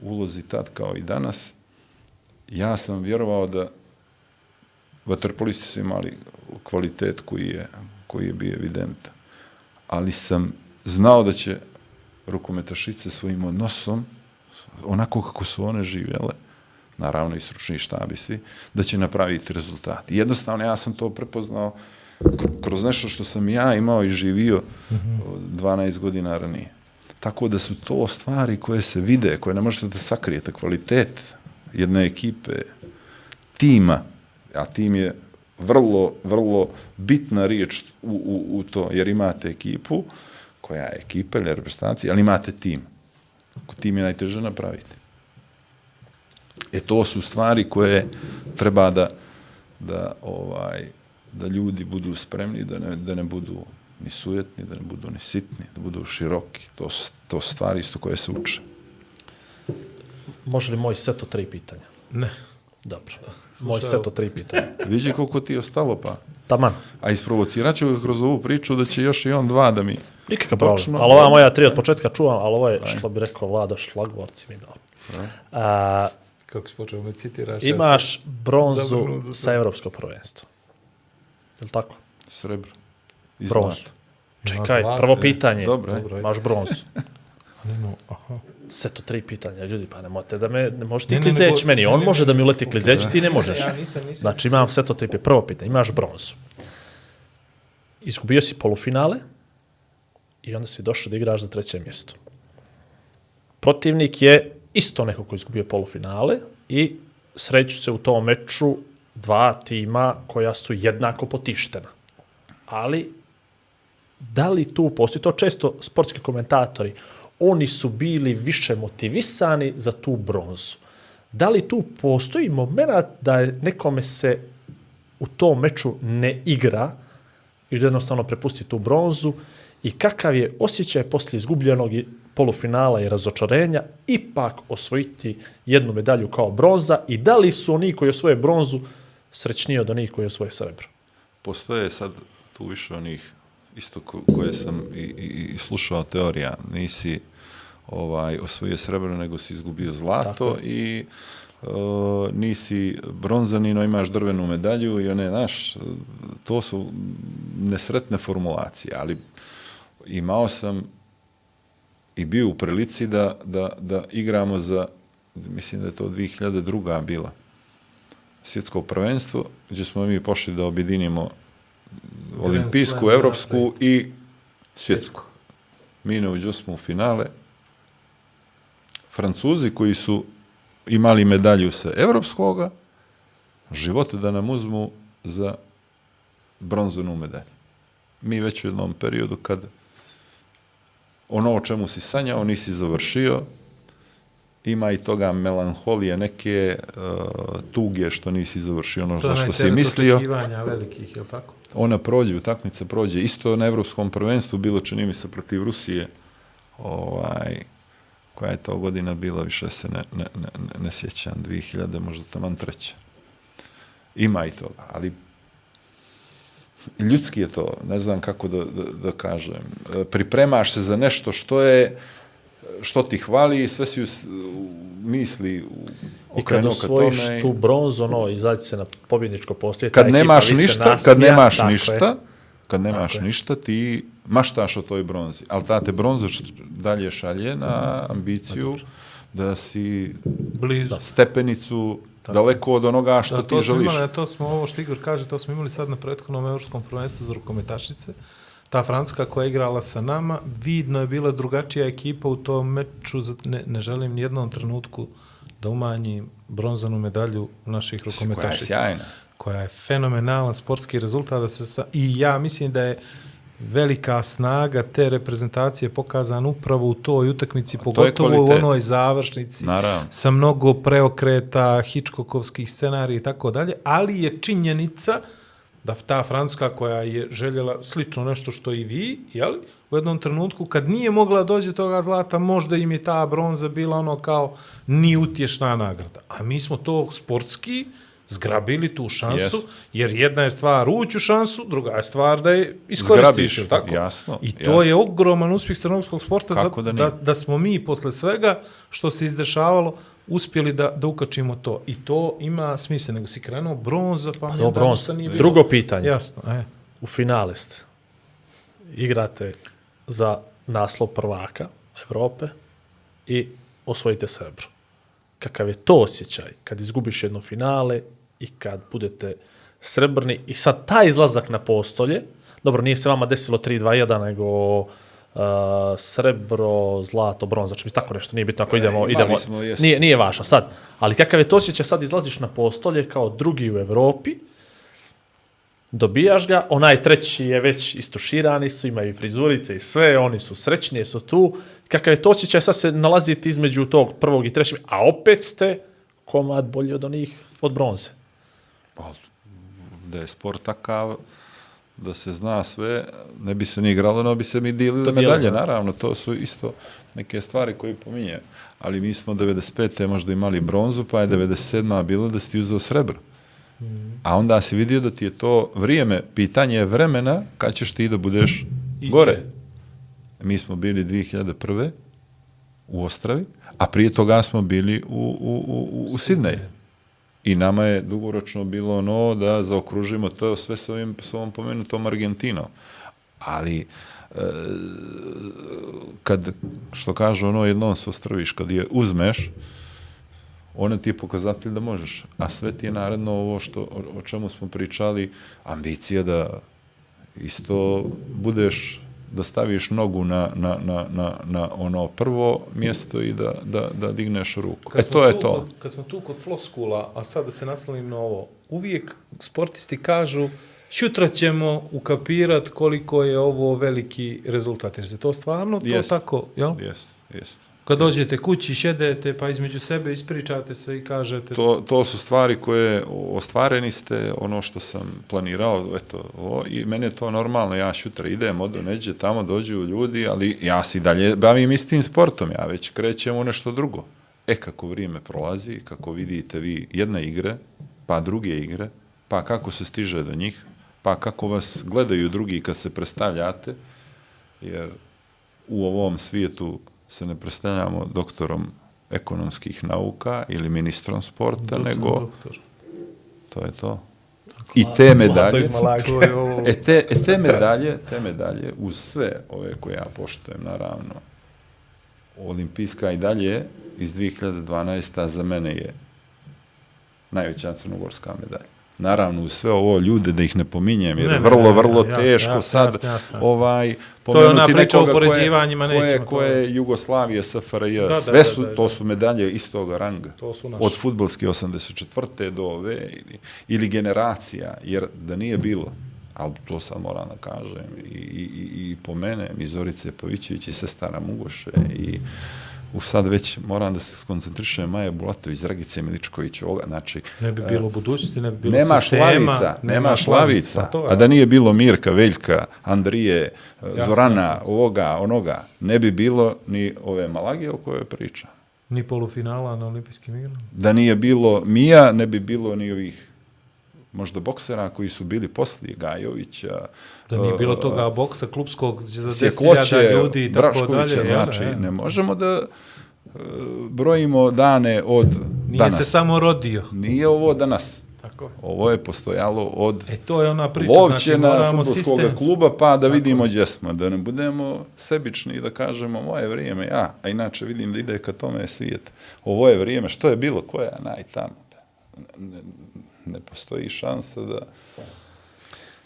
ulozi tad kao i danas. Ja sam vjerovao da vaterpolisti su imali kvalitet koji je, koji je bio evidentan. Ali sam znao da će rukometašice svojim odnosom, onako kako su one živjele, naravno i stručni štabi svi, da će napraviti rezultat. Jednostavno ja sam to prepoznao kr- kroz nešto što sam ja imao i živio 12 godina ranije. Tako da su to stvari koje se vide, koje ne možete da sakrijete, kvalitet jedne ekipe, tima, a tim je vrlo, vrlo bitna riječ u, u, u to, jer imate ekipu, koja je ekipa ili reprezentacija, ali imate tim. Tim je najteže napraviti. E to su stvari koje treba da, da, ovaj, da ljudi budu spremni, da ne, da ne budu ni sujetni, da ne budu ni sitni, da budu široki. To to su stvari isto koje se uče. Može li moj set od tri pitanja? Ne. Dobro. Moj set od tri pitanja. Vidi koliko ti je ostalo, pa. Taman. A isprovocirat ću kroz ovu priču da će još i on dva da mi... Nikakav problem. Točno. Ali ova moja tri od početka čuvam, ali ovo je, što bi rekao Vlado, šlagvorci mi dao. A, Kako si počeo me citiraš? imaš bronzu za sa evropskog prvenstva. Je li tako? Srebro. I Bronzu. Čekaj, zlato, prvo je. pitanje. Dobro. Dobro. Imaš bronzu. (laughs) Nemo, aha. Sve to tri pitanja, ljudi, pa ne možete da me, ne možete Ne, ti ne, klizeć meni, ne, on ne, može ne, da mi ne, uleti ne, klizeć, ne, ti ne ne, možeš. ja nisam, nisam. Znači imam sve to tri pitanja. Prvo pitanje, imaš bronzu. Izgubio si polufinale i onda si došao da igraš za treće mjesto. Protivnik je isto neko ko je izgubio polufinale i sreću se u tom meču dva tima koja su jednako potištena. Ali da li tu postoji, to često sportski komentatori, oni su bili više motivisani za tu bronzu. Da li tu postoji moment da je nekome se u tom meču ne igra i da jednostavno prepusti tu bronzu i kakav je osjećaj poslije izgubljenog i polufinala i razočarenja ipak osvojiti jednu medalju kao bronza i da li su oni koji osvoje bronzu srećniji od onih koji osvoje srebro? Postoje sad tu više onih isto koje sam i, i, i slušao teorija. Nisi ovaj osvojio srebro, nego si izgubio zlato Tako i uh, nisi bronzani, no imaš drvenu medalju i one, znaš, to su nesretne formulacije, ali imao sam i bio u prilici da, da, da igramo za, mislim da je to 2002. bila, svjetsko prvenstvo, gdje smo mi pošli da objedinimo olimpijsku, evropsku i svjetsku. Mi ne uđu smo u finale. Francuzi koji su imali medalju sa evropskoga, živote da nam uzmu za bronzanu medalju. Mi već u jednom periodu kad ono o čemu si sanjao nisi završio, ima i toga melanholije, neke uh, tuge što nisi završio ono To za je što si mislio. očekivanja velikih, je tako? Ona prođe, utakmica prođe. Isto na evropskom prvenstvu bilo čini mi se protiv Rusije. Ovaj, koja je to godina bila, više se ne, ne, ne, ne, ne sjećam, 2000, možda taman treća. Ima i toga, ali ljudski je to, ne znam kako da, da, da kažem. Pripremaš se za nešto što je što ti hvali i sve si u, misli I kad okrenuo ka osvojiš tome i- tu bronzu, ono, izaći se na pobjedničko postoje. kad nemaš ništa, kad nemaš tako je. ništa, kad nemaš ništa, ti maštaš o toj bronzi. Ali ta te bronza dalje šalje na ambiciju da si Blizu. stepenicu daleko od onoga što Da, ti želiš. imali, to smo ovo što Igor kaže, to smo imali sad na prethodnom evropskom prvenstvu za rukometašice. Ta Francuska koja je igrala sa nama, vidno je bila drugačija ekipa u tom meču, ne, ne želim ni jednom trenutku da umanjim bronzanu medalju naših Koja je rukometašica. sjajna. koja je fenomenalan sportski rezultat da se sa, i ja mislim da je velika snaga te reprezentacije pokazana upravo u toj utakmici, to pogotovo u onoj završnici Naravno. sa mnogo preokreta, Hitchcockovskih scenarija i tako dalje, ali je činjenica da ta Francuska koja je željela slično nešto što i vi, jeli, u jednom trenutku kad nije mogla dođe toga zlata, možda im je ta bronza bila ono kao ni utješna nagrada. A mi smo to sportski zgrabili tu šansu, Yes. jer jedna je stvar ući u šansu, druga je stvar da je iskoristiš, Zgrabiš, tako? jasno, I to jasno. je ogroman uspjeh crnogorskog sporta Kako za, da da, da smo mi posle svega što se izdešavalo uspjeli da, da ukačimo to. I to ima smisla, nego si krenuo bronza, pa mi Do, onda bronz. ništa nije bilo. Drugo pitanje. Jasno, e. U finale ste. Igrate za naslov prvaka Evrope i osvojite srebro. Kakav je to osjećaj kad izgubiš jedno finale i kad budete srebrni i sad taj izlazak na postolje, dobro, nije se vama desilo 3-2-1, nego uh, srebro, zlato, bronza, znači mi tako nešto, nije bitno ako idemo, imali idemo smo, nije, nije važno sad, ali kakav je to osjećaj, sad izlaziš na postolje kao drugi u Evropi, dobijaš ga, onaj treći je već istuširani su, imaju frizurice i sve, oni su srećni, su tu. Kakav je to osjećaj, sad se nalazite između tog prvog i trećeg, a opet ste komad bolji od onih od bronze. Pa, da je sport takav da se zna sve, ne bi se ni igralo, no bi se mi dijelili To medalje, dijelimo, da. naravno, to su isto neke stvari koje pominje. Ali mi smo 95. možda imali bronzu, pa je 97. bilo da si ti uzeo srebro. A onda si vidio da ti je to vrijeme, pitanje je vremena kad ćeš ti da budeš Iće. gore. Mi smo bili 2001. u Ostravi, a prije toga smo bili u, u, u, u Sidneju. I nama je dugoročno bilo ono da zaokružimo to sve s ovim, s ovom pomenutom Argentinom. Ali, e, kad, što kažu ono, jednom se ostrviš, kad je uzmeš, ona ti je pokazatelj da možeš. A sve ti je naredno ovo što, o, o čemu smo pričali, ambicija da isto budeš da staviš nogu na, na, na, na, na ono prvo mjesto i da, da, da digneš ruku. Kad e, to je to. Kod, kad smo tu kod floskula, a sad da se naslovim na ovo, uvijek sportisti kažu Šutra ćemo ukapirat koliko je ovo veliki rezultat. Jer se to stvarno to Jest. tako, jel? Jest, jest. Kad dođete kući, šedete, pa između sebe ispričate se i kažete... To, to su stvari koje ostvareni ste, ono što sam planirao, eto, o, i meni je to normalno, ja šutra idem, odu neđe, tamo dođu ljudi, ali ja se i dalje bavim istim sportom, ja već krećem u nešto drugo. E, kako vrijeme prolazi, kako vidite vi jedne igre, pa druge igre, pa kako se stiže do njih, pa kako vas gledaju drugi kad se predstavljate, jer u ovom svijetu se ne predstavljamo doktorom ekonomskih nauka ili ministrom sporta, Docent, nego doktor. to je to. I te medalje, (laughs) (laughs) e te, e te medalje, te medalje, uz sve ove koje ja poštujem, naravno, olimpijska i dalje iz 2012. za mene je najveća crnogorska medalja. Naravno, uz sve ovo ljude, da ih ne pominjem, jer je vrlo, vrlo jasno, teško jasno, sad jasno, jasno, jasno. ovaj To je ona pomenuti priča o nekoga ko je- upoređivanjima, ko je, nećemo to. je Jugoslavije, SFRJ, Da, da, sve da, su, da, da. to su medalje istog ranga. To su naše. Od futbolske 84. do ove, ili, ili generacija, jer da nije bilo, ali to sad moram da kažem, i, i, i, po mene, i Zorice Pavićević, i sestara Mugoše, i u sad već moram da se skoncentrišem Maja Bulatović, Dragice Miličković, ovoga, znači, Ne bi bilo budućnosti, ne bi bilo nema sistema. šlavica, nema šlavica, pa to je. a da nije bilo Mirka, Veljka, Andrije, Jasno, Zorana, jasno, jasno. ovoga, onoga, ne bi bilo ni ove Malagije o kojoj priča. Ni polufinala na olimpijskim igrama. Da nije bilo Mija, ne bi bilo ni ovih možda boksera koji su bili poslije Gajovića. Da nije bilo uh, toga boksa klubskog za Sjekloće, 10.000 ljudi i tako Braškovića, dalje. znači, jel, ne možemo da uh, brojimo dane od Nije danas. se samo rodio. Nije ovo danas. Tako. je. Ovo je postojalo od E to je ona priča, Lovćena znači moramo futbolskog kluba, pa da vidimo gdje smo, da ne budemo sebični i da kažemo moje vrijeme, ja, a inače vidim da ide ka tome svijet. Ovo je vrijeme, što je bilo, koja je naj tamo? Ne, postoji šansa da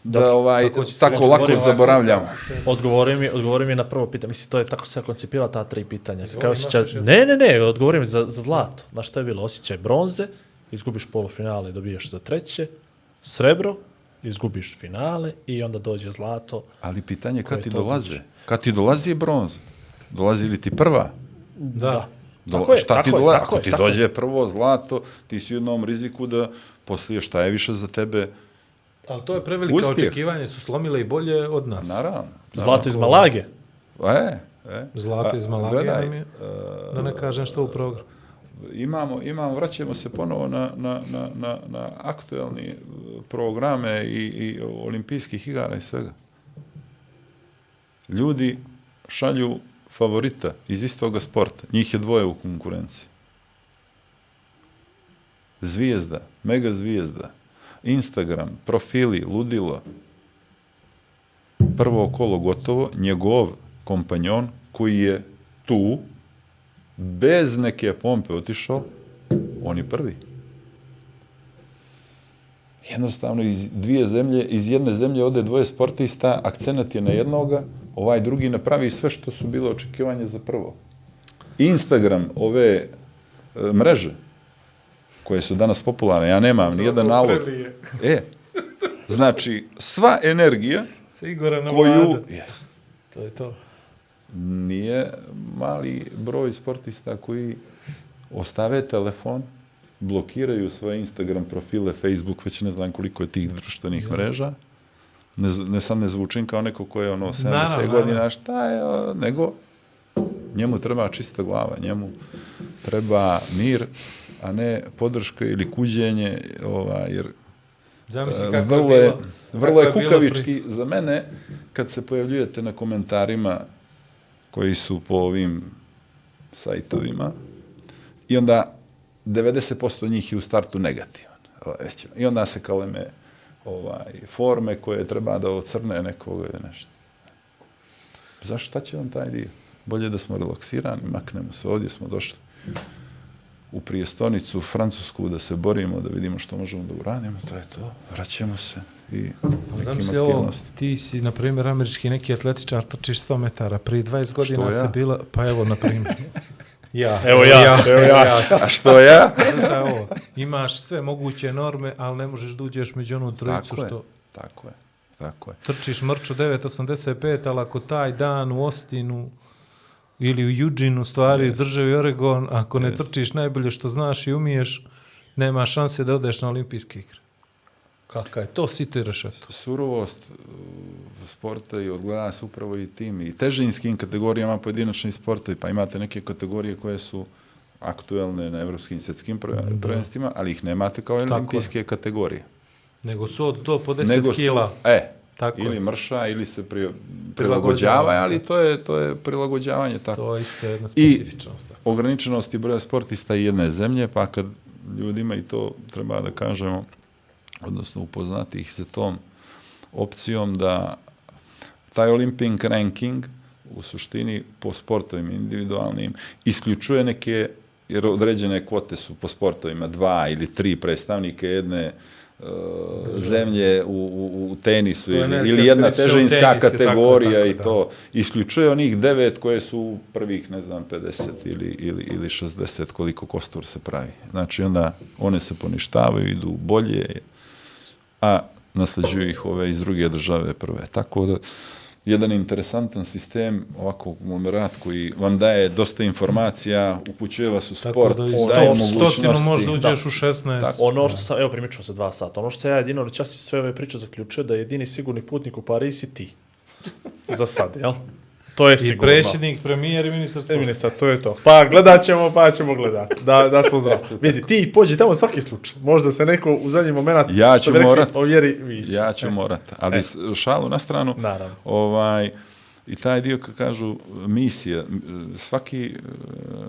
da ovaj tako reći, lako zaboravljamo. Odgovori mi, odgovori mi na prvo pitanje. Mislim, to je tako se koncipira ta tri pitanja. Kako osjećaj... jedno? Ne, ne, ne, odgovori mi za, za zlato. Na što je bilo? Osjećaj bronze, izgubiš polufinale, dobiješ za treće, srebro, izgubiš finale i onda dođe zlato. Ali pitanje kad ti dolaze? Kad ti dolazi je bronza? Dolazi li ti prva? Da. Do, Tako je, šta ti tako je, dolazi? tako Ako je, ti tako je. dođe prvo zlato, ti si u jednom riziku da poslije šta je više za tebe, Ali to je prevelika Uspjeh. očekivanje, su slomile i bolje od nas. naravno. Zlato iz Malage. E, e. Zlato iz Malage gledaj, nam je, e, da ne kažem što u programu. imamo, imamo, vraćamo se ponovo na, na, na, na, na aktuelni e, programe i, i olimpijskih igara i svega. Ljudi šalju favorita iz istoga sporta. Njih je dvoje u konkurenciji. Zvijezda, mega zvijezda, Instagram, profili, ludilo. Prvo kolo gotovo, njegov kompanjon koji je tu, bez neke pompe otišao, on je prvi. Jednostavno iz dvije zemlje, iz jedne zemlje ode dvoje sportista, akcenat je na jednoga, ovaj drugi napravi sve što su bile očekivanje za prvo. Instagram, ove e, mreže, koje su danas popularne, ja nemam nijedan nalog. E, znači, sva energija Se Igora na koju... Yes, To je to. nije mali broj sportista koji ostave telefon, blokiraju svoje Instagram profile, Facebook, već ne znam koliko je tih društvenih mreža. Ne, ne sad ne zvučim kao neko ko je ono 70 Naravno, godina, naravno. šta je, nego njemu treba čista glava, njemu treba mir, a ne podrška ili kuđenje, ovaj, jer Zamisli E, kako vrlo je bilo. vrlo je kukavički za mene kad se pojavljujete na komentarima koji su po ovim sajtovima i onda 90% njih je u startu negativan. I onda se kaleme ovaj, forme koje treba da ocrne nekoga ili nešto. Zašto šta će vam taj dio? Bolje da smo relaksirani, maknemo se, ovdje smo došli u prijestonicu, Francusku, da se borimo, da vidimo što možemo da uradimo, to je to. Vraćamo se i nekim ovo, ti si, na primjer, američki neki atletičar, trčiš 100 metara, prije 20 godina ja? se bila, pa evo, na primjer. (laughs) ja. Evo ja, evo ja. (laughs) A što ja? (laughs) Šta ovo? Imaš sve moguće norme, ali ne možeš da uđeš među onu trojicu Tako je, što tako je, tako je. trčiš mrču 9.85, ali ako taj dan u Ostinu ili u Eugene, u stvari, yes. državi Oregon, ako ne trčiš najbolje što znaš i umiješ, nema šanse da odeš na olimpijske igre. Kaka je to sito i rešeto. Surovost uh, sporta i odgleda se upravo i tim i težinskim kategorijama pojedinačni sportovi, pa imate neke kategorije koje su aktuelne na evropskim svjetskim prve- prvenstvima, ali ih nemate kao olimpijske kategorije. Nego su od do po 10 Nego su- kila. E, Tako ili je. mrša, ili se pri, Prilagođava, ali to je, to je prilagođavanje tako. To je isto jedna I specifičnost. tako. ograničenosti broja sportista i jedne zemlje, pa kad ljudima i to treba da kažemo, odnosno upoznati ih se tom opcijom da taj Olympic ranking u suštini po sportovima individualnim isključuje neke jer određene kvote su po sportovima dva ili tri predstavnike jedne e, zemlje u, u, u tenisu ili, ne- ili jedna težinska i tako, kategorija tako, i da. to isključuje onih devet koje su prvih, ne znam, 50 ili, ili, ili 60 koliko kostur se pravi. Znači onda one se poništavaju, idu bolje, a nasljeđuju ih ove iz druge države prve. Tako da, jedan interesantan sistem, ovako konglomerat koji vam daje dosta informacija, upućuje vas u Tako sport, da iz daje mogućnosti. možda uđeš u 16. Tako. Ono što sam, evo primičao se dva sata, ono što sam ja jedino, ja sve ove priče zaključio da je jedini sigurni putnik u Pariz si ti. (laughs) Za sad, jel? To je I sigurno. predsjednik, premijer i ministar E, sporta. ministar, to je to. Pa gledat ćemo, pa ćemo gledat. Da, da smo zdravi. (laughs) Vidi, ti pođi tamo svaki slučaj. Možda se neko u zadnji moment, Ja ću rekli, morat. ovjeri više. Ja ću E, morat, ali s- šalu na stranu, Naravno. ovaj, i taj dio, kad kažu, misija, svaki e,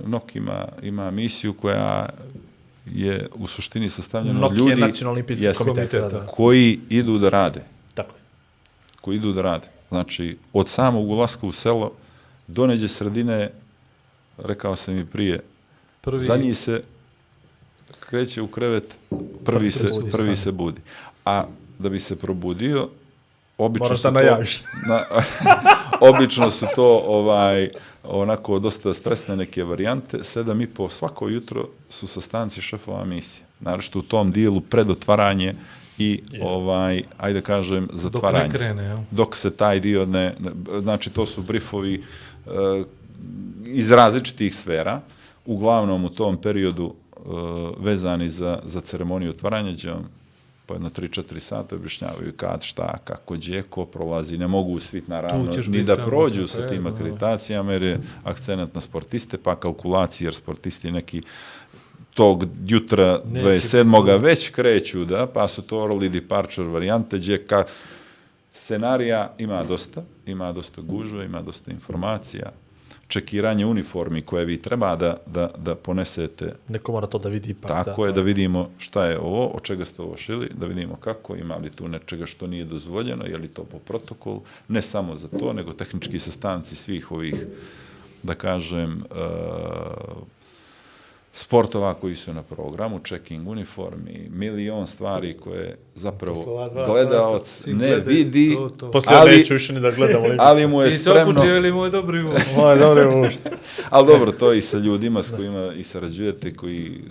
nok ima, ima misiju koja je u suštini sastavljena od NOK ljudi je nacionalni olimpijski Jeste. komitet. Da, da. koji idu da rade. Tako je. koji idu da rade. Znači, od samog ulaska u selo do neđe sredine, rekao sam i prije, Prvi, Zadnji se kreće u krevet, prvi, Prvi se budi, prvi se budi. A da bi se probudio, obično Moraš su to, najaviš. (laughs) na, obično su to ovaj onako dosta stresne neke varijante. Sedam i po svako jutro su sastanci šefova misije. Naravno u tom dijelu pred otvaranje i ovaj ajde kažem dok zatvaranje. ne krene, dok se taj dio ne, znači to su briefovi e, iz različitih sfera, uglavnom u tom periodu e, vezani za, za ceremoniju otvaranja, gdje vam po jedno 3-4 sata objašnjavaju kad, šta, kako, gdje, ko prolazi, ne mogu svi naravno ni da prođu sa tim akreditacijama, jer je akcenat na sportiste, pa kalkulacije, jer sportisti neki tog jutra Neće 27. biti. već kreću, da, pa su to early departure varijante, gdje ka, scenarija ima dosta, ima dosta gužve, ima dosta informacija, čekiranje uniformi koje vi treba da, da, da ponesete Neko mora to da vidi ipak. tako da, je, da vidimo šta je ovo, od čega ste ovo šili, da vidimo kako, ima li tu nečega što nije dozvoljeno, je li to po protokolu, ne samo za to, nego tehnički sastanci svih ovih, da kažem, uh, sportova koji su na programu, checking uniformi, milion stvari koje zapravo svi ne gledaju vidi, to, to. Poslije ali, ali, neću više ni da gledam (laughs) olimpijski. ali mu je Ti se spremno... opučio ili moj dobri uvod? Moje dobre muž. (laughs) Ali dobro, to i sa ljudima s kojima i sarađujete, koji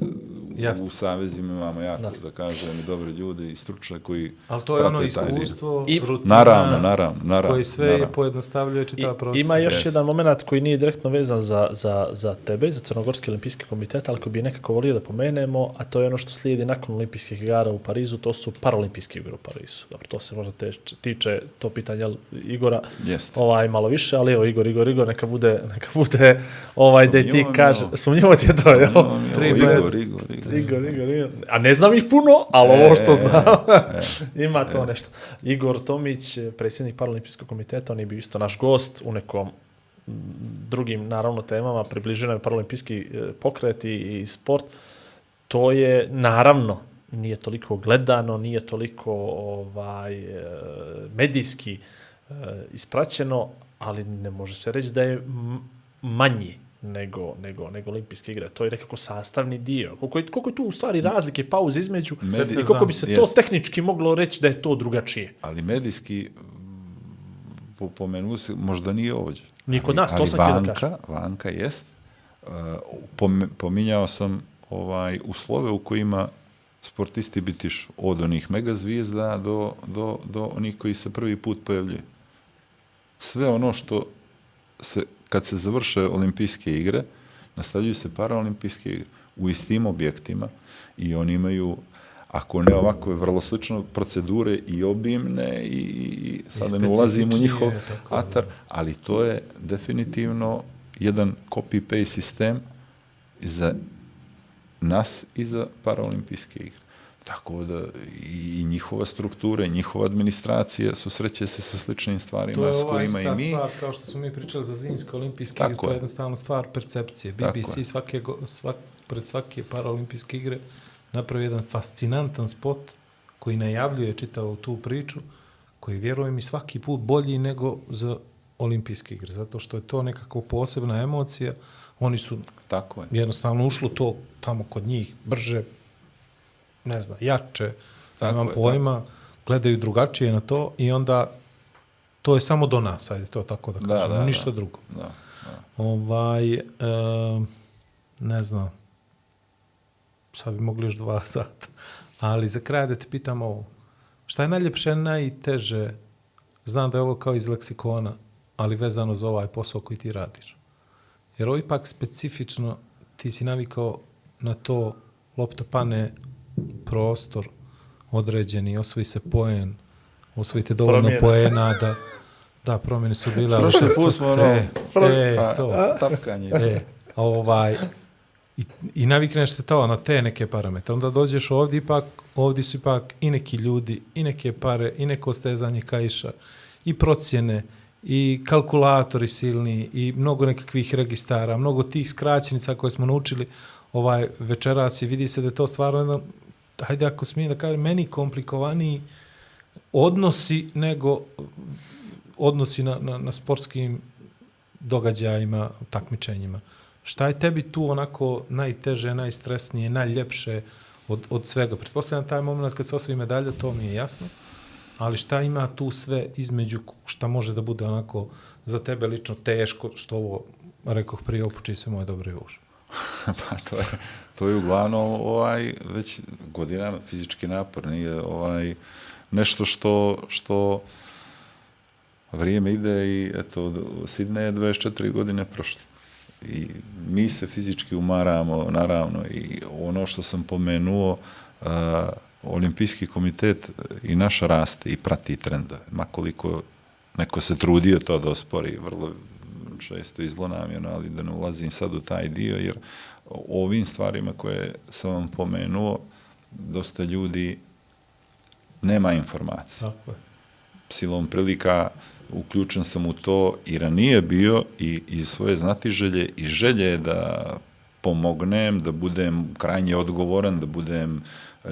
Jasno. u savezima imamo jako, Jasno. da kažem, i dobre ljude i stručne koji Ali to je ono iskustvo, I- rutina, Naravno, naravno, naravno. koji sve naravno. pojednostavljuje I, čitav proces. ima još Jeste. jedan moment koji nije direktno vezan za, za, za tebe, za Crnogorski olimpijski komitet, ali koji bi nekako volio da pomenemo, a to je ono što slijedi nakon olimpijskih igara u Parizu, to su paralimpijski igre u Parizu. Dobro, to se možda te, tiče to pitanje Igora Jeste. ovaj malo više, ali evo Igor, Igor, Igor, neka bude, neka bude ovaj da ti kaže, sumnjivo ti je to, jel? Igor, Igor, Igor. Igor, Igor, Igor. A ne znam ih puno, ali ovo što E, znam, e, (laughs) ima to nešto. Igor Tomić, predsjednik Paralimpijskog komiteta, on je bio isto naš gost u nekom drugim, naravno, temama, približeno je paralimpijski e, pokret i, i sport. To je, naravno, nije toliko gledano, nije toliko ovaj e, medijski e, ispraćeno, ali ne može se reći da je manji nego, nego, nego olimpijske igre. To je nekako sastavni dio. Koliko je, koliko je tu u stvari razlike, pauze između Medij- i koliko bi se to tehnički moglo reći da je to drugačije. Ali medijski po, pomenu se, možda nije ovdje. Nije kod Ali- nas, to ali sam htio da kažem. Vanka jest. Uh, pom, pominjao sam ovaj uslove u kojima sportisti bitiš od onih mega zvijezda do, do, do onih koji se prvi put pojavljuje. Sve ono što se, kad se završe olimpijske igre, nastavljaju se paraolimpijske igre u istim objektima i oni imaju ako ne ovako, vrlo slično procedure i obimne i, i sad ne ulazim u njihov tako atar, ali to je definitivno jedan copy-paste sistem za nas i za paraolimpijske igre. Tako da i njihova struktura i njihova administracija susreće se sa sličnim stvarima To je s ova kojima i mi. stvar, kao što smo mi pričali za zimske olimpijske Tako igre, to je je. jednostavno stvar percepcije. Tako BBC je. svake, svak, pred svake paraolimpijske igre napravi jedan fascinantan spot koji najavljuje čitavu tu priču, koji vjerujem mi svaki put bolji nego za olimpijske igre, zato što je to nekako posebna emocija. Oni su Tako je. jednostavno ušlo to tamo kod njih brže, ne znam, jače, Tako Nemam je, pojma, gledaju drugačije na to i onda to je samo do nas, ajde to tako da Da, kažemo, da, ništa da. drugo. Da, da. Ovaj, e, ne znam, sad bi mogli još dva (laughs) sata, ali za kraj da te pitam ovo. Šta je najljepše, najteže, znam da je ovo kao iz leksikona, ali vezano za ovaj posao koji ti radiš. Jer ovo ipak specifično, ti si navikao na to lopta pane prostor određeni, osvoji se poen, osvojite dovoljno Promjene. poena da da promjene su bile ali Prošli put smo ono, e, e, pa, to. tapkanje. E, ovaj, i, i navikneš se to na te neke parametre. Onda dođeš ovdje ipak, ovdje su ipak i neki ljudi, i neke pare, i neko stezanje kaiša, i procjene, i kalkulatori silni, i mnogo nekakvih registara, mnogo tih skraćenica koje smo naučili ovaj večeras i vidi se da je to stvarno jedan, hajde ako smijem da kažem, meni komplikovaniji odnosi nego odnosi na, na, na sportskim događajima, takmičenjima. Šta je tebi tu onako najteže, najstresnije, najljepše od, od svega? Pretpostavljam taj moment kad se osvoji medalja, to mi je jasno, ali šta ima tu sve između šta može da bude onako za tebe lično teško, što ovo, rekoh prije, opuči se moje dobre uši. (laughs) pa to je, to je uglavnom ovaj, već godinama fizički napor, nije ovaj, nešto što, što vrijeme ide i eto, Sidne je 24 godine prošlo. I mi se fizički umaramo, naravno, i ono što sam pomenuo, uh, olimpijski komitet i naš raste i prati trendove. Makoliko neko se trudio to da ospori, vrlo često i zlonamjerno, ali da ne ulazim sad u taj dio, jer o ovim stvarima koje sam vam pomenuo, dosta ljudi nema informacije Tako je. silom prilika uključen sam u to i ranije bio i iz svoje znatiželje i želje da pomognem, da budem krajnje odgovoran, da budem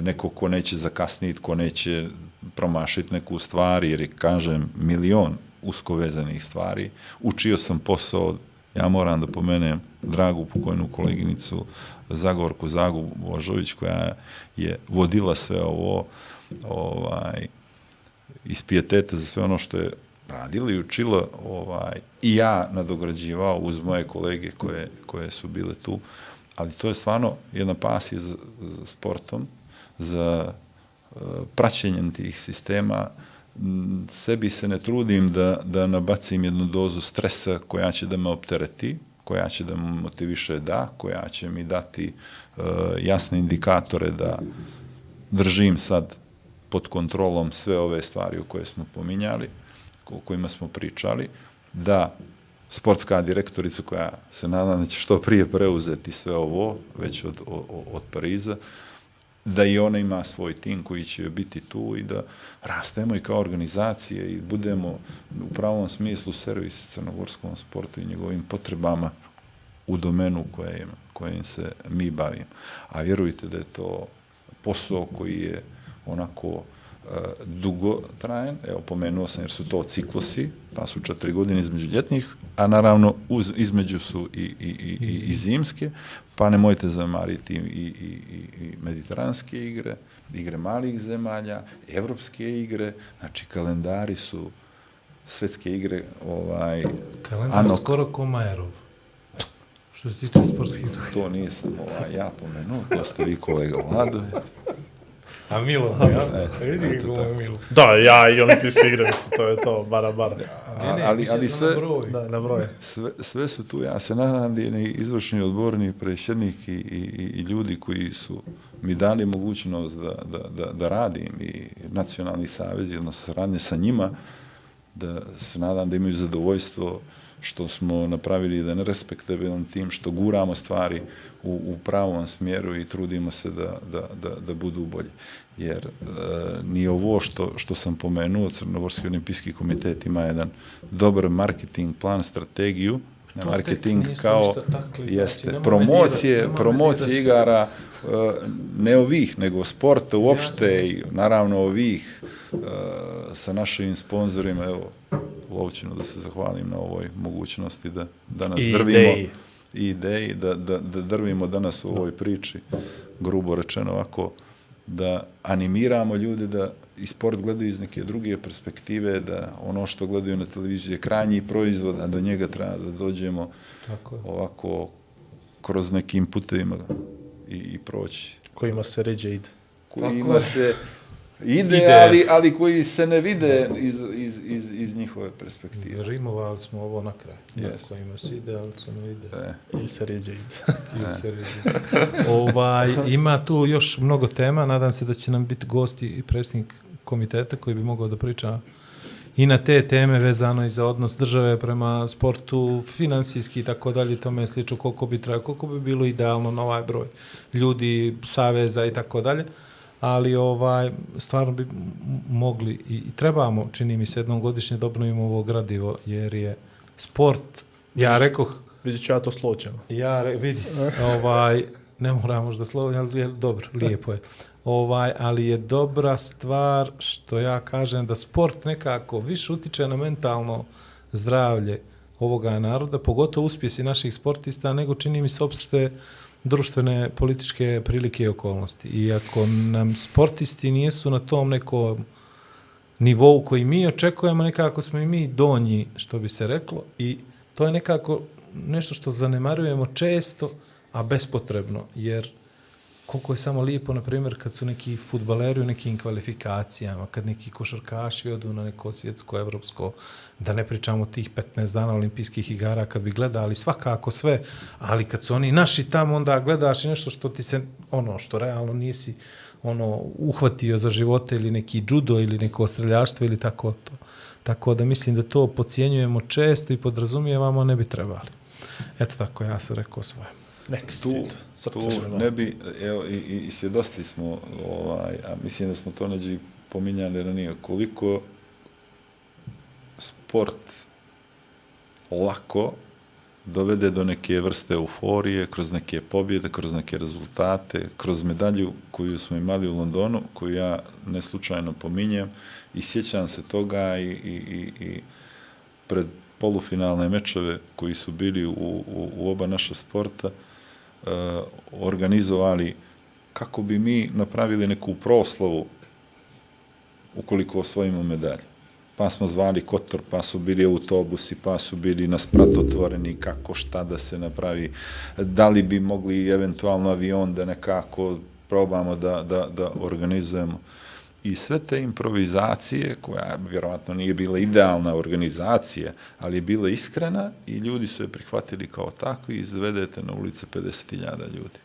neko ko neće zakasniti, ko neće promašiti neku stvar, jer je, kažem, milion usko vezanih stvari. Učio sam posao, ja moram da pomenem dragu pokojnu koleginicu Zagorku Zagu Božović, koja je vodila sve ovo, ovaj, iz pijeteta za sve ono što je radila i učila ovaj, i ja nadograđivao uz moje kolege koje, koje su bile tu. Ali to je stvarno jedna pasija za, za sportom, za uh, praćenjem tih sistema. uh, Sebi se ne trudim da, da nabacim jednu dozu stresa koja će da me optereti, koja će da me motiviše da, koja će mi dati uh, jasne indikatore da držim sad pod kontrolom sve ove stvari o koje smo pominjali, o kojima smo pričali, da sportska direktorica koja se nadam da će što prije preuzeti sve ovo, već od, od, od Pariza, da i ona ima svoj tim koji će biti tu i da rastemo i kao organizacije i budemo u pravom smislu servis crnogorskom sportu i njegovim potrebama u domenu kojem, kojim se mi bavimo. A vjerujte da je to posao koji je onako uh, dugo trajen, evo pomenuo sam jer su to ciklusi, pa su četiri godine između ljetnih, a naravno uz, između su i, i, i, i, i zimske, pa nemojte zamariti i, i, i, i mediteranske igre, igre malih zemalja, evropske igre, znači kalendari su svetske igre, ovaj, Kalendar ano, skoro ko Majerov. Što se tiče sportskih događaja. to nisam ovaj, ja pomenuo, to ste vi kolega Vlado, A Milo, ja? Vidi kako je Milo. Da, ja i olimpijske igre, mislim, to je to, bara, bara. A, ali, ali sve, Da, na broj. sve, sve su tu, ja se nadam da izvršni odborni predsjednik i, i, i ljudi koji su mi dali mogućnost da, da, da, da radim i nacionalni savez, odnosno saradnje sa njima, da se nadam da imaju zadovoljstvo što smo napravili jedan respektabilan tim, što guramo stvari u, u pravom smjeru i trudimo se da, da, da, da budu bolje. Jer e, ni ovo što, što sam pomenuo, Crnogorski olimpijski komitet ima jedan dobar marketing plan, strategiju, To marketing kao takli, znači, jeste nemoj promocije, dirati, nemoj promocije igara e, ne ovih, nego sporta uopšte i naravno ovih e, sa našim sponzorima, evo, Lovćinu da se zahvalim na ovoj mogućnosti da danas I drvimo ideji. i ideji, da, da, da drvimo danas u ovoj priči, grubo rečeno ovako, da animiramo ljude da i sport gledaju iz neke druge perspektive, da ono što gledaju na televiziji je krajnji proizvod, a do njega treba da dođemo Tako je. ovako kroz nekim putevima i, i proći. Kojima se ređe ide. Kojima se ide, Ide. Ali, ali koji se ne vide iz, iz, iz, iz njihove perspektive. Rimovali smo ovo na kraj. Yes. Yes. Kojima se ide, ali se ne ide. E, Ili se ređe ide. (laughs) Ili se reži. ovaj, ima tu još mnogo tema, nadam se da će nam biti gosti i predsjednik komiteta koji bi mogao da priča i na te teme vezano i za odnos države prema sportu, finansijski i tako dalje, tome slično, koliko bi trebalo, koliko bi bilo idealno na ovaj broj ljudi, saveza i tako dalje. Ali ovaj stvarno bi mogli i, i trebamo, čini mi se, jednom godišnje da obnovimo ovo gradivo, jer je sport, ja rekoh, Vidjet ću ja to sloćeno. Ja, re, vidi, ovaj, ne moram možda slovo, ali je dobro, lijepo je. Ovaj, ali je dobra stvar što ja kažem da sport nekako više utiče na mentalno zdravlje ovoga naroda, pogotovo uspjesi naših sportista, nego čini mi se opšte društvene političke prilike i okolnosti. I ako nam sportisti nijesu na tom nekom nivou koji mi očekujemo, nekako smo i mi donji, što bi se reklo, i to je nekako nešto što zanemarujemo često, a bespotrebno, jer koliko je samo lijepo, na primjer, kad su neki futbaleri u nekim kvalifikacijama, kad neki košarkaši odu na neko svjetsko, evropsko, da ne pričamo o tih 15 dana olimpijskih igara, kad bi gledali svakako sve, ali kad su oni naši tamo, onda gledaš i nešto što ti se, ono, što realno nisi ono, uhvatio za živote ili neki judo ili neko streljaštvo ili tako to. Tako da mislim da to pocijenjujemo često i podrazumijevamo, ne bi trebali. Eto tako, ja sam rekao svoje. Nek tu, tu ne bi, evo, i, i, i svjedosti smo, ovaj, a mislim da smo to neđi pominjali ranije, koliko sport lako dovede do neke vrste euforije, kroz neke pobjede, kroz neke rezultate, kroz medalju koju smo imali u Londonu, koju ja ne slučajno pominjem i sjećam se toga i, i, i, i pred polufinalne mečeve koji su bili u, u, u oba naša sporta, uh, Eh, organizovali kako bi mi napravili neku proslavu ukoliko osvojimo medalje. Pa smo zvali Kotor, pa su bili autobusi, pa su bili na sprat otvoreni, kako šta da se napravi, da li bi mogli eventualno avion da nekako probamo da, da, da organizujemo. I sve te improvizacije, koja vjerovatno nije bila idealna organizacija, ali je bila iskrena i ljudi su je prihvatili kao tako i izvedete na ulice 50.000 ljudi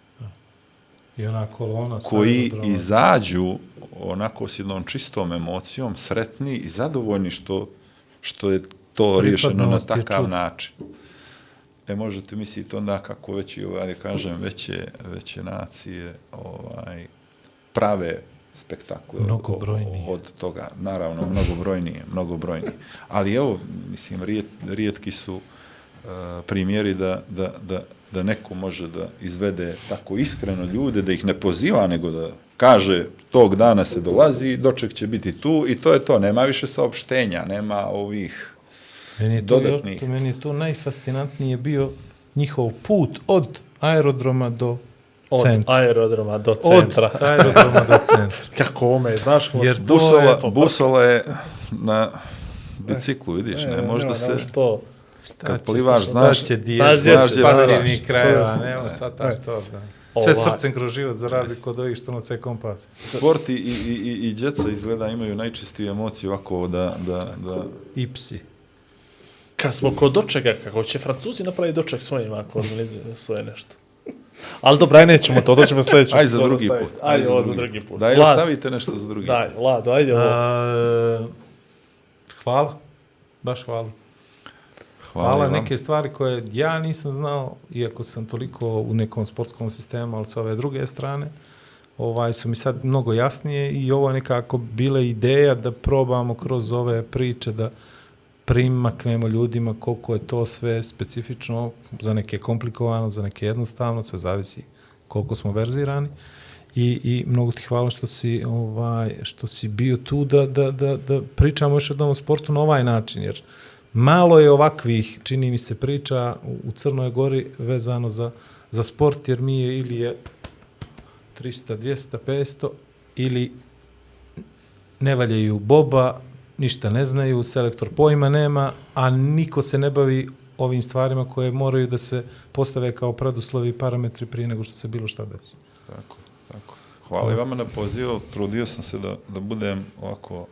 I ona kolona... koji izađu onako s jednom čistom emocijom, sretni i zadovoljni što, što je to riješeno na takav čud. način. E, možete misliti onda kako već i, ovaj, kažem, veće, veće nacije ovaj, prave spektakle od, toga. Naravno, mnogobrojnije, mnogobrojnije. Ali evo, mislim, rijet, rijetki su uh, primjeri da, da, da, da neko može da izvede tako iskreno ljude, da ih ne poziva, nego da kaže tog dana se dolazi, doček će biti tu i to je to. Nema više saopštenja, nema ovih Meni je to, dodatnih. meni je to najfascinantnije bio njihov put od aerodroma do Od centra. aerodroma do Od centra. (laughs) aerodroma do centra. (laughs) Kako ome, znaš. Jer Busola, je... busola je na biciklu, vidiš, ne, možda se... Što? Kad će plivaš, se- znaš- šta će djece, znaš znaš krajeva, nema sad ta što da. Ovaj. Sve srcem kroz život, za razliku od ovih što noce kompas. Sport i, i, i, i djeca izgleda imaju najčistiju emociju ovako da, da, da I psi. Kad smo kod dočeka, kako će Francuzi napraviti doček svojim ako organizuju svoje nešto. Ali dobro, aj nećemo to, to ćemo sljedeći Aj za put drugi put. Ajde, ovo za drugi put. Daj, Vlad, ostavite nešto za drugi Daj, Lado, ajde ovo. A, hvala. Baš hvala. Hvala, Hvala, neke stvari koje ja nisam znao, iako sam toliko u nekom sportskom sistemu, ali sa ove druge strane, ovaj su mi sad mnogo jasnije i ovo je nekako bila ideja da probamo kroz ove priče da primaknemo ljudima koliko je to sve specifično, za neke komplikovano, za neke jednostavno, sve zavisi koliko smo verzirani. I, i mnogo ti hvala što si ovaj što si bio tu da, da, da, da pričamo još jednom o sportu na ovaj način jer malo je ovakvih čini mi se priča u, u Crnoj Gori vezano za, za sport jer mi je ili je 300, 200, 500 ili ne valjaju Boba, ništa ne znaju, selektor pojma nema, a niko se ne bavi ovim stvarima koje moraju da se postave kao preduslovi i parametri prije nego što se bilo šta desi. Tako, tako. Hvala i vama na pozivu. Trudio sam se da, da budem ovako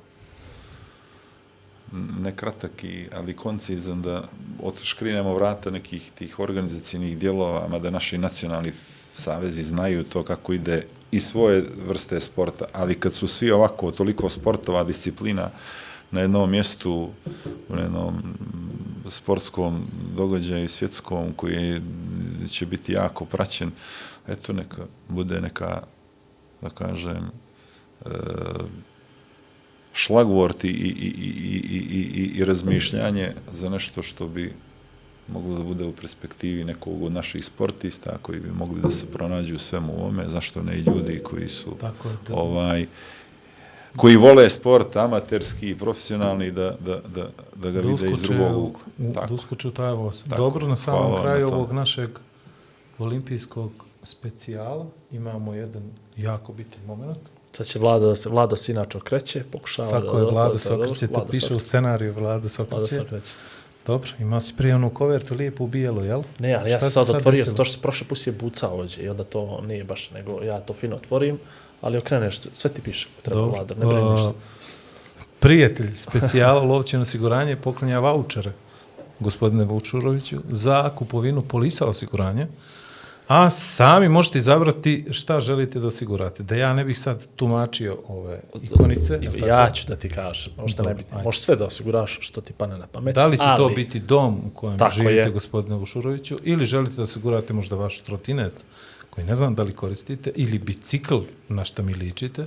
ne kratak, i, ali koncizan, da otškrinemo vrata nekih tih organizacijnih dijelova, mada naši nacionalni savezi znaju to kako ide i svoje vrste sporta, ali kad su svi ovako, toliko sportova, disciplina na jednom mjestu, u jednom sportskom događaju svjetskom koji će biti jako praćen, eto neka bude neka, da kažem, e, šlagvort i, i, i, i, i, i, i razmišljanje za nešto što bi moglo da bude u perspektivi nekog od naših sportista koji bi mogli da se pronađu u svemu ovome, zašto ne i ljudi koji su Tako da. ovaj koji vole sport amaterski i profesionalni da, da, da, da ga Da vide iz drugog ugla. Tako. Da uskoče u taj voz. Tako. Dobro, na samom Hvala kraju na ovog našeg olimpijskog specijala imamo jedan jako bitan moment. Sad će Vlada da se, Vlada se inače okreće, pokušava Tako da... je, Vlada to- se okreće, to piše u scenariju Vlada se Vlada se okreće. Dobro, ima si prijavnu kovertu lijepo u bijelo, jel? Ne, ali ja sam se sad otvorio, desilo? to što se prošle put je bucao ovdje i onda to nije baš, nego ja to fino otvorim, ali okreneš, sve ti piše, treba Dobro. Vlada, ne brini ništa. Prijatelj specijala Lovćeno osiguranje poklanja vouchere gospodine Vučuroviću za kupovinu polisa osiguranja, a sami možete izabrati šta želite da osigurate. Da ja ne bih sad tumačio ove ikonice. tako? Ja ću da ti kažem, možda ne biti, možeš sve da osiguraš što ti pane na pamet. Da li će ali, to biti dom u kojem živite, je. gospodine Vušuroviću, ili želite da osigurate možda vaš trotinet, koji ne znam da li koristite, ili bicikl na šta mi ličite,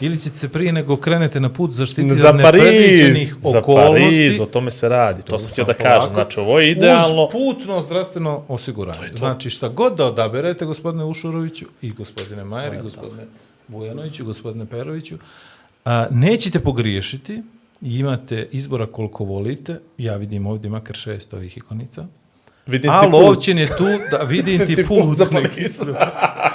ili ćete se prije nego krenete na put zaštititi Za od nepredviđenih za okolnosti. Pariz, o tome se radi, to, sam htio da kažem, znači ovo je idealno, Uz putno zdravstveno osiguranje. To to. Znači šta god da odaberete, gospodine Ušuroviću i gospodine Majer, i gospodine Vujanoviću, gospodine Peroviću, a, nećete pogriješiti, imate izbora koliko volite, ja vidim ovdje makar šest ovih ikonica, vidim a. Lovćin je tu da vidite (laughs) Ti put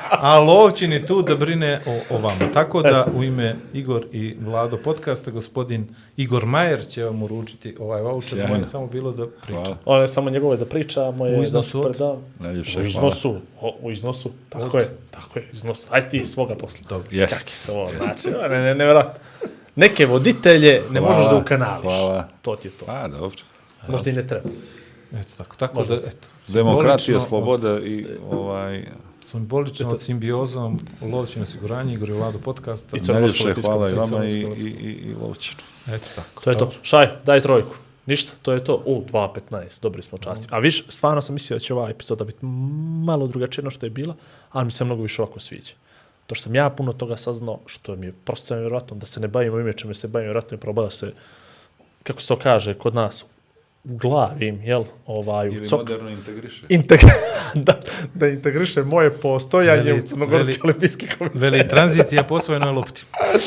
a Lovćin je tu da brine o, o vama. Tako da u ime Igor i Vlado podcasta, gospodin Igor Majer će vam uručiti ovaj voucher. Moje samo bilo da pričam. Hvala. Ono je samo njegove da priča, moje U iznosu da od? predam. Najljepše U iznosu, o, u iznosu, tako je, tako je, iznos. Aj ti svoga posla. Dobro. Yes. Kaki se ovo, znači, ne, ne, ne, vrat. Neke voditelje ne Hvala, možeš da ukanališ. hvala. To ti je to. A, dobro. Možda i ne treba. Eto tako, tako Možda. da, eto. Demokratija, sloboda i ovaj... Simbolično od simbiozom Lovćin osiguranje, Igor i Vlado podcasta. I Najljepše hvala i vama i, i, i, i Lovćinu. Eto tako. To je to. Šaj, daj trojku. Ništa, to je to. U, 2.15, dobri smo časti. A viš, stvarno sam mislio da će ova epizoda biti malo drugačija no što je bila, ali mi se mnogo više ovako sviđa. To što sam ja puno toga saznao, što mi je prosto nevjerojatno da se ne bavimo ime čime se bavimo, vjerojatno je probao da se, kako se to kaže kod nas, u glavi im, jel, ovaj, u Ili cok, moderno integriše. integ (laughs) da, da integriše moje postojanje Veli- u Crnogorski veli- olimpijski komitet. Veli, tranzicija po svojnoj lopti.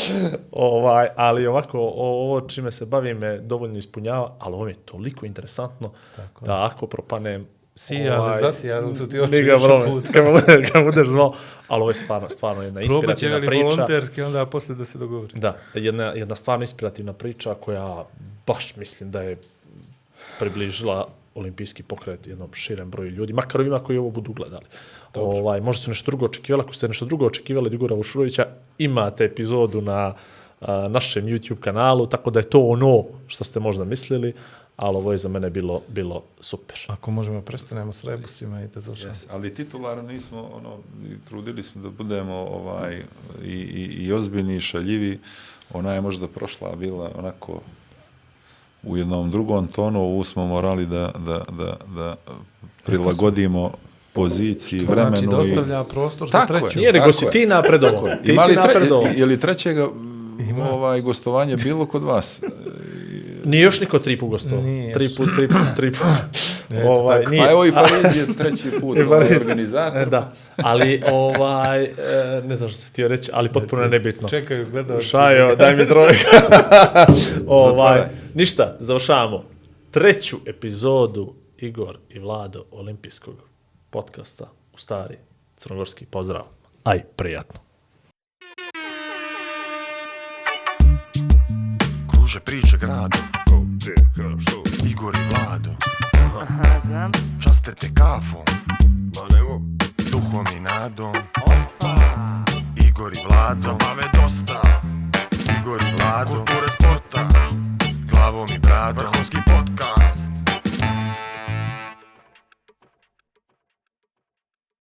(laughs) Ovaj, ali ovako, ovo čime se bavim me dovoljno ispunjava, ali ovo mi je toliko interesantno Tako da ako propanem... Sijali, zasijali su ti oči više bro, puta. (laughs) kad me budeš- kad budeš zvao, ali ovo je stvarno, stvarno jedna Probat će inspirativna veli priča. volonterski, onda posle da se dogovori. Da, jedna, jedna stvarno inspirativna priča koja baš mislim da je približila olimpijski pokret jednom širem broju ljudi, makar ovima koji ovo budu gledali. Ovaj, možda su nešto drugo očekivali, ako ste nešto drugo očekivali od Igora Vušurovića, imate epizodu na a, našem YouTube kanalu, tako da je to ono što ste možda mislili, ali ovo je za mene bilo, bilo super. Ako možemo, prestanemo s rebusima i da završamo. Yes. Ali titularno nismo, ono, trudili smo da budemo ovaj, i, i, i ozbiljni i šaljivi. Ona je možda prošla, bila onako u jednom drugom tonu, ovu smo morali da, da, da, da prilagodimo poziciji, Što vremenu. znači da i- ostavlja prostor za Tako je. treću. Nije, nego tako si je. ti napredovo. Ti si napredovo. Je li trećega Ima. ovaj, gostovanje bilo kod vas? (laughs) Nije još niko tri put gostovao. Tri put, tri put, tri put. (laughs) ovaj, nije. Pa evo i (laughs) Pariz je treći put I ovaj Pariz. organizator. E, da, ali ovaj, e, ne znam što sam htio reći, ali potpuno je nebitno. Čekaju gledalci. Šajo, daj mi trojku. (laughs) ovaj, ništa, završavamo. Treću epizodu Igor i Vlado olimpijskog podcasta u stari crnogorski pozdrav. Aj, prijatno. Kruže priče gradom Igor i Vlado. Aha, znam. Časte te kafom. Duhom i nadom. Igor i Vlado. Zabave dosta. Igor i Vlado. Kulture sporta. Glavom i bradom. Vrhunski podcast